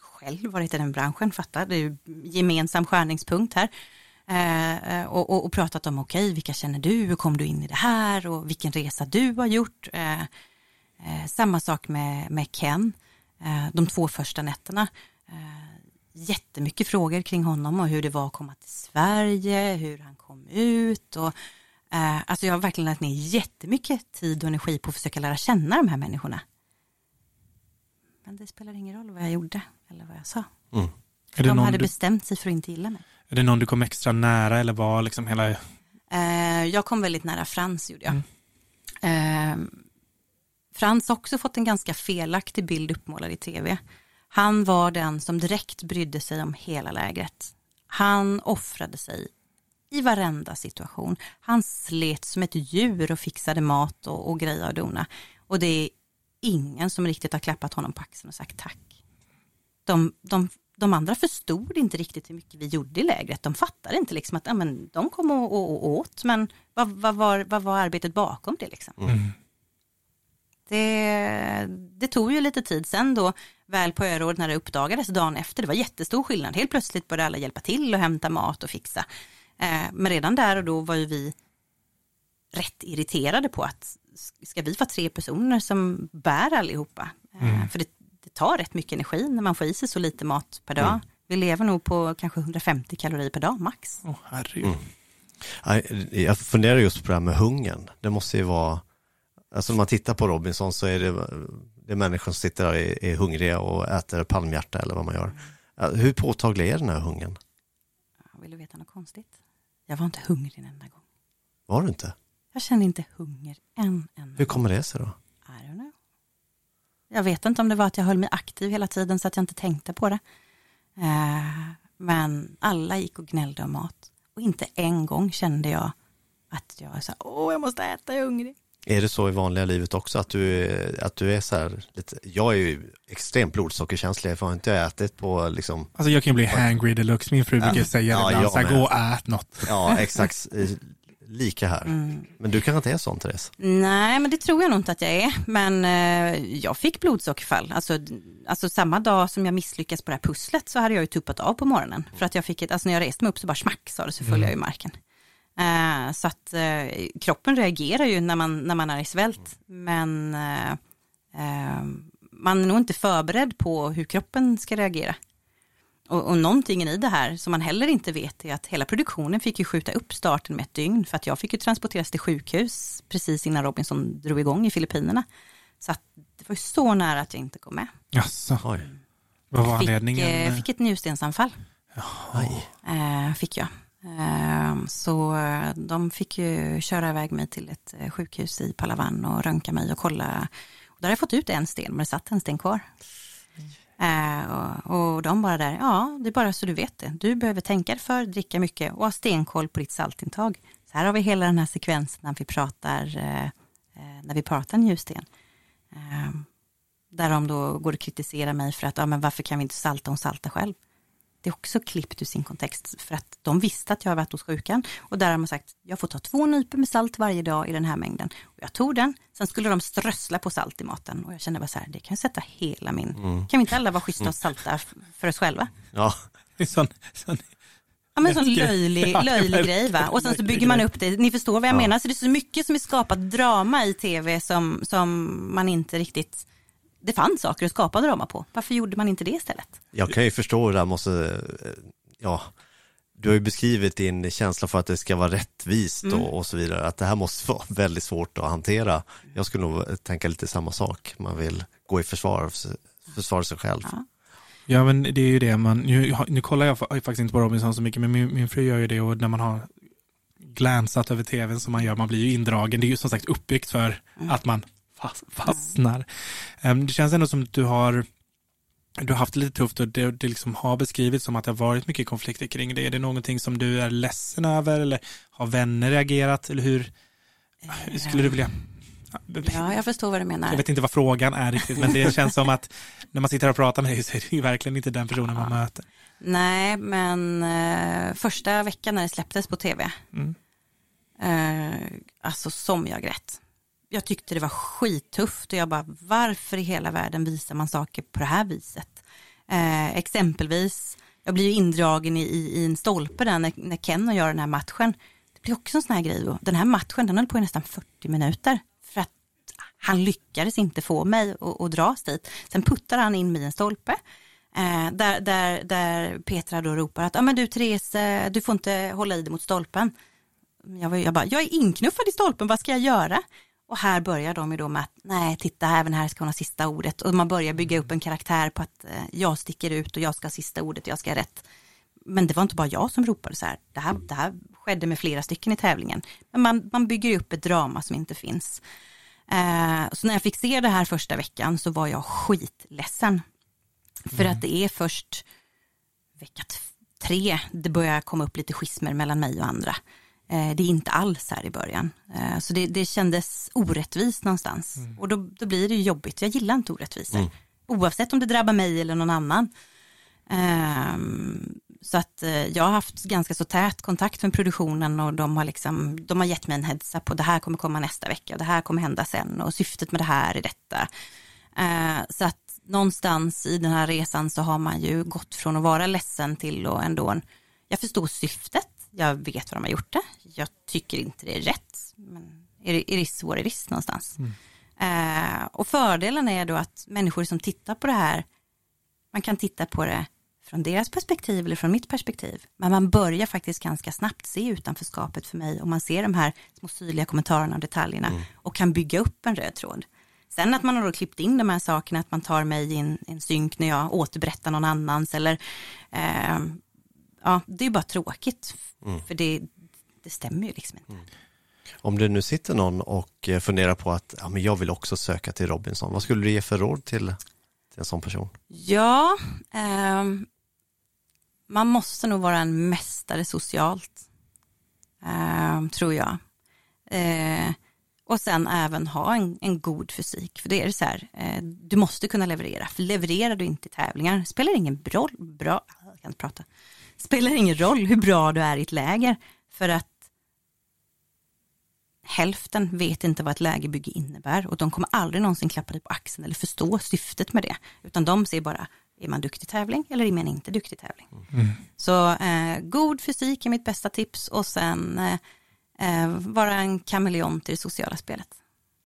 själv varit i den branschen, fattar. Det är ju gemensam skärningspunkt här. Eh, eh, och, och, och, pratat om, okej, okay, vilka känner du, hur kom du in i det här och vilken resa du har gjort. Eh, eh samma sak med, med Ken, eh, de två första nätterna. Eh, jättemycket frågor kring honom och hur det var att komma till Sverige, hur han kom ut och alltså jag har verkligen lagt ner jättemycket tid och energi på att försöka lära känna de här människorna. Men det spelar ingen roll vad jag gjorde eller vad jag sa. Mm. De hade du... bestämt sig för att inte gilla mig. Är det någon du kom extra nära eller var liksom hela? Eh, jag kom väldigt nära Frans gjorde jag. Mm. Eh, Frans har också fått en ganska felaktig bild uppmålad i tv. Han var den som direkt brydde sig om hela lägret. Han offrade sig i varenda situation. Han slet som ett djur och fixade mat och, och grejer och dona. Och det är ingen som riktigt har klappat honom på axeln och sagt tack. De, de de andra förstod inte riktigt hur mycket vi gjorde i lägret. De fattade inte liksom att ja, men de kom och, och, och åt, men vad, vad, var, vad var arbetet bakom det? Liksom? Mm. Det, det, tog ju lite tid sen då, väl på örådet när det uppdagades dagen efter. Det var jättestor skillnad. Helt plötsligt började alla hjälpa till och hämta mat och fixa. Eh, men redan där och då var ju vi rätt irriterade på att ska vi vara tre personer som bär allihopa? Eh, mm. För det, det tar rätt mycket energi när man får i sig så lite mat per dag. Mm. Vi lever nog på kanske 150 kalorier per dag max. Oh, herregud. Mm. Jag funderar just på det här med hungern. Det måste ju vara, alltså när man tittar på Robinson så är det, det är människor som sitter där och är, är hungriga och äter palmhjärta eller vad man gör. Mm. Hur påtaglig är den här hungern? Vill du veta något konstigt? Jag var inte hungrig en enda gång. Var du inte? Jag kände inte hunger en enda Hur kommer det sig då? Jag vet inte om det var att jag höll mig aktiv hela tiden så att jag inte tänkte på det. Eh, men alla gick och gnällde om mat. Och inte en gång kände jag att jag sa, åh jag måste äta, jag är hungrig. Är det så i vanliga livet också att du, att du är så här lite, jag är ju extremt blodsockerkänslig, jag får inte ätit på liksom Alltså jag kan ju bli hangry deluxe, min fru brukar säga ja, ibland, så här, gå och ät något. Ja, exakt, [LAUGHS] lika här. Mm. Men du kanske inte är sån Therese? Nej, men det tror jag nog inte att jag är. Men eh, jag fick blodsockerfall. Alltså, alltså samma dag som jag misslyckades på det här pusslet så hade jag ju tuppat av på morgonen. För att jag fick ett, alltså när jag reste mig upp så bara smack sa det så föll mm. jag i marken. Eh, så att eh, kroppen reagerar ju när man, när man är i svält. Men eh, eh, man är nog inte förberedd på hur kroppen ska reagera. Och, och någonting i det här som man heller inte vet är att hela produktionen fick ju skjuta upp starten med ett dygn för att jag fick ju transporteras till sjukhus precis innan Robinson drog igång i Filippinerna. Så att det var ju så nära att jag inte kom med. Jaså, Oj. vad var anledningen? Fick, eh, fick ett njurstensanfall. Eh, fick jag. Ehm, så eh, de fick ju köra iväg mig till ett eh, sjukhus i Palawan och röntga mig och kolla. Och där har jag fått ut en sten, men det satt en sten kvar. Mm. och, och, de bara där, ja, det är bara så du vet det. Du behöver tänka dig för, dricka mycket och ha stenkoll på ditt saltintag. Så här har vi hela den här sekvensen när vi pratar, eh, när vi pratar njursten. Ehm, där de då går och kritiserar mig för att, ja men varför kan vi inte salta hon salta själv? Det är också klippt ur sin kontext för att de visste att jag har varit hos sjukan och där har man sagt jag får ta två nypor med salt varje dag i den här mängden. Och jag tog den, sen skulle de strössla på salt i maten och jag kände bara så här, det kan sätta hela min, mm. kan vi inte alla vara schyssta och salta för oss själva? Ja, sån, sån Ja men sån löjlig, löjlig grej va. Och sen så bygger man upp det, ni förstår vad jag ja. menar. Så det är så mycket som är skapat drama i tv som, som man inte riktigt det fanns saker att skapa drama på. Varför gjorde man inte det istället? Jag kan ju förstå det där måste, ja, du har ju beskrivit din känsla för att det ska vara rättvist mm. och, och, så vidare, att det här måste vara [LAUGHS] väldigt svårt att hantera. Jag skulle nog tänka lite samma sak, man vill gå i försvar, försvara sig själv. Ja. ja. men det är ju det man, nu, nu kollar jag faktiskt inte på Robinson så mycket, men min, min fru gör ju det och när man har glänsat över tvn som man gör, man blir ju indragen. Det är ju som sagt uppbyggt för mm. att man fastnar. Mm. Det känns ändå som att du har du har haft det lite tufft och det, det liksom har beskrivits som att det har varit mycket konflikter kring det. Är det någonting som du är ledsen över eller har vänner reagerat eller hur, hur skulle du vilja Ja, jag förstår vad du menar. Jag vet inte vad frågan är riktigt, men det känns som att när man sitter och pratar med dig så är det ju verkligen inte den personen man möter. Nej, men eh, första veckan när det släpptes på tv, Mm. eh, alltså som jag grät. Jag tyckte det var skittufft och jag bara, varför i hela världen visar man saker på det här viset? Eh, exempelvis, jag blir ju indragen i, i, i en stolpe där när, när Ken och gör den här matchen. Det blir också en sån här grej. Den här matchen, den höll på i nästan 40 minuter. För att han lyckades inte få mig att, att dras dit. Sen puttar han in mig i en stolpe. Eh, där, där, där Petra då ropar att, ja ah, men du Therese, du får inte hålla i dig mot stolpen. Jag, var, jag bara, jag är inknuffad i stolpen, vad ska jag göra? Och här börjar de ju då med att, nej titta även här ska hon ha sista ordet. Och man börjar bygga upp en karaktär på att eh, jag sticker ut och jag ska ha sista ordet jag ska ha rätt. Men det var inte bara jag som ropade så här. Det här, det här skedde med flera stycken i tävlingen. Men man, man bygger upp ett drama som inte finns. Eh, så när jag fick se det här första veckan så var jag skitledsen. För att det är först vecka tre det börjar komma upp lite schismer mellan mig och andra. Eh, det är inte alls här i början. Eh, så det, det kändes orättvist någonstans. Och då, då blir det ju jobbigt. Jag gillar inte orättvisor. Oavsett om det drabbar mig eller någon annan. Ehm, så att eh, jag har haft ganska så tät kontakt med produktionen och de har, liksom, de har gett mig en heads up på det här kommer komma nästa vecka och det här kommer hända sen och syftet med det här är detta. Eh, så att någonstans i den här resan så har man ju gått från att vara ledsen till och ändå, jag förstår syftet, jag vet vad de har gjort det, jag tycker inte det är rätt, men är det what it is någonstans. Eh, och fördelen är då att människor som tittar på det här, man kan titta på det från deras perspektiv eller från mitt perspektiv. Men man börjar faktiskt ganska snabbt se utanförskapet för mig och man ser de här små syrliga kommentarerna och detaljerna och kan bygga upp en röd tråd. Sen att man har då klippt in de här sakerna, att man tar mig i en, en synk när jag återberättar någon annans eller eh, ja, det är bara tråkigt för det, det stämmer ju liksom inte. Om det nu sitter någon och eh, funderar på att ja, men jag vill också söka till Robinson, vad skulle du ge för råd till, till en sån person? Ja, ehm, man måste nog vara en mästare socialt, ehm, tror jag. Eh, och sen även ha en, en god fysik, för det är det så här, eh, du måste kunna leverera, för levererar du inte i tävlingar, spelar ingen roll, bra, jag kan inte prata, spelar ingen roll hur bra du är i ett läger, för att hälften vet inte vad ett lägerbygge innebär och de kommer aldrig någonsin klappa dig på axeln eller förstå syftet med det, utan de ser bara, är man duktig tävling eller är man inte duktig tävling? Så eh, god fysik är mitt bästa tips och sen eh, eh, vara en kameleont i det sociala spelet.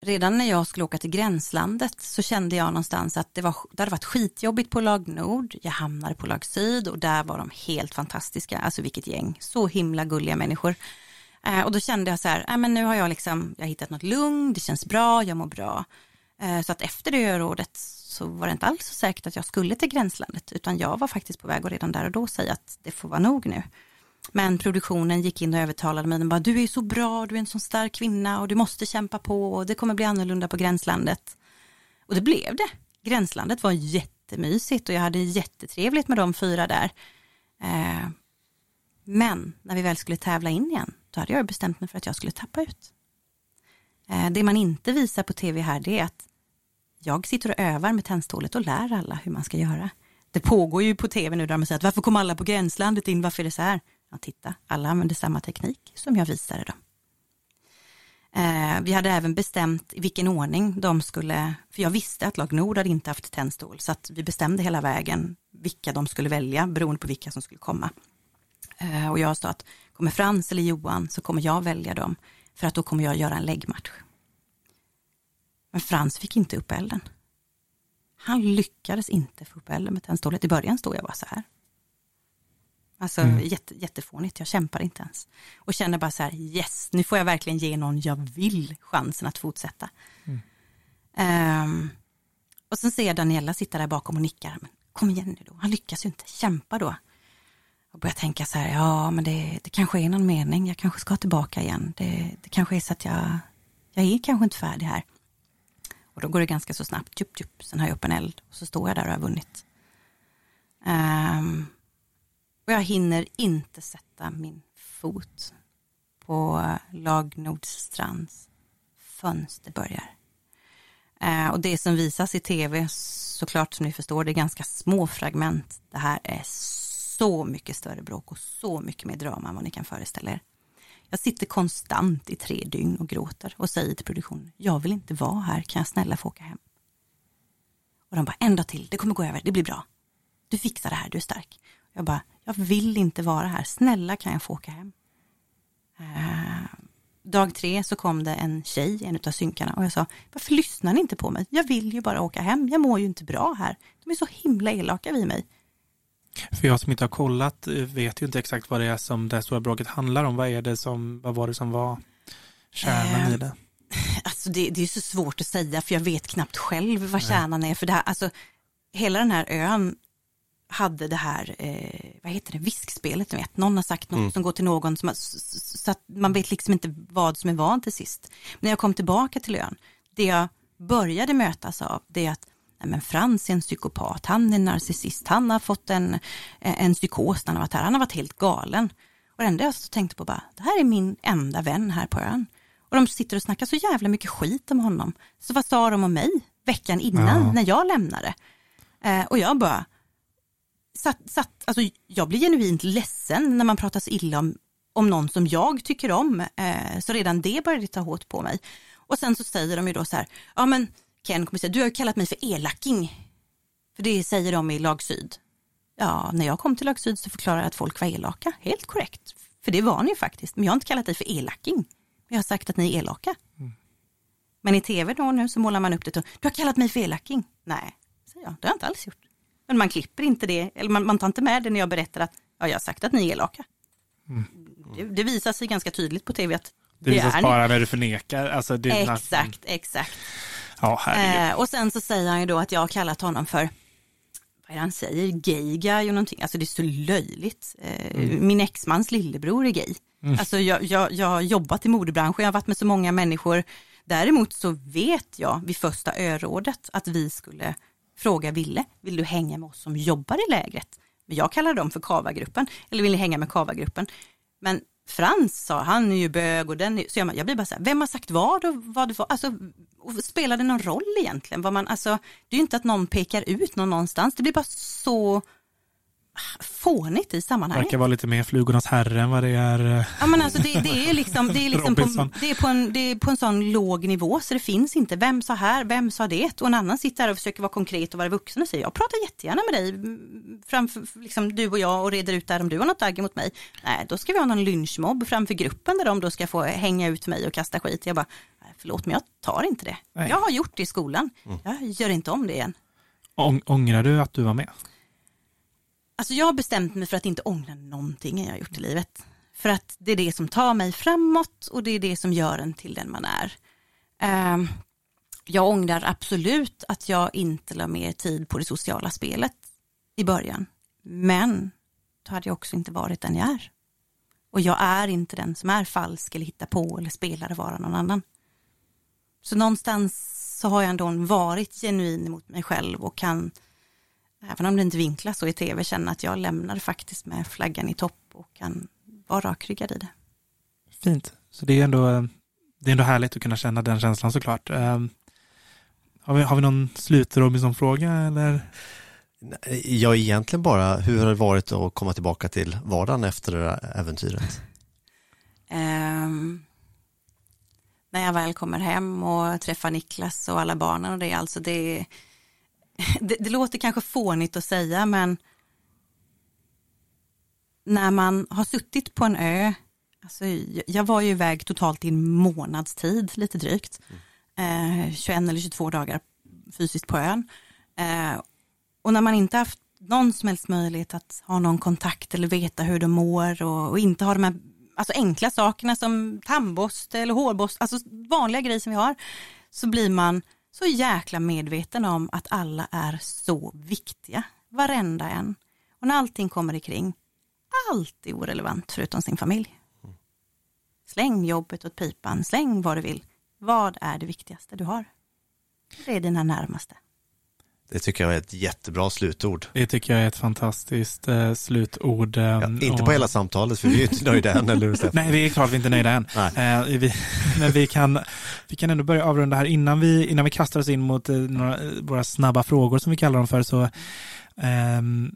Redan när jag skulle åka till gränslandet så kände jag någonstans att det, var, det hade varit skitjobbigt på lag nord, jag hamnade på lag syd och där var de helt fantastiska, alltså vilket gäng, så himla gulliga människor. Eh, och då kände jag så här, äh, men nu har jag liksom, jag har hittat något lugn, det känns bra, jag mår bra. Eh, så att efter det rådet så var det inte alls så säkert att jag skulle till gränslandet, utan jag var faktiskt på väg att redan där och då säga att det får vara nog nu. Men produktionen gick in och övertalade mig, den bara, du är så bra, du är en sån stark kvinna och du måste kämpa på och det kommer bli annorlunda på gränslandet. Och det blev det. Gränslandet var jättemysigt och jag hade jättetrevligt med de fyra där. Eh, men när vi väl skulle tävla in igen, då hade jag bestämt mig för att jag skulle tappa ut. Eh, det man inte visar på tv här, det är att jag sitter och övar med tändstålet och lär alla hur man ska göra. Det pågår ju på tv nu där man säger att varför kom alla på gränslandet in, varför är det så här? Ja, titta, alla använder samma teknik som jag visade dem. Eh, vi hade även bestämt i vilken ordning de skulle, för jag visste att lag Nord hade inte haft tändstål, så att vi bestämde hela vägen vilka de skulle välja beroende på vilka som skulle komma. Eh, och jag sa att kommer Frans eller Johan så kommer jag välja dem, för att då kommer jag göra en läggmatch. Men Frans fick inte upp elden. Han lyckades inte få upp elden med tändstålet. I början stod jag bara så här. Alltså jätte, jättefånigt, jag kämpar inte ens. Och känner bara så här, yes, nu får jag verkligen ge någon jag vill chansen att fortsätta. Ehm, och sen ser jag Daniela sitta där bakom och nickar, men kom igen nu då, han lyckas ju inte, kämpa då. Och börjar tänka så här, ja men det, det kanske är någon mening, jag kanske ska tillbaka igen. Det, det kanske är så att jag, jag är kanske inte färdig här. Och då går det ganska så snabbt, jup, jup, sen har jag upp en eld och så står jag där och har vunnit. Ehm, och jag hinner inte sätta min fot på lag Nordstrands fönsterbörjar. Eh, och det som visas i tv, såklart som ni förstår, det är ganska små fragment. Det här är så mycket större bråk och så mycket mer drama än vad ni kan föreställa er. Jag sitter konstant i tre dygn och gråter och säger till produktionen, jag vill inte vara här, kan jag snälla få åka hem? Och de bara, en dag till, det kommer gå över, det blir bra. Du fixar det här, du är stark. Jag bara, jag vill inte vara här, snälla kan jag få åka hem? Uh, dag tre så kom det en tjej, en av synkarna och jag sa, varför lyssnar ni inte på mig? Jag vill ju bara åka hem, jag mår ju inte bra här. De är så himla elaka vid mig. För jag som inte har kollat eh, vet ju inte exakt vad det är som det stora bråket handlar om. Vad, är det som, vad var det som var kärnan äh, i det? [LAUGHS] Alltså det, det är så svårt att säga för jag vet knappt själv vad kärnan är. För det här, alltså, hela den här ön hade det här, eh, vad heter det, viskspelet, vet. någon har sagt något mm. som går till någon, som, så att man vet liksom inte vad som är vad till sist. När jag kom tillbaka till ön, det jag började mötas av, det är att nej men Frans är en psykopat, han är narcissist, han har fått en, en psykos när han har varit här, han har varit helt galen. Och det enda jag tänkte på bara, det här är min enda vän här på ön. Och de sitter och snackar så jävla mycket skit om honom. Så vad sa de om mig veckan innan ja. när jag lämnade? Eh, och jag bara, satt, satt, alltså jag blir genuint ledsen när man pratar så illa om, om någon som jag tycker om. Eh, så redan det började ta hårt på mig. Och sen så säger de ju då så här, ja men Ken kommer säga, du har ju kallat mig för elaking. För det säger de i lag syd. Ja, när jag kom till lag syd så förklarade jag att folk var elaka. Helt korrekt. För det var ni ju faktiskt. Men jag har inte kallat dig för elaking. Jag har sagt att ni är elaka. Mm. Men i tv då nu så målar man upp det. Och, du har kallat mig för elaking. Nej, säger jag. Det har jag inte alls gjort. Men man klipper inte det. Eller man, man tar inte med det när jag berättar att ja, jag har sagt att ni är elaka. Mm. Det, det visar sig ganska tydligt på tv att det, det visas bara när du förnekar. Alltså, exakt, exakt. Ja, eh, och sen så säger han ju då att jag har kallat honom för, vad är det han säger, gay guy och någonting. Alltså det är så löjligt. Eh, mm. Min exmans lillebror är gay. Mm. Alltså jag, jag, jag har jobbat i modebranschen, jag har varit med så många människor. Däremot så vet jag vid första örådet att vi skulle fråga Ville, vill du hänga med oss som jobbar i lägret? Men jag kallar dem för Kavagruppen, eller vill ni hänga med Kavagruppen? Men Frans sa, han är ju bög och den är, så jag, jag blir bara så här, vem har sagt vad och vad det var, alltså spelar det någon roll egentligen? Vad man, alltså, det är ju inte att någon pekar ut någon någonstans, det blir bara så fånigt i sammanhanget. Det verkar vara lite mer flugornas herre än vad det är. Eh, ja men alltså det, det är liksom, det är liksom på, det är på, en, det är på en sån låg nivå så det finns inte, vem sa här, vem sa det? Och en annan sitter här och försöker vara konkret och vara vuxen och säger jag pratar jättegärna med dig framför liksom du och jag och reder ut där om du har något agg mot mig. Nej, då ska vi ha någon lynchmobb framför gruppen där de då ska få hänga ut mig och kasta skit. Jag bara, förlåt men jag tar inte det. Nej. Jag har gjort det i skolan, mm. jag gör inte om det igen. Ångrar du att du var med? Alltså jag har bestämt mig för att inte ångra någonting jag har gjort i livet. För att det är det som tar mig framåt och det är det som gör en till den man är. Ehm, jag ångrar absolut att jag inte la mer tid på det sociala spelet i början. Men då hade jag också inte varit den jag är. Och jag är inte den som är falsk eller hittar på eller spelar och vara någon annan. Så någonstans så har jag ändå varit genuin mot mig själv och kan även om det inte vinklas så i tv, känna att jag lämnar faktiskt med flaggan i topp och kan vara rakryggad i det. Fint, så det är ändå, det är ändå härligt att kunna känna den känslan såklart. Um, har, vi, har vi någon slut-Robinson-fråga eller? Ja, egentligen bara, hur har det varit att komma tillbaka till vardagen efter det där äventyret? Um, [LAUGHS] när jag väl kommer hem och träffar Niklas och alla barnen och det, alltså det [LAUGHS] det, det låter kanske fånigt att säga men när man har suttit på en ö, alltså, jag var ju iväg totalt i en månads tid, lite drygt, mm. eh, 21 eller 22 dagar fysiskt på ön. Eh, och när man inte haft någon som helst möjlighet att ha någon kontakt eller veta hur de mår och, och inte ha de här alltså enkla sakerna som tandborste eller hårborste, alltså vanliga grejer som vi har, så blir man så jäkla medveten om att alla är så viktiga, varenda en. Och när allting kommer ikring, allt är orelevant förutom sin familj. Släng jobbet åt pipan, släng vad du vill. Vad är det viktigaste du har? Det är dina närmaste. Det tycker jag är ett jättebra slutord. Det tycker jag är ett fantastiskt eh, slutord. Eh, Ja, inte och... på hela samtalet, för vi är inte nöjda än, eller hur Stefan? Nej, vi är klart vi är inte nöjda än. Eh, vi, men vi kan, vi kan ändå börja avrunda här innan vi, innan vi kastar oss in mot eh, några, våra snabba frågor som vi kallar dem för. Så, ehm,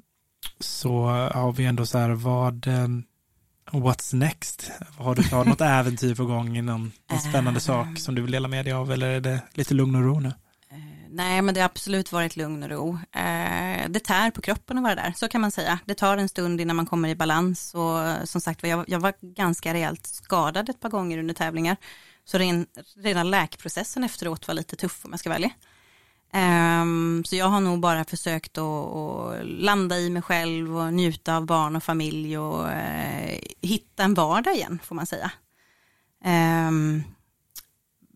så har vi ändå så här, vad, um, what's next? Har du något [LAUGHS] äventyr på gång, någon, någon spännande sak som du vill dela med dig av eller är det lite lugn och ro nu? Nej, men det har absolut varit lugn och ro. Eh, det tär på kroppen att vara där, så kan man säga. Det tar en stund innan man kommer i balans och som sagt jag, jag var ganska rejält skadad ett par gånger under tävlingar. Så ren, redan läkprocessen efteråt var lite tuff om jag ska välja. Um, så jag har nog bara försökt att, att, landa i mig själv och njuta av barn och familj och uh, hitta en vardag igen får man säga. Um,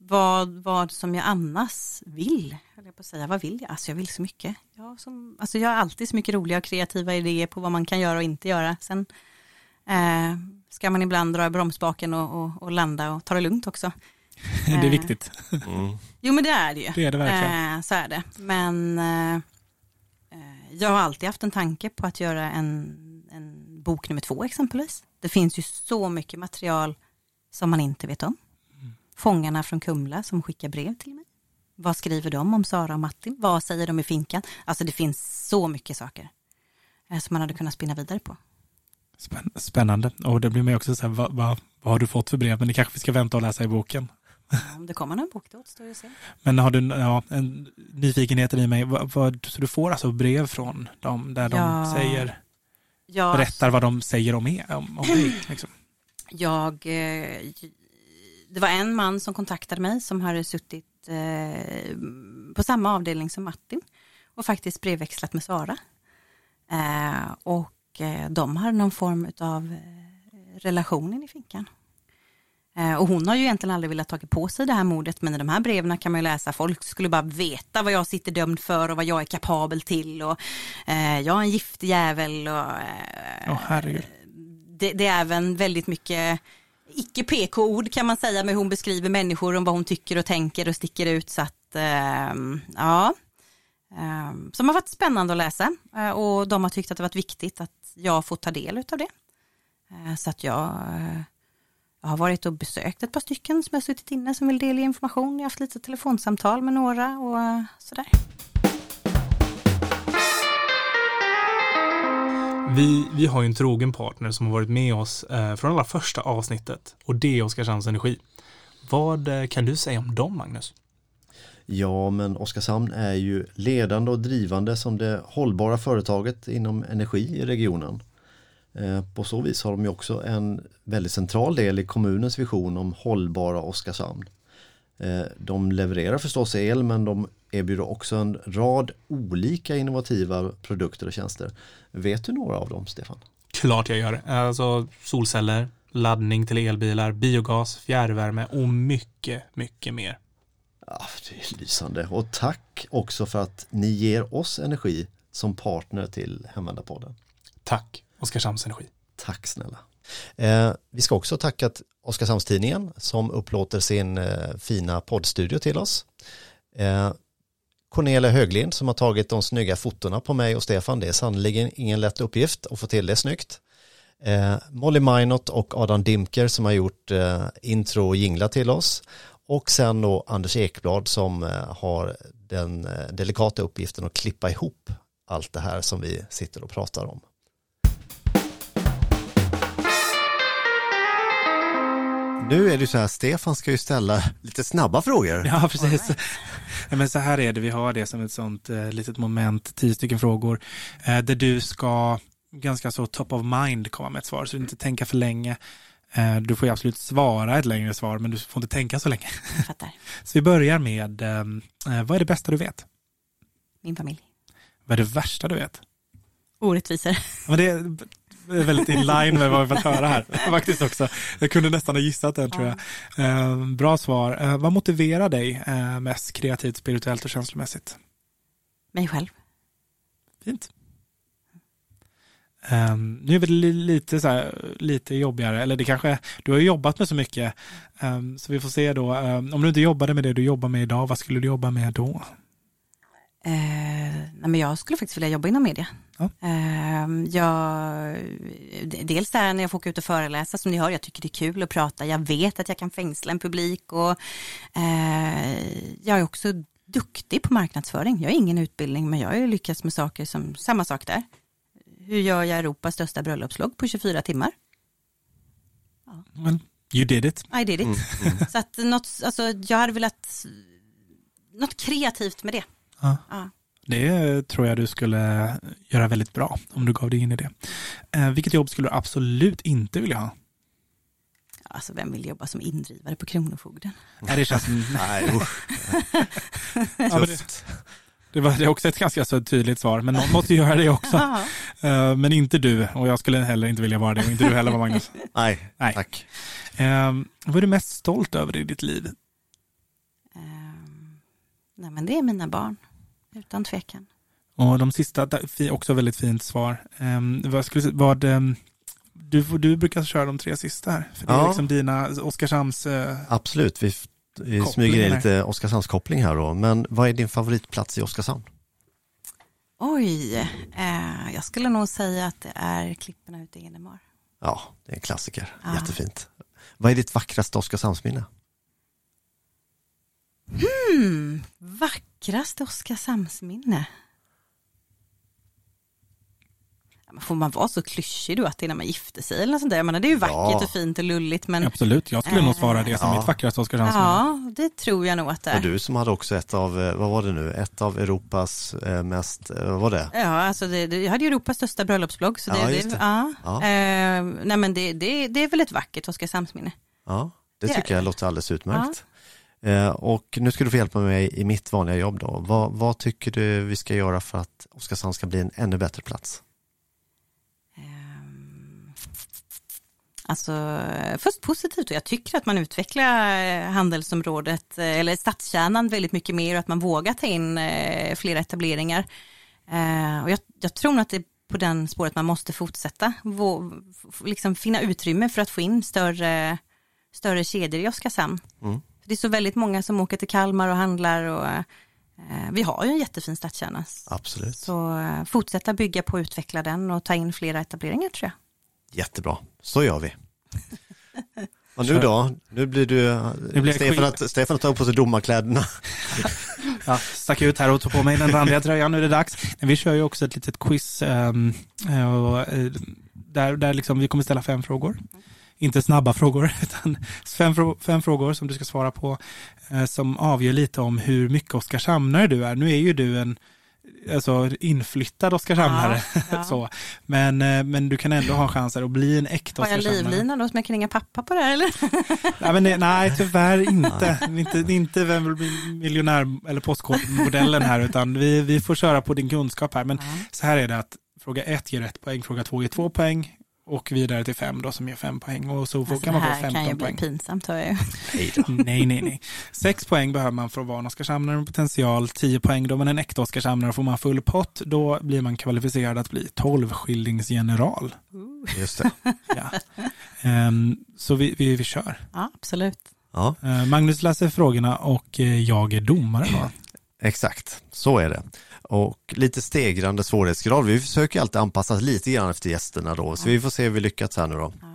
vad, vad som jag annars vill, jag på att säga, vad vill jag? Alltså jag vill så mycket. Jag, som, alltså jag har alltid så mycket roliga och kreativa idéer på vad man kan göra och inte göra. Sen uh, ska man ibland dra i bromsbaken och, och, och landa och ta det lugnt också. [LAUGHS] det är viktigt. Mm. Jo men det är det ju. Det är det verkligen. Eh, så är det. Men eh, jag har alltid haft en tanke på att göra en, en bok nummer två exempelvis. Det finns ju så mycket material som man inte vet om. Mm. Fångarna från Kumla som skickar brev till mig. Vad skriver de om Sara och Martin? Vad säger de i finkan? Alltså det finns så mycket saker eh, som man hade kunnat spinna vidare på. Spännande. Och det blir mig också så här, vad, vad, vad har du fått för brev? Men det kanske vi ska vänta och läsa i boken. Om det kommer någon bok då återstår det se. Men har du ja, en nyfikenheten i mig, vad, vad, så du får alltså brev från dem där ja. de säger, ja. berättar vad de säger om, er, om, om dig? [CLEARS THROAT] Liksom. Jag, eh, det var en man som kontaktade mig som hade suttit eh, på samma avdelning som Martin och faktiskt brevväxlat med Sara. Eh, och de har någon form av relationen i finkan. Och hon har ju egentligen aldrig velat ta på sig det här mordet men i de här breven kan man ju läsa folk skulle bara veta vad jag sitter dömd för och vad jag är kapabel till och eh, jag är en giftig jävel och eh, oh, det, det, är även väldigt mycket icke PK-ord kan man säga men hon beskriver människor om vad hon tycker och tänker och sticker ut så att eh, ja ehm, som har varit spännande att läsa eh, och de har tyckt att det varit viktigt att jag får ta del av det eh, så att jag eh, jag har varit och besökt ett par stycken som har suttit inne som vill dela information. Jag har haft lite telefonsamtal med några och sådär. Vi, vi har ju en trogen partner som har varit med oss eh, från allra första avsnittet och det är Oskarshamns Energi. Vad eh, kan du säga om dem, Magnus? Ja, men Oskarshamn är ju ledande och drivande som det hållbara företaget inom energi i regionen. Eh, på så vis har de ju också en väldigt central del i kommunens vision om hållbara Oskarshamn. Eh, de levererar förstås el men de erbjuder också en rad olika innovativa produkter och tjänster. Vet du några av dem, Stefan? Klart jag gör. Alltså solceller, laddning till elbilar, biogas, fjärrvärme och mycket, mycket mer. Ja, det är lysande och tack också för att ni ger oss energi som partner till Hemvändarpodden. Tack! Oskarshamns Energi. Tack snälla. Eh, vi ska också tacka Oskarshamnstidningen som upplåter sin eh, fina poddstudio till oss. Eh, Cornelia Höglind som har tagit de snygga fotona på mig och Stefan. Det är sannerligen ingen lätt uppgift att få till det snyggt. Eh, Molly Minot och Adam Dimker som har gjort eh, intro och jingla till oss. Och sen då Anders Ekblad som eh, har den eh, delikata uppgiften att klippa ihop allt det här som vi sitter och pratar om. Nu är det så här, Stefan ska ju ställa lite snabba frågor. Ja, precis. Ja, men så här är det, vi har det som ett sånt eh, litet moment, tio stycken frågor, eh, där du ska ganska så top of mind komma med ett svar, så du inte tänka för länge. Eh, du får ju absolut svara ett längre svar, men du får inte tänka så länge. Jag fattar. [LAUGHS] Så vi börjar med, eh, eh, vad är det bästa du vet? Min familj. Vad är det värsta du vet? Orättvisor. Men det, är väldigt in line med vad vi fått höra här. [LAUGHS] Faktiskt också. Jag kunde nästan ha gissat den tror jag. Eh, bra svar. Eh, vad motiverar dig eh, mest kreativt, spirituellt och känslomässigt? Mig själv. Fint. Um, nu är det lite, så här, lite jobbigare, eller det kanske, du har jobbat med så mycket, um, så vi får se då, um, om du inte jobbade med det du jobbar med idag, vad skulle du jobba med då? nej men jag skulle faktiskt vilja jobba inom media. Ja. Eh, jag, dels där när jag får åka ut och föreläsa som ni hör, jag tycker det är kul att prata, jag vet att jag kan fängsla en publik och eh, jag är också duktig på marknadsföring. Jag har ingen utbildning men jag har ju lyckats med saker som, samma sak där. Hur gör jag Europas största bröllopslogg på 24 timmar? Well, you did it. I did it. Så att något, alltså, jag hade velat något kreativt med det. Ja. Ja. Det tror jag du skulle göra väldigt bra om du gav dig in i det. Eh, vilket jobb skulle du absolut inte vilja ha? Alltså vem vill jobba som indrivare på Kronofogden? Nej, det känns. [LAUGHS] Nej, usch. [LAUGHS] Ja, det, det var det är också ett ganska så tydligt svar, men någon måste göra det också. Eh, men inte du, och jag skulle heller inte vilja vara det, och inte du heller var Magnus. Nej, Nej. tack. Eh, vad är du mest stolt över i ditt liv? Nej men det är mina barn, utan tvekan. Och de sista, också väldigt fint svar. Um, vad skulle, vad, ehm, du, får- du brukar köra de tre sista här, för det är Ja. liksom dina Oskarshamns... eh, Absolut, vi, vi smyger in lite Oskarshamnskoppling här då. Men vad är din favoritplats i Oskarshamn? Oj, eh, jag skulle nog säga att det är klipporna ute i Enemar. Ja, det är en klassiker. Ja. Jättefint. Vad är ditt vackraste Oskarshamnsminne? Hmm, vackraste Oskarshamnsminne. Får man vara så klyschig då att det är när man gifter sig eller något sånt där? Jag menar, det är ju vackert Ja. och fint och lulligt men Absolut, jag skulle nog svara det som Ja. mitt vackraste Oskarshamnsminne. ja, det tror jag nog att det Och är. du som hade också ett av, eh, vad var det nu, ett av Europas eh, mest, eh, vad var det? Ja, alltså det, det, jag hade ju Europas största bröllopsblogg. Så det, Ja, just det. Ja, Ja. Eh, nej men det, det, det är väl ett vackert Oskarshamnsminne. Ja, det tycker jag låter alldeles utmärkt. Eh, Och nu ska du få hjälpa mig i mitt vanliga jobb då. Vad, vad tycker du vi ska göra för att Oskarshamn ska bli en ännu bättre plats? Ehm, Alltså först positivt och jag tycker att man utvecklar eh, handelsområdet eh, eller stadskärnan väldigt mycket mer och att man vågar ta in flera etableringar. Och jag, jag tror att det är på den spåret man måste fortsätta. Vå, liksom finna utrymme för att få in större, större kedjor i Oskarshamn. Mm. Det är så väldigt många som åker till Kalmar och handlar och eh, vi har ju en jättefin stadskärna. Absolut. Så eh, fortsätta bygga på och utveckla den och ta in flera etableringar tror jag. Jättebra, så gör vi. [LAUGHS] Och nu då? Nu blir du, Nu blir jag Stefan, att, Stefan har tagit på sig domarkläderna. [LAUGHS] Ja, stack ut här och tog på mig den randiga tröjan, nu är det dags. Vi kör ju också ett litet quiz eh, och, där, där liksom vi kommer ställa fem frågor. Inte snabba frågor, [LAUGHS] utan fem, frå- fem frågor som du ska svara på eh, som avgör lite om hur mycket Oskarshamnare du är. Nu är ju du en alltså, inflyttad Oskarshamnare, Ja, [LAUGHS] ja. så. Men, eh, men du kan ändå ha chanser att bli en äkta Har jag Oskarshamnare. livlina då som jag kan ringa pappa på det här eller? [LAUGHS] Nej, men det, nej, tyvärr inte. inte. Inte vem vill bli miljonär eller postkodmodellen här, utan vi, vi får köra på din kunskap här. Men så här är det att fråga ett ger ett poäng, fråga två ger två poäng och vidare till fem då som ger fem poäng och så får, Alltså, kan det man få här kan 15 ju bli poäng. pinsamt hör jag ju. Nej. [LAUGHS] Nej, nej, nej. Sex poäng behöver man för att vara en Oskarshamnare med potential. Tio poäng då man är en äkta Oskarshamnare. Får man full pott, då blir man kvalificerad att bli tolvskillingsgeneral. Just det. [LAUGHS] Ja. Ehm, så vi, vi, vi kör. Ja, absolut. Ja, Eh, Magnus läser frågorna och eh, jag är domare. Då. exakt. Så är det. Och lite stegrande svårighetsgrad. Vi försöker alltid anpassa lite grann efter gästerna då, så vi får se hur vi lyckats här nu då. Ja.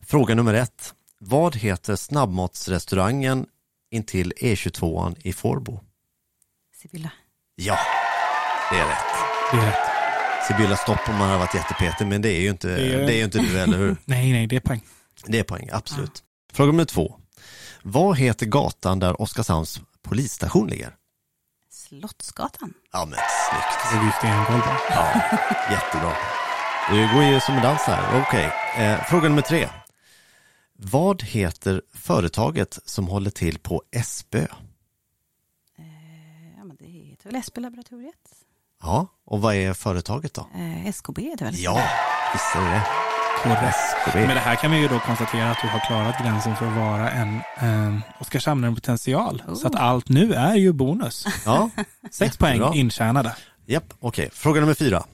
Fråga nummer ett. Vad heter snabbmatsrestaurangen intill E22 i Forbo? Sibylla. Ja, det är rätt. Det är rätt. Sibylla stopp om man har varit jättepetig, men det är ju inte, Det är- det är ju inte du, eller hur? [LAUGHS] Nej, nej, det är poäng. Det är poäng, absolut. Fråga nummer två. Vad heter gatan där Oskarshamns polisstation ligger? Slottsgatan. Ja men snyggt. Det stenkoll på. Ja, jättebra. Det går ju som en dans här. Okej, eh, fråga nummer tre. Vad heter företaget som håller till på Espö? Eh, ja, men det heter väl SP-laboratoriet? Ja, och vad är företaget då? Eh, SKB är det väl? Ja, visst är det det. Med det här kan vi ju då konstatera att du har klarat gränsen för att vara en eh, Oskarshamnare potential. Oh. Så att allt nu är ju bonus. Ja, [LAUGHS] Sex poäng intjänade. japp, okej. Fråga nummer fyra.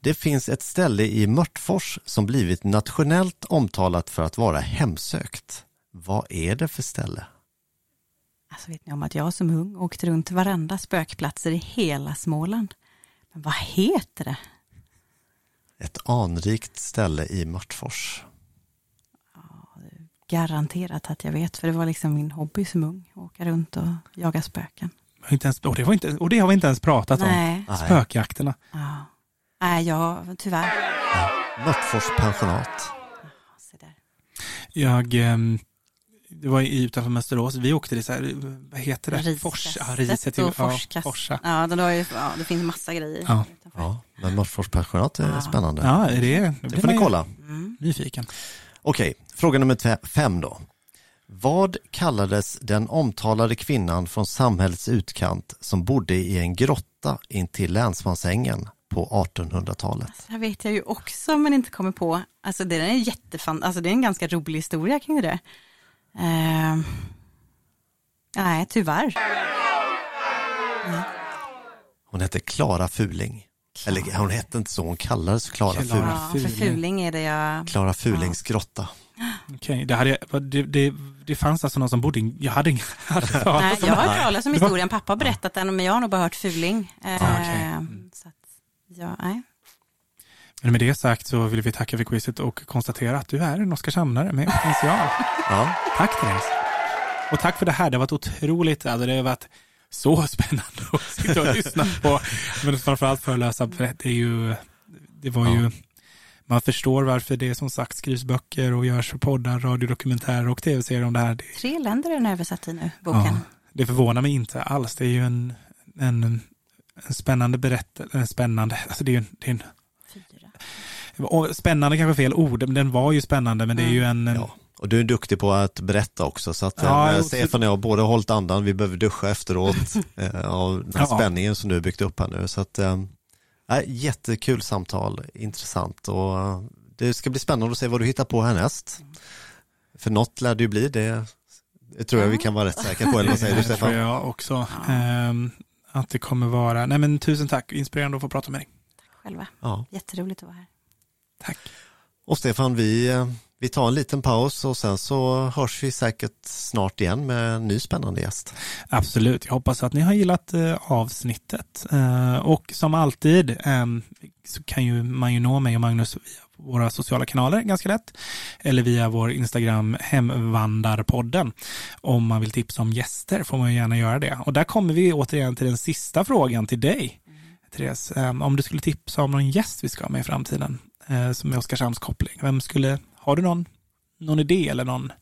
Det finns ett ställe i Mörtfors som blivit nationellt omtalat för att vara hemsökt. Vad är det för ställe? Alltså vet ni om att jag som ung åkte runt varenda spökplatser i hela Småland. Men vad heter det? Ett anrikt ställe i Mörtfors. Garanterat att jag vet, för det var liksom min hobby som ung. Åka runt och jaga spöken. Inte ens, och, det var inte, och det har vi inte ens pratat Nej. om. Spökjakterna. Ja. Nej, jag, tyvärr. Mörtfors pensionat. Se där. Jag, ehm, det var i- utanför Mönsterås, vi åkte till så här, vad heter det? Fors, ja, Riset, Riset och ja. Forsa. Ja, det, var ju, ja, det finns massa grejer. Ja. Ja, men Mörtfors pensionat är Ja. spännande. Ja, det, det Det får ni kolla. Mm. Nyfiken. Okej, fråga nummer fem då. Vad kallades den omtalade kvinnan från samhällets utkant som bodde i en grotta intill länsmansängen på 1800-talet? Det här vet jag ju också men inte kommer på. Alltså det är en jättefan, alltså det är en ganska rolig historia kring det Ehm. nej, tyvärr. Hon hette Klara Fuling. Eller hon hette inte så, hon kallades Klara Klara. Fuling. Ja, för Fuling. är det jag... Klara Fulings grotta. Okej, det, hade, jag- det, det, det fanns alltså någon som bodde i, jag hade hört Nej, om jag har hört talas om historien, pappa har berättat den men jag har nog bara hört fuling. Ah, okej. Mm. så att, ja, nej. Men med det sagt så vill vi tacka för quizet och konstatera att du är en Oskarshamnare med potential. [LAUGHS] Ja, Tack Therese. Och tack för det här, det har varit otroligt, alltså det har varit så spännande att sitta och [LAUGHS] lyssna på. Men framförallt för att lösa, det är ju, det var ju, Ja. man förstår varför det som sagt skrivs böcker och görs poddar, radiodokumentärer och tv-serier om det här. Tre länder är den översatt i nu, boken. ja, det förvånar mig inte alls, det är ju en, en, en spännande berättelse, en spännande, alltså det är ju en, det är en spännande kanske fel ord, men den var ju spännande, men det är ju en, ja. Och du är duktig på att berätta också så att Ja, eh, jag- Stefan och jag har både hållit andan, vi behöver duscha efteråt [LAUGHS] eh, av den här Ja. spänningen som du har byggt upp här nu. Så att, nej, jättekul samtal, intressant och det ska bli spännande att se vad du hittar på härnäst. För något lär det ju bli, det, det tror jag vi kan vara rätt säkra på, eller vad säger du [LAUGHS] Det tror Stefan? jag också. Ja. Ehm, att det kommer vara, nej men tusen tack, inspirerande att få prata med dig. Själva. Ja. Jätteroligt att vara här. Tack. Och Stefan, vi, eh, vi tar en liten paus och sen så hörs vi säkert snart igen med en ny spännande gäst. Absolut, jag hoppas att ni har gillat eh, avsnittet. Eh, och som alltid ehm, så kan ju man ju nå mig och Magnus via våra sociala kanaler ganska lätt. Eller via vår Instagram Hemvandarpodden. Om man vill tipsa om gäster får man gärna göra det. Och där kommer vi återigen till den sista frågan till dig. Therese, Ehm, om du skulle tipsa om någon gäst vi ska ha med i framtiden som är Oskarshamns koppling. Vem skulle, har du någon, någon idé eller någon,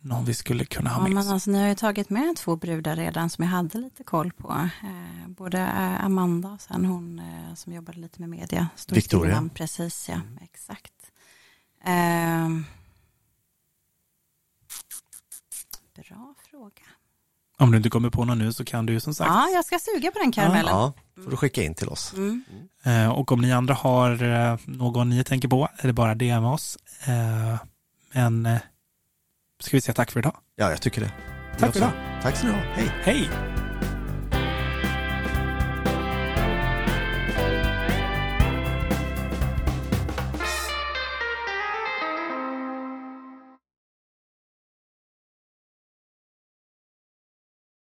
någon vi skulle kunna ha Ja, med men oss? alltså, ni har ju tagit med två brudar redan som jag hade lite koll på. Eh, både eh, Amanda och sen hon eh, som jobbade lite med media. Stod Victoria. namn, Precis, ja. Exakt. Ehm. bra. Om du inte kommer på någon nu så kan du ju som sagt. Ja, jag ska suga på den karamellen. Ja, får du skicka in till oss. Mm. Eh, och om ni andra har eh, någon ni tänker på, är det bara DM oss. Eh, men ska vi säga tack för idag. Ja, jag tycker det. Tack för idag. Tack så du ha. Hej. Hej!